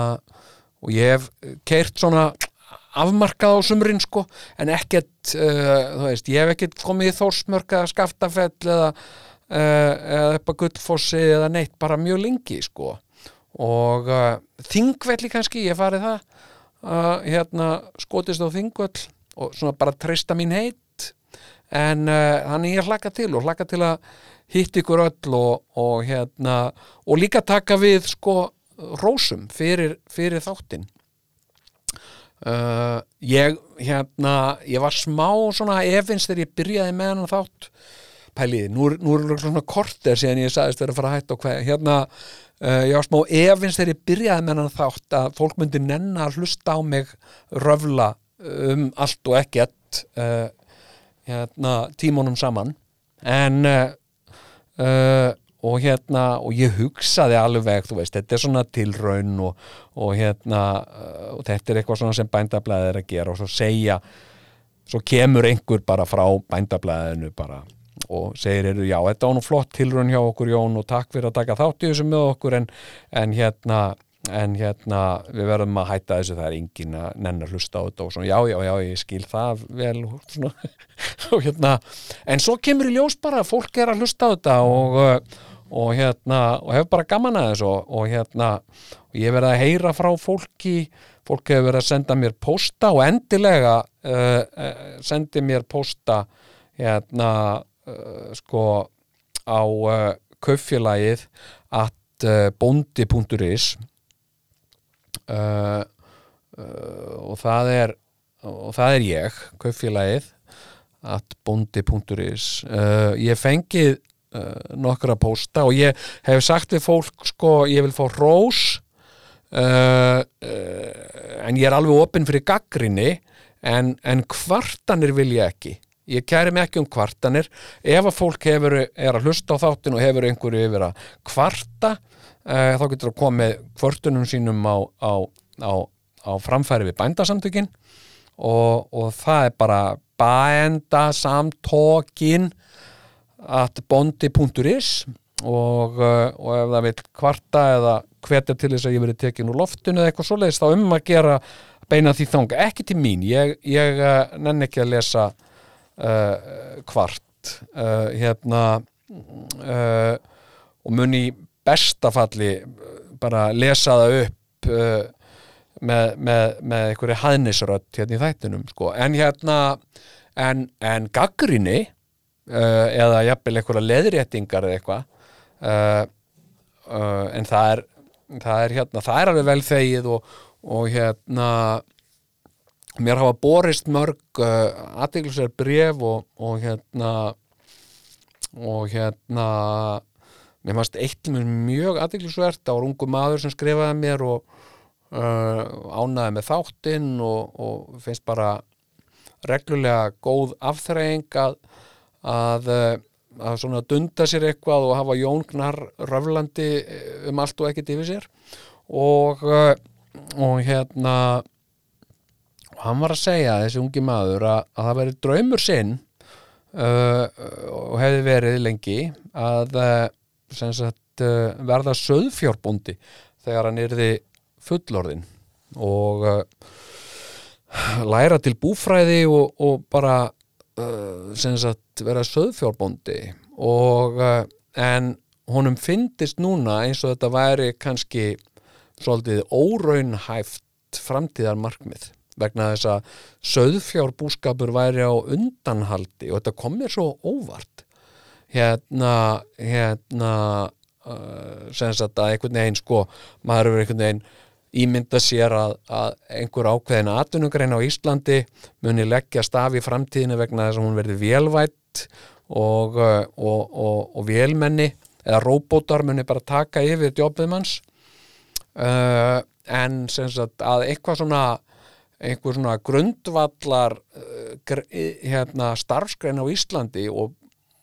og ég hef keirt svona afmarkað á sumrin sko en ekkert, uh, þú veist, ég hef ekkert komið í þórsmörk eða skaftafell eða, uh, eða upp að gullfossi eða neitt, bara mjög lengi sko og uh, þingvelli kannski, ég farið það uh, hérna skotist á þingvell og svona bara treysta mín heitt en uh, þannig ég hlakka til og hlakka til að hitt ykkur öll og, og hérna og líka taka við sko rósum fyrir, fyrir þáttinn. Uh, ég hérna ég var smá svona efins þegar ég byrjaði með hann þátt pæliði, nú, nú er svona korter síðan ég sagðist vera að fara að hætta og hvað hérna uh, ég var smá efins þegar ég byrjaði með hann þátt að fólk myndi nenna að hlusta á mig röfla um allt og ekkert uh, hérna tímunum saman. En uh, og hérna og ég hugsaði alveg, þú veist, þetta er svona tilraun og, og hérna og þetta er eitthvað svona sem bændablaðið er að gera og svo segja svo kemur einhver bara frá bændablaðinu bara og segir, eru, já, þetta var nú flott tilraun hjá okkur Jón og takk fyrir að taka þátt í þessu með okkur en, en hérna en hérna við verðum að hætta þessu það er engin að nennar hlusta á þetta og svona. Já, já, já, ég skil það vel og og hérna, en svo kemur í ljós bara að fólk er að hlusta á þetta og, og hérna, og hefur bara gaman að þessu og, og hérna, og ég verið að heyra frá fólki, fólk hefur verið að senda mér posta og endilega uh, uh, sendi mér posta hérna uh, sko á uh, kauffélagið at uh, bondi.is og það er og það er ég, kauffélagið at bondi.is ég fengið nokkra pósta og ég hef sagt við fólk sko, ég vil fá rós uh, uh, en ég er alveg opinn fyrir gaggrinni en, en kvartanir vil ég ekki ég kæri mig ekki um kvartanir. Ef að fólk hefur, er að hlusta á þáttin og hefur einhverju yfir að kvarta uh, þá getur það komið kvörtunum sínum á, á, á, á framfæri við bændasamtökin. Og, og það er bara bændasamtókin at bondi.is og, uh, og ef það vil kvarta eða hvetja til þess að ég verið tekin úr loftinu eða eitthvað svoleiðis þá um að gera beina því þanga, ekki til mín. Ég, ég uh, nenni ekki að lesa kvart uh, hérna uh, og mun í bestafalli bara lesa það upp með, með, með einhverju hæðnisrödd hérna í þættinum sko. en hérna en, en gaggrinni eða jafnvel einhverja leðréttingar eða eitthvað en það er það er hérna, það er alveg vel þegið og, og hérna mér hafa borist mörg uh, aðteglisver bref og, og hérna og hérna mér fannst eitt mér mjög aðteglisvert það var ungu maður sem skrifaði mér og uh, ánaði með þáttinn og, og finnst bara reglulega góð afþreying að, að, uh, að svona dunda sér eitthvað og hafa jóngnar röflandi um allt og ekkert yfir sér. Og, uh, og hérna og hann var að segja þessi ungi maður að, að það veri draumur sinn uh, og hefði verið lengi að uh, sagt, uh, verða söðfjárbúndi þegar hann yrði fullorðin og uh, læra til búfræði og, og bara uh, sagt vera söðfjárbóndi og uh, en honum fyndist núna eins og þetta væri kannski svolítið óraunhæft framtíðarmarkmið vegna þess að söðfjárbúskapur væri á undanhaldi og þetta kom mér svo óvart. Hérna, hérna uh, sem sagt að einhvern veginn sko, maður hefur einhvern veginn ímynda sér að, að einhver ákveðin atvinnugrein á Íslandi muni leggja staf í framtíðinu vegna þess að hún verði vélvætt og, uh, og, og, og vélmenni eða róbótar muni bara taka yfir jobbið manns. Uh, en sem sagt að eitthvað svona einhver svona grundvallar uh, gr- hérna, starfsgrein á Íslandi og,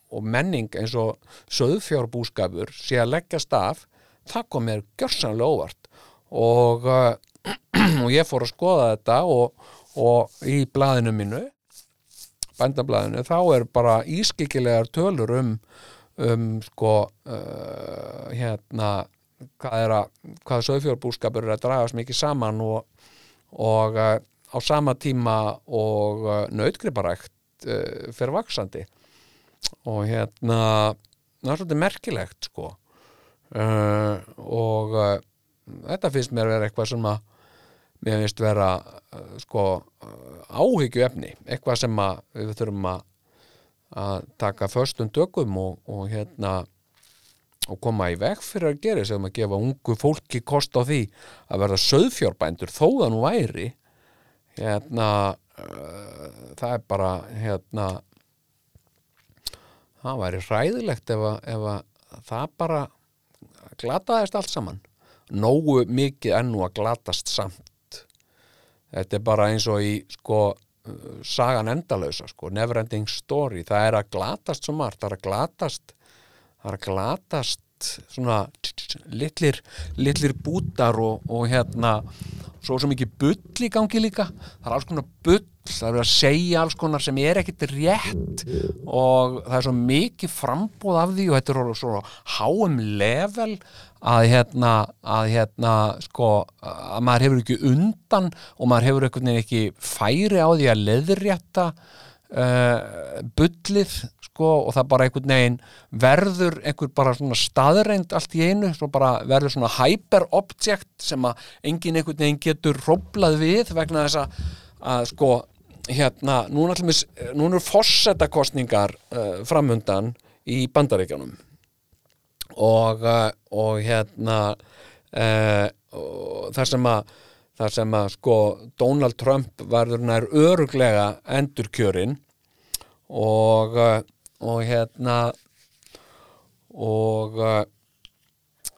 og menning eins og söðfjárbúskapur sé að leggja staf það kom mér gjörsanlega óvart. Og, uh, og ég fór að skoða þetta og, og í blaðinu mínu bændablaðinu þá er bara ískikilegar tölur um um sko uh, hérna hvað að hvað söðfjárbúskapur er að dragast mikið saman og, og uh, á sama tíma og uh, nautgriparækt uh, fyrir vaksandi og hérna það er svolítið merkilegt sko. Og þetta finnst mér vera eitthvað sem að mér finnst vera sko áhyggju efni eitthvað sem að við þurfum að að taka föstum tökum og, og hérna og koma í veg fyrir að gera sem að gefa ungu fólki kost á því að verða söðfjárbændur þó það nú væri. Hérna uh, það er bara hérna það væri hræðilegt ef að, ef að það bara glataðist allt saman. Nógu mikið ennú að glatast samt. Þetta er bara eins og í sko uh, sagan endalausa sko, never ending story. Það er að glatast svo margt, það er að glatast það er glatast svona litlir, litlir bútar og, og hérna svo svo mikið bull í gangi líka. Það er alls konar bull, það er verið að segja alls konar sem er ekkit rétt og það er svo mikið frambúð af því og þetta er svo háum level að hérna, að hérna sko, að maður hefur ekki undan og maður hefur ekki færi á því að leðrétta uh, bullið sko og það bara einhvern veginn verður einhver bara svona staðreind allt í einu, svo bara verður svona hyper-object sem að enginn einhvern veginn getur hróplað við vegna þess að, að sko hérna, núna allir núna eru fossetakostningar uh, framundan í bandaríkjanum og, uh, og hérna uh, og þar sem að þar sem að sko Donald Trump verður nær öruglega endurkjörin og og hérna og uh,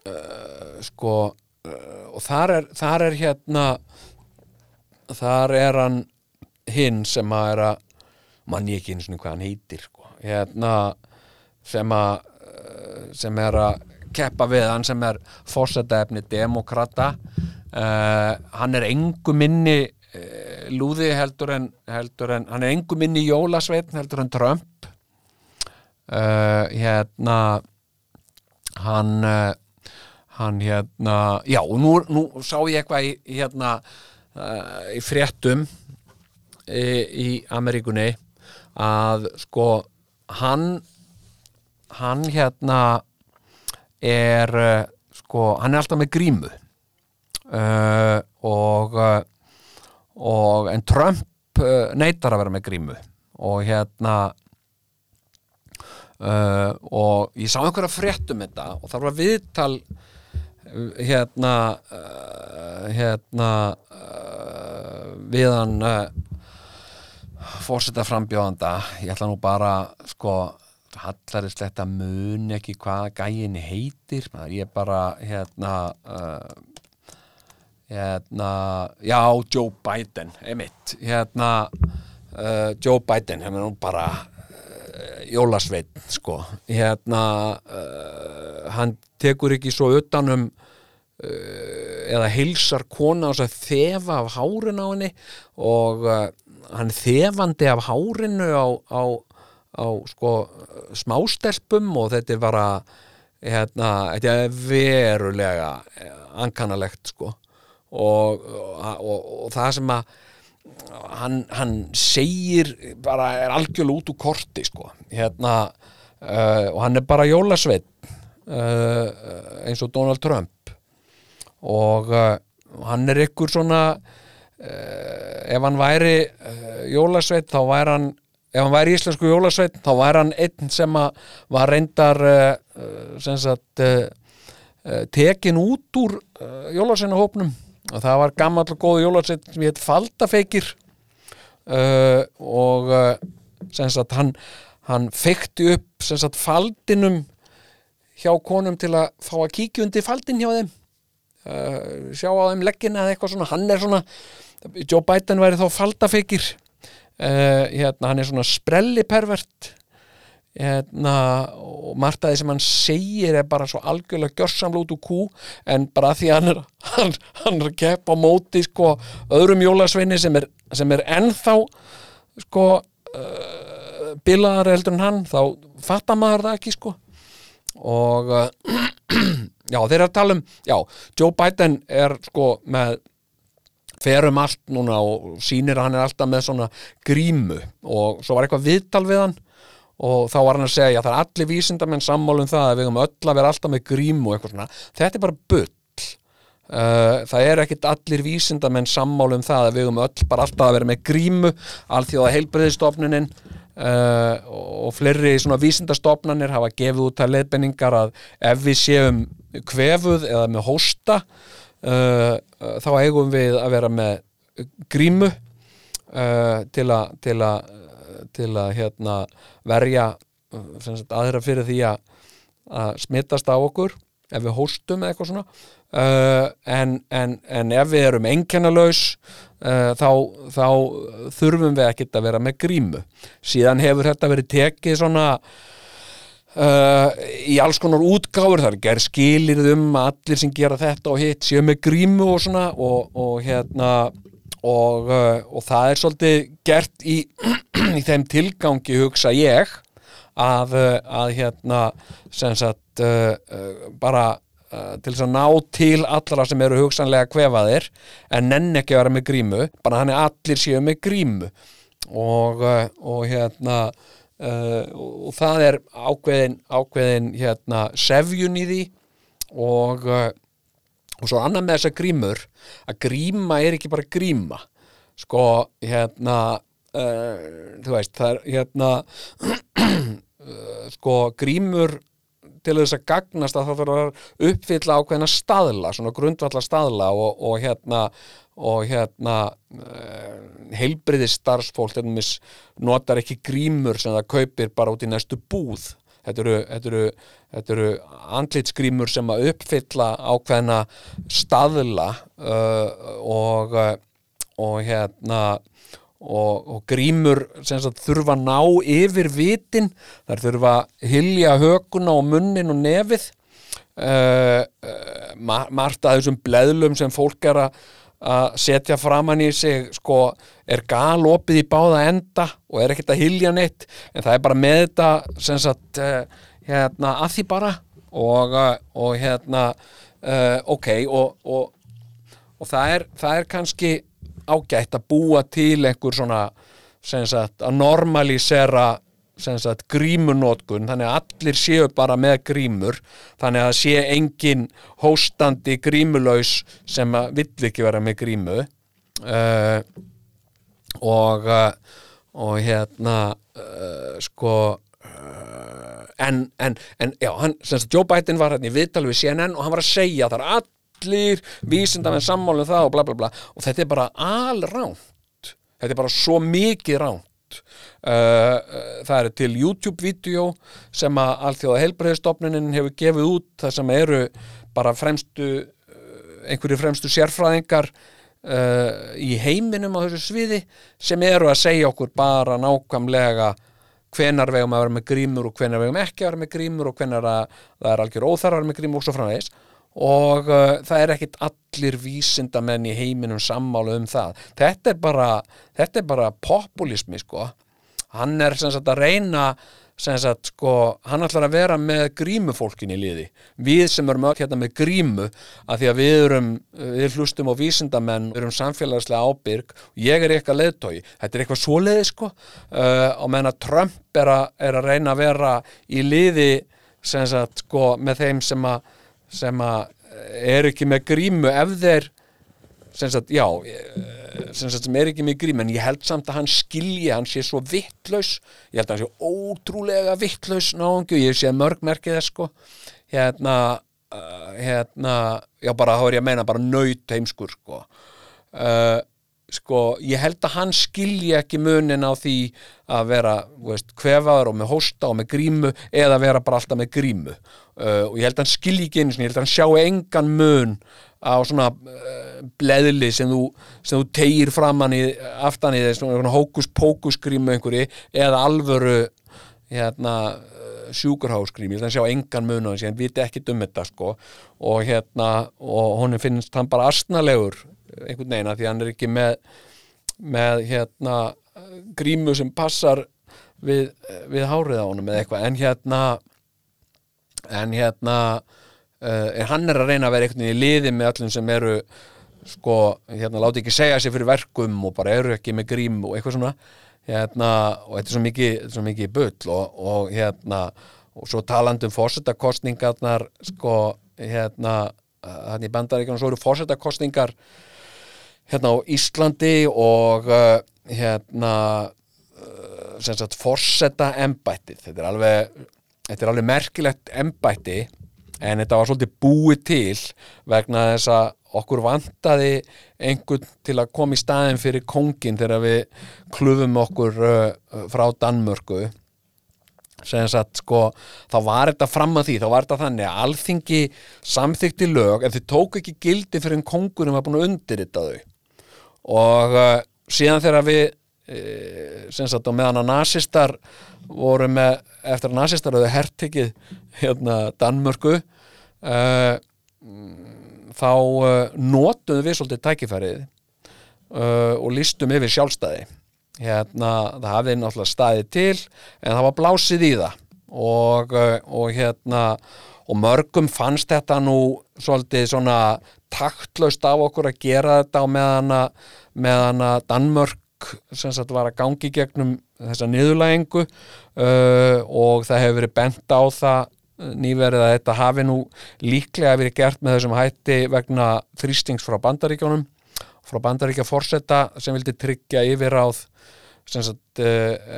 uh, sko uh, og þar er, þar er hérna þar er hann hinn sem að er að mann ég ekki einu svona hvað hann heitir sko. hérna sem að uh, sem er að keppa við hann sem er fórsetæfni demokrata uh, hann er engu minni uh, lúði heldur en, heldur en hann er engu minni jólasveitn heldur en Trump uh, hérna hann uh, hann hérna já nú, nú sá ég eitthvað í, hérna uh, í fréttum í, í Ameríkunni að sko hann hann hérna er sko, hann er alltaf með grímu. Uh, og og en Trump neitar að vera með grímu. Og hérna uh, og ég sá einhverja frétt um þetta og það var viðtal uh, hérna uh, hérna uh, við hann uh, fórseta frambjóðanda. Ég ætla nú bara sko hallarislegt að mun ekki hvað gæin heitir. Ég bara hérna uh, hérna já, Joe Biden, emitt hérna Joe Biden, hefur nú bara jólasveit sko, hérna uh, hann tekur ekki svo utanum uh, eða heilsar kona og þefa af hárin á henni og uh, hann þefandi af hárinu á, á, á sko smástelpum og þetta er bara hérna, þetta er verulega ankannalegt sko. Og, og, og, og það sem að hann, hann segir bara er algjörlega út úr korti sko. Hérna uh, og hann er bara jólasveit uh, eins og Donald Trump. Og uh, hann er ykkur svona uh, ef hann væri uh, jólasveit þá væri hann ef hann væri íslensku jólasveit þá væri hann einn sem var reyndar uh, sem sagt tekin út úr uh, jólasveinahópnum og það var gammal og góð jólasvein sem hétt Faldafeikir uh, og uh, sagt hann, hann feikti upp sagt faldinum hjá konum til að fá að kíkja undir faldin hjá þeim. Uh, sjá á þeim leggina eða eitthvað svona. Hann er svona, Joe Biden væri þá faldafeikir uh, hérna, hann er svona sprellipervert hérna, og margt að því sem hann segir er bara svo algjörlega gjörsamlega út úr kú en bara því hann er, hann, hann er að keppa á móti sko, öðrum jólasveini sem er, sem er ennþá sko uh, bilaðar heldur en hann þá fattar maður það ekki sko. Og uh, já þeir eru að tala um já, Joe Biden er sko með ferum allt núna og sýnir að hann er alltaf með svona grímu og svo var eitthvað viðtal við hann og þá var hann að segja að það er allir vísindamenn sammálum það að við höfum öll að vera alltaf með grímu og eitthvað svona, þetta er bara bull. Uh, það er ekkit allir vísindamenn sammálum það að við höfum öll bara alltaf að vera með grímu alþjóða heilbreyðistofnunin uh, og fleiri svona vísindastofnanir hafa gefið út að leiðbenningar að ef við séum kvefuð eða með hósta uh, þá eigum við að vera með grímu uh, til að til að hérna, verja sagt, aðra fyrir því að, að smittast á okkur ef við hóstum eitthvað svona. Uh, en, en, en ef við erum einkennalaus uh, þá, þá þurfum við ekkert að vera með grímu. Síðan hefur þetta verið tekið svona Uh, í alls konar útgáfur. Það er gerð skilir um að allir sem gera þetta og hitt séu með grímu og svona og, og hérna og, uh, og það er svolítið gert í, í þeim tilgangi hugsa ég að, uh, að hérna sem sagt uh, uh, bara uh, til þess að ná til allra sem eru hugsanlega kvefaðir en nenn ekki að vera með grímu bara hann er allir séu með grímu. Og, og hérna og það er ákveðin, ákveðin hérna, sefjun í því. Og, og svo annað með þessa grímur að gríma er ekki bara gríma. Sko hérna uh, þú veist það er hérna sko grímur til þess að gagnast að það þarf að uppfylla ákveðina staðla, svona grundvallar staðla og, og hérna og hérna uh, heilbriði starfsfólk notar ekki grímur sem það kaupir bara út í næstu búð. Þetta eru, þetta eru, þetta eru andlitsgrímur sem að uppfylla ákveðina staðla uh, og og hérna og, og grímur sagt, þurfa að ná yfir vitin. Þar þurfa að hilja hökuna og munnin og nefið. Uh, uh, margt að þessum bleðlum sem fólk er að setja framann í sig sko, er galopið í báða enda og er ekkert að hilja neitt. En það er bara með þetta sagt, uh, hérna, að því bara. Og, og hérna ok og, og það, er, það er kannski ágætt að búa til einhver svona sagt, að normalisera sagt, grímunótkun þannig að allir séu bara með grímur. Þannig að sé engin hóstandi grímulaus sem vill ekki vera með grímu. Uh, og uh, og hérna uh, sko en, en, en já, hann, Joe Biden var hérna í viðtal við CNN og hann var að segja þar að allir vísindamenn sammálum það og bla bla bla. Og þetta er bara alránt þetta er bara svo mikið ránt uh, uh, það er til YouTube-vídeó sem að allþjóða heilbreyðstofnunin hefur gefið út það sem eru bara fremstu uh, einhverju fremstu sérfræðingar uh, í heiminum á þessu sviði sem eru að segja okkur bara nákvæmlega hvenar vegum að vera með grímur og hvenar vegum ekki að vera með grímur og hvenar að það er algjör óþarfar með grímur og svo framvegis og uh, það er ekkit allir vísindamenn í heiminum sammálu um það. Þetta er bara, þetta er bara populismi sko. Hann er sem sagt að reyna sem sagt sko, hann ætlar að vera með grímufólkin í liði. Við sem erum öll hérna með grímu að því að við erum, við hlustum á vísindamenn, við erum samfélagslega ábyrg og ég er eitthvað leðtói þetta er eitthvað svoleiði sko. Uh, og menna Trump er að, er að reyna að vera í liði sem sagt sko með þeim sem að sem að er ekki með grímu ef þeir sem sagt, já sem, sagt, sem er ekki með grímu en ég held samt að hann skilji, hann sé svo vittlaus ég held að hann sé ótrúlega vittlaus náðungu, ég sé mörgmerkið sko. Hérna uh, hérna, já bara þá er ég að meina bara nöyt heimskur sko. Uh, sko, ég held að hann skilji ekki munin á því að vera, veist, kvefaður og með hósta og með grímu eða vera bara alltaf með grímu. Uh, og ég held að hann skilji ekki einu sinni, ég held að hann sjá engan mun á svona uh, bleðli sem þú, sem þú tegir framann í aftan í þess, svona hókus pókus grímu einhverju eða alvöru hérna sjúkurháskrím, ég held að hann sjá engan mun á þessi, hann viti ekki um þetta sko. Og hérna, og honum finnst hann bara astnalegur einhvern veginn að því hann er ekki með með hérna grímu sem passar við, við hárið á honum eða eitthvað, en hérna en hérna uh, hann er að reyna að vera einhvern veginn í liði með öllum sem eru sko, hérna, láti ekki segja sér fyrir verkum og bara eru ekki með grím og eitthvað svona. Hérna, og þetta er svo mikið, svo mikið bull og, og hérna og svo talandum fórsetakostningarnar sko, hérna hann í bandaríkjum, svo eru fórsetakostningar hérna á Íslandi og uh, hérna uh, sem sagt fórseta embættið, þetta er alveg þetta er alveg merkilegt embætti en þetta var svolítið búið til vegna þess að okkur vantaði einhvern til að koma í staðin fyrir kongin þegar við klufum okkur uh, frá Danmörku. Sem sagt sko þá var þetta fram að því, þá var þetta þannig að alþingi samþykti lög en þið tók ekki gildi fyrir en kongurum var búin að undirrita þau og uh, síðan þegar við uh, sem sagt á meðan að nazistar voru með, eftir að nazistar höfðu herrtekið hérna Danmörku uh, þá uh, notuðum við svolítið tækifærið uh, og listum yfir sjálfstæði. Hérna, það hafði náttúrulega staðið til en það var blásið í það. Og, og hérna og mörgum fannst þetta nú svolítið svona taktlaust af okkur að gera þetta á meðan að, meðan að Danmörk sem sagt var að gangi gegnum þessa niðurlægingu uh, og það hefur verið bent á það nýverið að þetta hafi nú líklega verið gert með þessum hætti vegna þrýstings frá bandaríkjónum frá bandaríkja fórsetta sem vildi tryggja yfirráð sagt uh,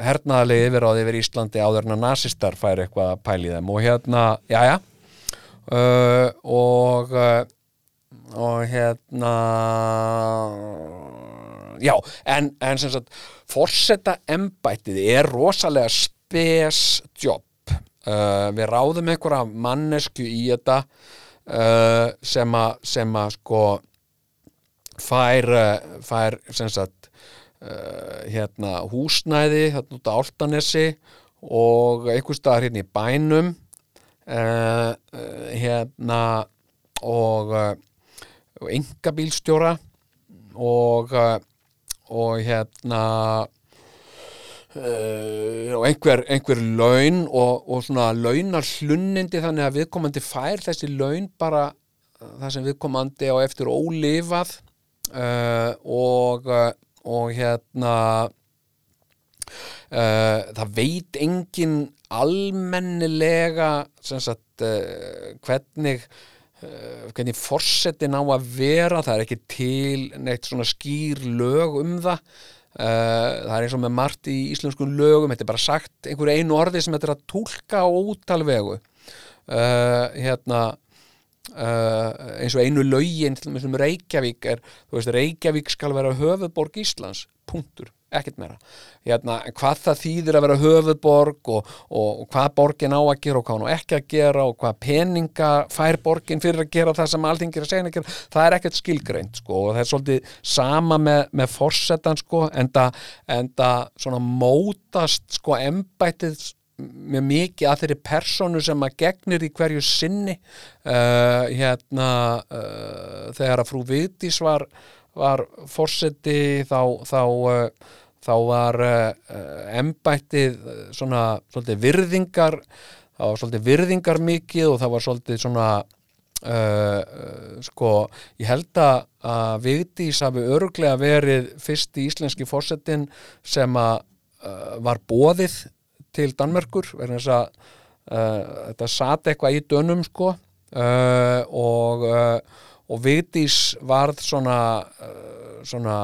hernaðalegi yfirráð yfir Íslandi áður en að nazistar fær eitthvað að pæli þeim. Og hérna, já já. Uh, og og hérna já, en, en sem sagt fórsetta embættið er rosalega spes jobb. Uh, við ráðum einhverja mannesku í þetta sem að sko fær, fær sagt uh, hérna húsnæði hérna út á Áltanesi og einhver staðar hérna í bænum. Uh, hérna og uh, og og og hérna uh, og einhver, einhver laun og, og svona launar hlunnindi þannig að viðkomandi fær þessi laun bara það sem viðkomandi á eftir ólifað. Uh, og, uh, og hérna uh, það veit engin almennilega sagt uh, hvernig uh, hvernig forsetin á að vera. Það er ekki til neitt svona skýr lög um það. Það er eins og með margt í íslenskum lögum. Þetta er bara sagt einhverju einu orði sem þetta er að túlka á útalvegu hérna uh, eins og einu lögin til dæmis um Reykjavík er, veist, Reykjavík skal vera höfuðborg Íslands, punktur ekkert meira, hérna, hvað það þýðir að vera höfuðborg og, og, og hvað borgin á að gera og hvað hann á ekki að gera og hvað peninga fær borgin fyrir að gera það sem að segja að gera, það er ekkert skilgreint sko og það er svolítið sama með, með forsetan sko, en það mótast sko embætið mjög mikið að þeirri personu sem að gegnir í hverju sinni uh, hérna uh, þegar að frú Vigdís var, var forseti þá, þá, uh, þá var embættið svona svolítið virðingar það var svolítið virðingar mikið og það var svolítið svona sko ég held að Vigdís hafi örglega verið fyrst í íslenski forsetin sem að var bóðið til Danmerkur verðin þess að uh, þetta sat eitthvað í dönum sko uh, og, uh, og Vigdís varð svona svona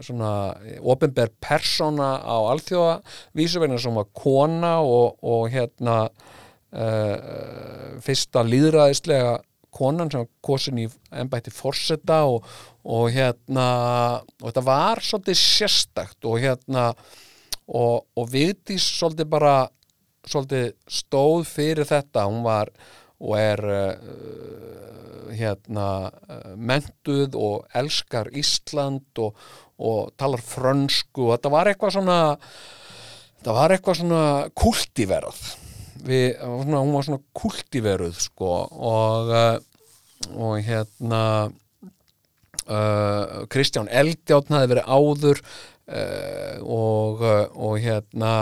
svona ofinber persóna á alþjóðavísu verðin sem var kona og, og hérna fyrsta líðræðislega konan sem var kosin í embætti forseta og, og hérna og þetta var svolítið sérstakt og hérna og, og Vigdís svolítið bara svolítið stóð fyrir þetta. Hún var og er uh, hérna uh, mentuð og elskar Ísland og, og talar frönsku. Og þetta var eitthvað svona þetta var eitthvað svona kultiverð. Við, svona, hún var svona kultiveruð sko. Og uh, og hérna Kristján Eldjáttn hafi verið áður og, uh, og hérna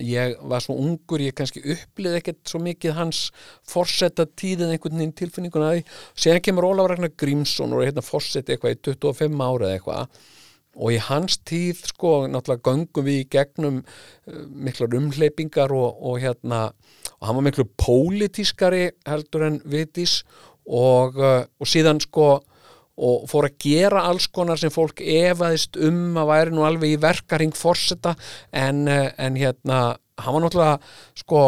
ég var svo ungur, ég kannski upplið ekkert svo mikið hans forsetta tíðin einhvern veginn tilfinninguna því. Séðan kemur Ólafur Ragnar Grímsson og er hérna forsetta eitthvað í 25 ára eitthvað. Og í hans tíð sko náttúrulega göngum við í gegnum uh, miklar umhleypingar og, og hérna og hann var miklu pólitískari heldur en vitis og, og síðan sko og fór að gera alls konar sem fólk efaðist um að væri nú alveg í verkaring forseta en, uh, en hérna, hann var náttúrulega sko,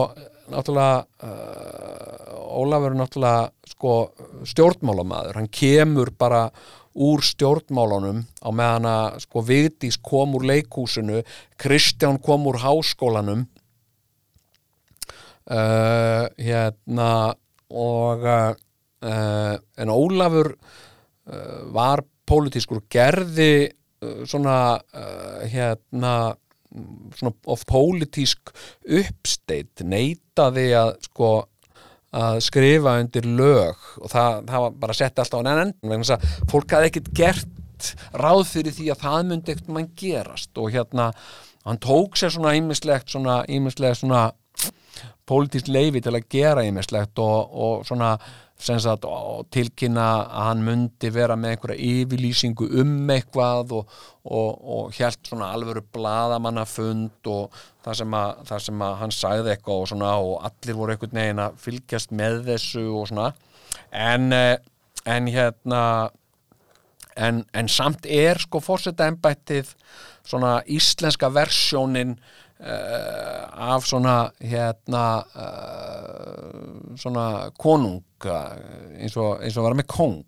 náttúrulega uh, Ólafur náttúrulega sko stjórnmálamaður, hann kemur bara úr stjórnmálunum á meðan að sko Vigdís kom úr leikúsinu, Kristján kom úr háskólanum uh, hérna og uh, en Ólafur var pólitískur gerði uh, svona uh, hérna svona of pólitísk uppsteitt neitaði að sko að skrifa undir lög og það, það var bara að setja alltaf á nennan vegna þess að fólk hafði ekkert gert ráð fyrir því að það myndi ekkert mann gerast og hérna hann tók sér svona ímislegt svona ímislegt svona pólitískt leifi til að gera ímislegt og, og svona og tilkynna að hann myndi vera með einhverja yfirlýsingu um eitthvað og, og, og helt svona alvöru bladamannafund og það sem, að, það sem að hann sagði eitthvað og, svona, og allir voru einhvern veginn að fylgjast með þessu og svona. En, eh, en hérna en, en samt er sko fórseta ennbættið svona íslenska versjónin af svona hérna uh, svona konung eins og, eins og vera með kong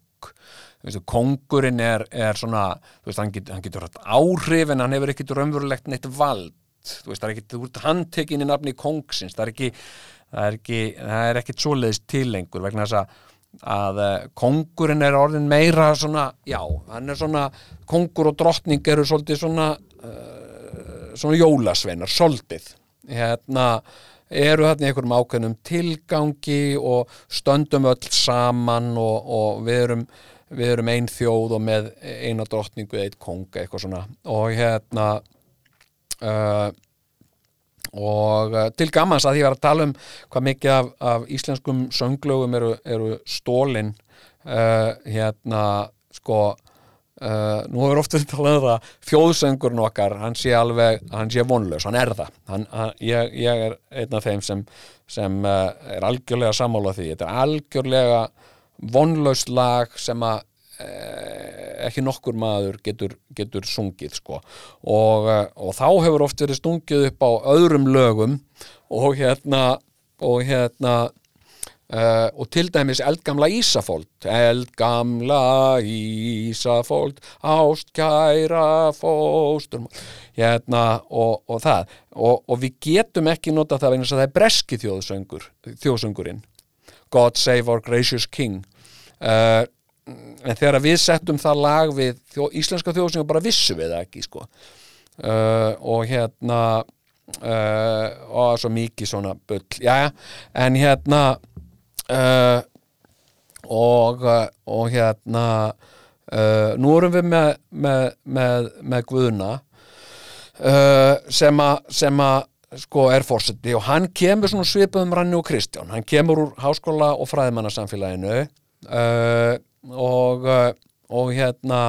veist, kongurinn er, er svona veist, hann, get, hann getur hatt áhrif en hann hefur ekkit raunverulegt neitt vald. Þú veist, það er ekkit handtekinn í nafni kongsins, það er ekki það er ekki, það er ekkit svoleiðist tilengur vegna þess að að uh, kongurinn er orðin meira svona, já, hann er svona kongur og drottning eru svolítið svona svona jólasveinar, soldið. Hérna eru hérna í einhverjum ákveðnum tilgangi og stöndum öll saman og, og við erum við erum einn þjóð og með eina drottningu eitt konga eitthvað svona. Og hérna uh, og uh, til gammans að ég var að tala um hvað mikið af, af íslenskum sönglögum eru, eru stólin uh, hérna sko Uh, nú hefur ofta talað um það fjóðsöngurinn okkar, hann sé alveg hann sé vonlaus, hann er það. Hann, hann, ég, ég er einn af þeim sem, sem uh, er algjörlega sammála því. Þetta er algjörlega vonlaust lag sem að uh, ekki nokkur maður getur, getur sungið sko. Og, og þá hefur oft verið stungið upp á öðrum lögum og hérna og hérna Uh, og til dæmis eldgamla Ísafóld eldgamla Ísafóld ástkæra fóstur hérna og, og það. Og, og við getum ekki nota það vegna að það er breski þjóðsöngur þjóðsöngurinn. God save our gracious king. Uh, en þegar við settum það lag við þjó, íslenska þjóðsöngur bara vissu við það ekki sko. Uh, og hérna og svo mikið svona bull, já, en hérna uh, og, og hérna uh, nú erum við með, með, með, með Guðuna uh, sem að sko er fórseti og hann kemur svona svipum Ranni og Kristján, hann kemur úr háskóla og fræðimannarsamfélaginu og og hérna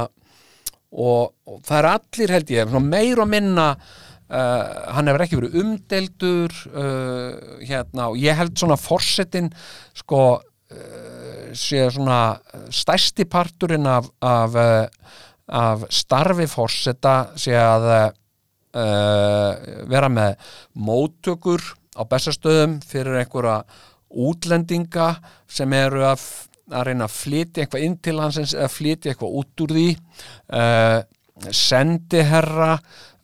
og, og það er allir held ég meir og minna Uh, hann hefur ekki verið umdeldur uh, hérna og ég held svona fórsetin sko uh, sé svona stærsti parturinn af, af, af starfi fórseta sé að vera með móttökur á bestastöðum fyrir einhverja útlendinga sem eru að, að reyna að flytja eitthvað inn til hans eða flytja eitthvað út úr því. Sendiherra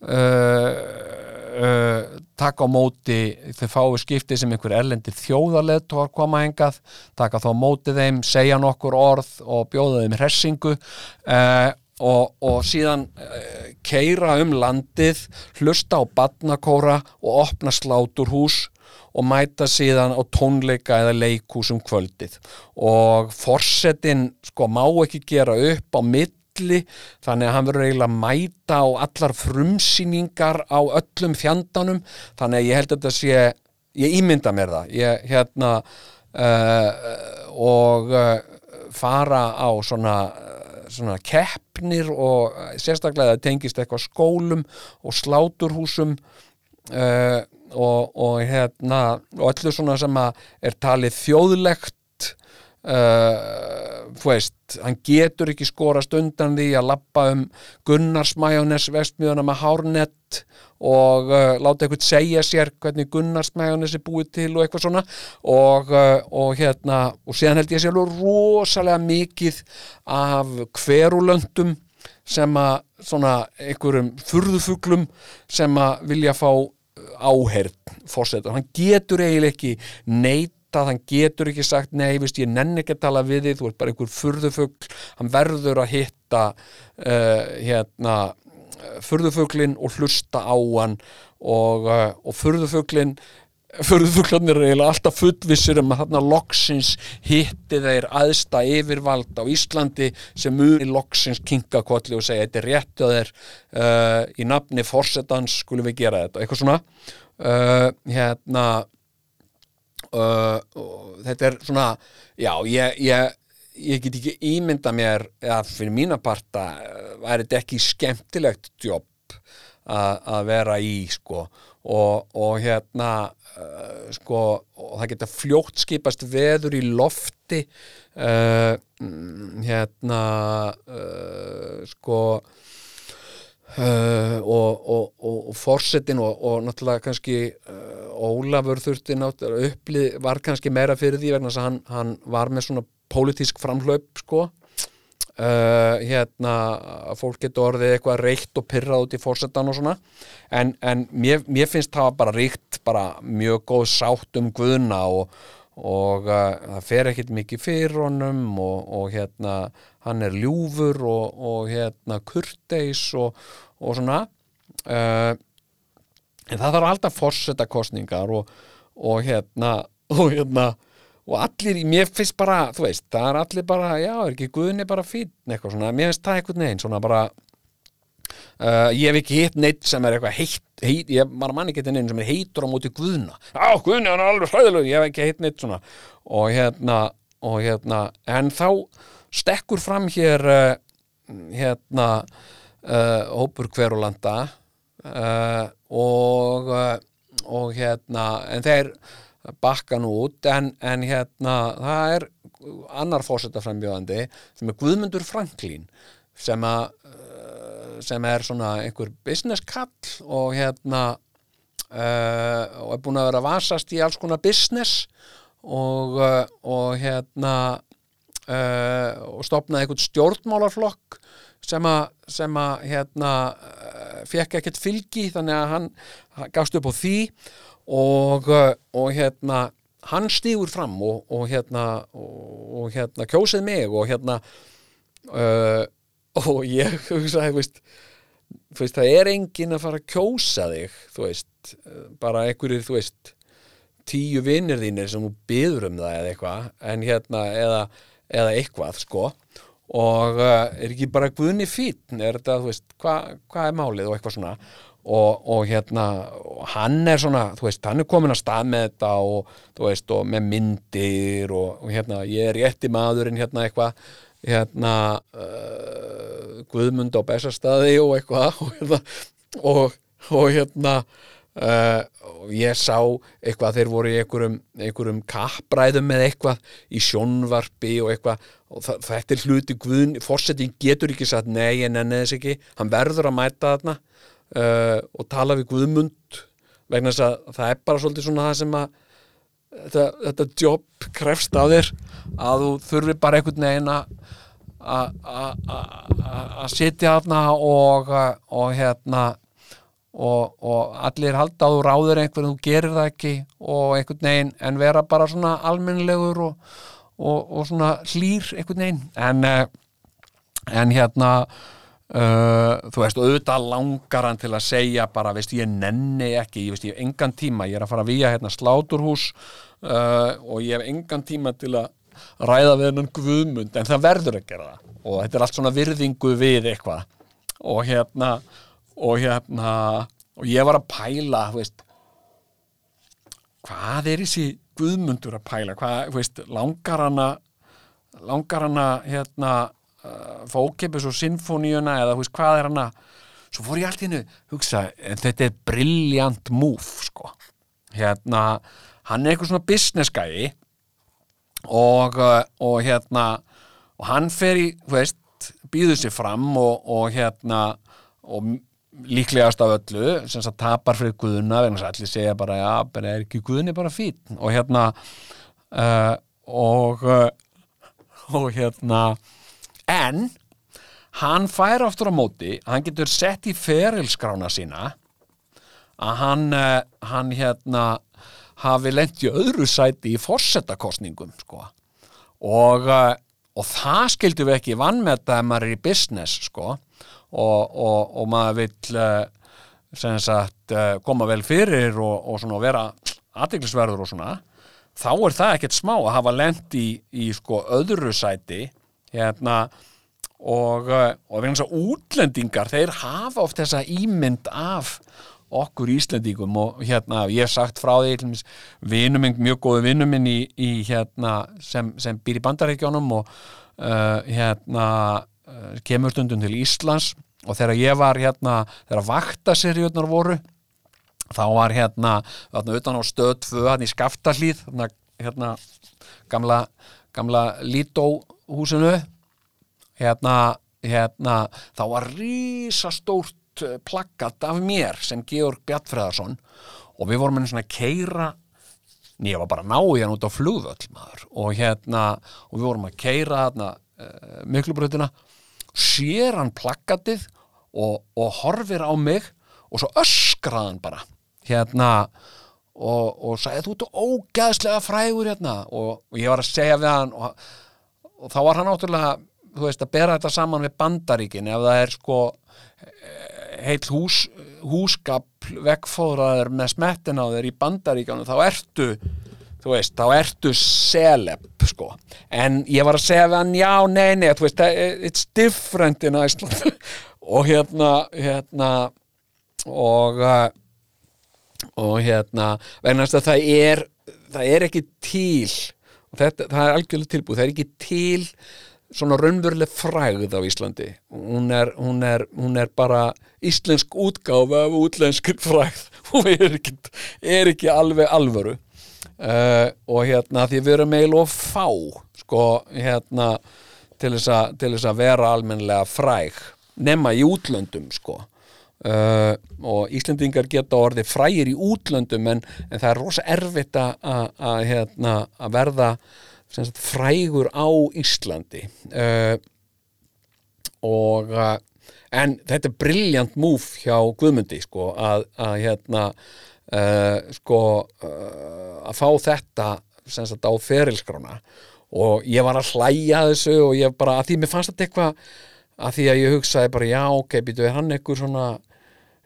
uh, taka á móti þau fáu skipti sem einhver erlendi þjóðarleðtóar koma hengað taka þá móti þeim, segja nokkur orð og bjóða þeim hressingu. Uh, og, og síðan uh, keira um landið hlusta á badnakóra og opna sláturhús og mæta síðan á tónleika eða leikhúsum kvöldið. Og forsetin sko má ekki gera upp á milli þannig að hann verður eiginlega að mæta á allar frumsýningar á öllum fjandanum. Þannig að ég held að þetta sé ég ímynda mér það. Ég hérna uh, og uh, fara á svona svona keppnir og sérstaklega það tengist eitthvað skólum og sláturhúsum uh, og, og hérna og öllu svona sem að er talið þjóðlegt uh, veist, hann getur ekki skorast undan því að lappa um Gunnarsmæjónes vestmiðuna með hárnett og uh, láta eitthvað segja sér hvernig Gunnarsmæjónes er búið til og eitthvað svona. Og, uh, og hérna og síðan held ég sé alveg rosalega mikið af hverulöndum sem að svona einhverjum furðufuglum sem að vilja fá áherð fórsetur, hann getur eiginlega ekki neitað, hann getur ekki sagt nei, vist, ég nenn ekki að tala við þið þú ert bara einhver furðufugl, hann verður að hitta uh, hérna furðufuglin og hlusta á hann og, uh, og furðufuglin furðufuglarnir er eiginlega alltaf fullvissir um að þarna loksins hitti þeir aðsta yfirvald á Íslandi sem muni loksins kinka kolli og segja þetta er rétt að þeir uh, í nafni fórsetans skulum við gera þetta, eitthvað svona. Uh, hérna uh, þetta er svona já, ég, ég ég get ekki ímynda mér að fyrir mína parta væri þetta ekki skemmtilegt jobb að vera í sko. Og, og hérna uh, sko og það geta fljótt skipast veður í lofti uh, hérna uh, sko og, og, og forsetin og náttúrulega kannski Ólafur þurfti náttúrulega upplið var kannski meira fyrir því vegna að hann, hann var með svona pólitísk framhlaup sko. Uh, hérna fólk getur orðið eitthvað reykt og pyrrað út í fórsetan og svona. En, en mér, mér finnst það bara ríkt bara mjög góð sátt um guðuna og, og uh, það fer ekkit mikið fyrir honum og, og hérna hann er ljúfur og, og hérna kurteis og svona. Uh, en það þarf alltaf fórsetakostningar og hérna og hérna og allir, mér finnst bara, þú veist það er allir bara, já, er ekki guðni bara fín eitthvað svona, mér finnst það eitthvað neginn svona bara uh, ég hef ekki hitt neitt sem er eitthvað heitt, heit, ég bara mann ekki þetta neginn sem er heitur á móti guðna. Já, guðni, hann er alveg hræðileg, ég hef ekki hitt neitt svona. Og hérna, og hérna en þá stekkur fram hér uh, hérna uh, hópur hverulanda uh, og uh, og hérna, en þeir bakka nú út en, en hérna það er annar fórsetaframbjóðandi sem er Guðmundur Franklín sem að sem er svona einhver business kall og hérna uh, og er búin að vera vasast í alls konar business og, og hérna uh, og stopnaði einhvern stjórnmálarflokk sem að, sem að hérna fekk ekkert fylgi þannig að hann gafst upp á því og, uh, og hérna hann stígur fram og, og hérna og hérna kjósið mig og hérna uh, og ég hugsaði veist, veist, það er engin að fara að kjósa þig þú veist, bara einhverjir þú veist, tíu vinnir þínir sem þú byður um það eða eitthvað en hérna, eða, eða eitthvað sko og uh, er ekki bara guðni fítn, er þetta, þú veist hvað hva er málið og eitthvað svona? Og, og hérna hann er svona, þú veist, hann er komin að stað með þetta og þú veist, og með myndir og, og hérna, ég er rétti maðurinn hérna eitthvað hérna uh, Guðmund á Bessastadi og eitthvað og hérna og, og hérna uh, og ég sá eitthvað þeir voru í einhverjum, einhverjum kappræðum með eitthvað í sjónvarpi og eitthvað og þetta er hluti Guðn, fórsetin getur ekki sagt nei en enn eða þess ekki, hann verður að mæta þarna uh, og tala við Guðmund vegna þess að það er bara svolítið svona það sem að þetta, þetta jobb krefst af þér að þú þurfi bara einhvern veginn að sitja þarna og, og hérna og, og allir halda að þú ráður einhvern þú gerir það ekki og einhvern veginn en vera bara svona almennilegur og, og, og svona hlýr einhvern veginn. En, eh, en hérna uh, þú veist, auðvitað langar hann til að segja bara, veist, ég nenni ekki ég veist, ég hef engan tíma, ég er að fara að víja hérna sláturhús uh, og ég hef engan tíma til að ræða við hennan guðmund, en það verður að gera það. Og þetta er allt svona virðingu við eitthvað. Og hérna og hérna og ég var að pæla, veist hvað er þessi guðmundur að pæla, hvað, veist langar hana langar hana hérna uh, fókipis og sinfoníuna eða veist hvað er hana svo fór ég allt í hennu hugsa, en þetta er briljant move sko. Hérna, hann er eitthvað svona business gæi og, uh, og hérna og hann fer í, veist býður sér fram og, og hérna og líklegast af öllu sem það tapar fyrir guðuna þess að allir segja bara, já, bara er ekki guðni bara fín og hérna uh, og uh, og hérna en hann fær aftur á móti hann getur sett í ferilskrána sína að hann, uh, hann hérna hafi lent í öðru sæti í forsetakostningum sko. Og, og það skildum við ekki vannmeta ef maður er í business sko og, og, og maður vill uh, sem sagt uh, koma vel fyrir og, og svona vera aðtiklisverður og svona þá er það ekkert smá að hafa lent í, í sko öðru sæti hérna og, og vegna þess að útlendingar þeir hafa oft þessa ímynd af okkur Íslendingum og hérna ég hef sagt frá því til dæmis, vinur minn, mjög góðu vinur minn í, í hérna sem, sem býr í bandaríkjónum og uh, hérna kemur stundum til Íslands og þegar ég var hérna þegar vaktaserjurnar voru þá var hérna þarna utan á stöð 2 hérna í Skaftahlíð hérna, hérna gamla, gamla Lító húsinu hérna, hérna þá var rísastórt eh, plaggat af mér sem Georg Bjartfreðarsson og við vorum með svona keira Nei, ég var bara að ná í hann út á flugvöll maður. og hérna, og við vorum að keira hérna, uh, miklubröðina sér hann plaggatið og, og horfir á mig og svo öskraði hann bara hérna og, og sagði þú ert ógæðslega frægur hérna. Og, og ég var að segja við hann og, og þá var hann náttúrulega þú veist að bera þetta saman við bandaríkin. Ef það er sko heill hús, húskap vekkfóðraður með smettin á þér í bandaríkjanu þá ertu þú veist, þá ertu celeb sko, en ég var að segja hann, já, nei, nei, þú veist it's different in Iceland. Og hérna, hérna og uh, og hérna, það er það er ekki til og þetta, það er algjörlega tilbúið, það er ekki til svona raunveruleg frægð á Íslandi. Hún er, hún er, hún er bara íslensk útgáfa af útlenskir frægð. Og er ekki, er ekki alveg alvöru uh, og hérna því við erum og fá sko hérna til þess að, vera almennlega fræg nema í útlöndum sko. Uh, og Íslendingar geta orðið frægir í útlöndum en, en það er rosa erfitt að- hérna, verða sagt, frægur á Íslandi. Uh, og en þetta er briljant múf hjá Guðmundi sko að, að hérna uh, sko uh, að fá þetta sem sagt á ferilskrána og ég var að hlæja þessu og ég bara, að því mér fannst þetta eitthvað að því að ég hugsaði bara, já, ok, býtu, er hann eitthvað svona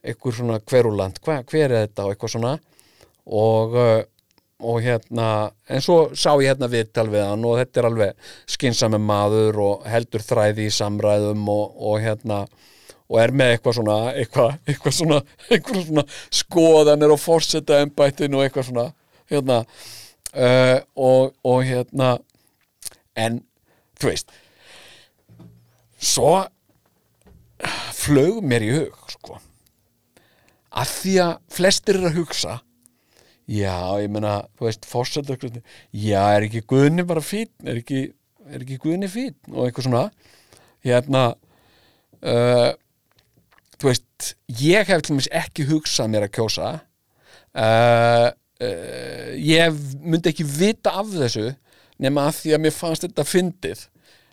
eitthvað svona hveruland, hva, hver er þetta og eitthvað svona? Og, uh, og hérna en svo sá ég hérna viðtal við hann og þetta er alveg skynsami maður og heldur þræði í samræðum og, og hérna og er með eitthvað svona eitthvað, eitthvað svona, eitthvað svona skoðanir og forseta embættinu og eitthvað svona hérna uh, og, og hérna en þú veist svo flög mér í hug sko að því að flestir eru að hugsa já, ég meina, þú veist fórseta, já, er ekki guðni bara fín, er ekki, er ekki guðni fín og eitthvað svona hérna uh, þú veist ég hef til dæmis ekki hugsað mér að kjósa. Uh, uh, ég myndi ekki vita af þessu nema að því að mér fannst þetta fyndið.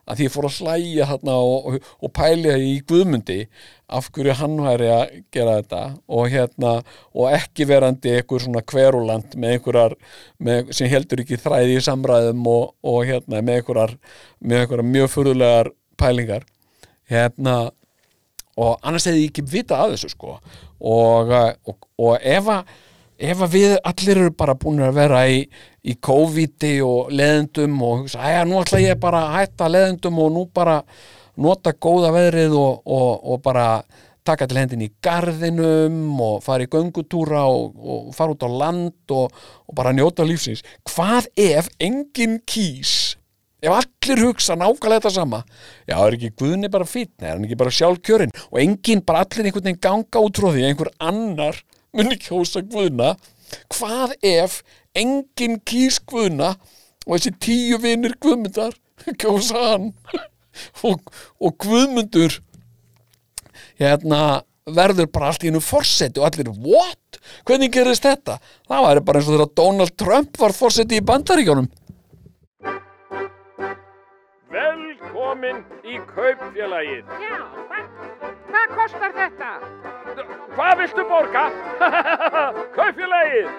Að því ég fór að hlæja þarna og, og, og pælja í Guðmundi af hverju hann væri að gera þetta og hérna og ekki verandi einhver svona kveruland með einhverjar með, sem heldur ekki þræði í samræðum og, og hérna með einhverjar með einhverjar mjög furðulegar pælingar. Hérna og annars hefði ég ekki vita af þessu sko og, og, og ef að ef að við allir eru bara búin að vera í, í COVID og leðendum og hugsa, æja, nú ætla ég bara að hætta leðendum og nú bara nota góða veðrið og, og, bara taka til hendin í garðinum og fara í göngutúra og, fara út á land og, bara njóta lífsins. Hvað ef engin kýs ef allir hugsa nákvæmlega þetta sama já, er ekki Guðni bara fýtn er hann ekki bara sjálfkjörinn? Og enginn bara allir einhvern veginn ganga út frá því að einhver annar muni kjósa Guðna. Hvað ef enginn kýs Guðna og þessi tíu vinir Guðmundar kjósa hann? Og, og Guðmundur hérna verður bara allt í hennu forseti og allir, what? Hvernig gerist þetta? Það væri bara eins og þegar Donald Trump var forseti í bandaríkjónum
Velkomin í kaupfélagið.
Já, hvað, hvað kostar þetta?
Hvað viltu borga? kaupfélagið.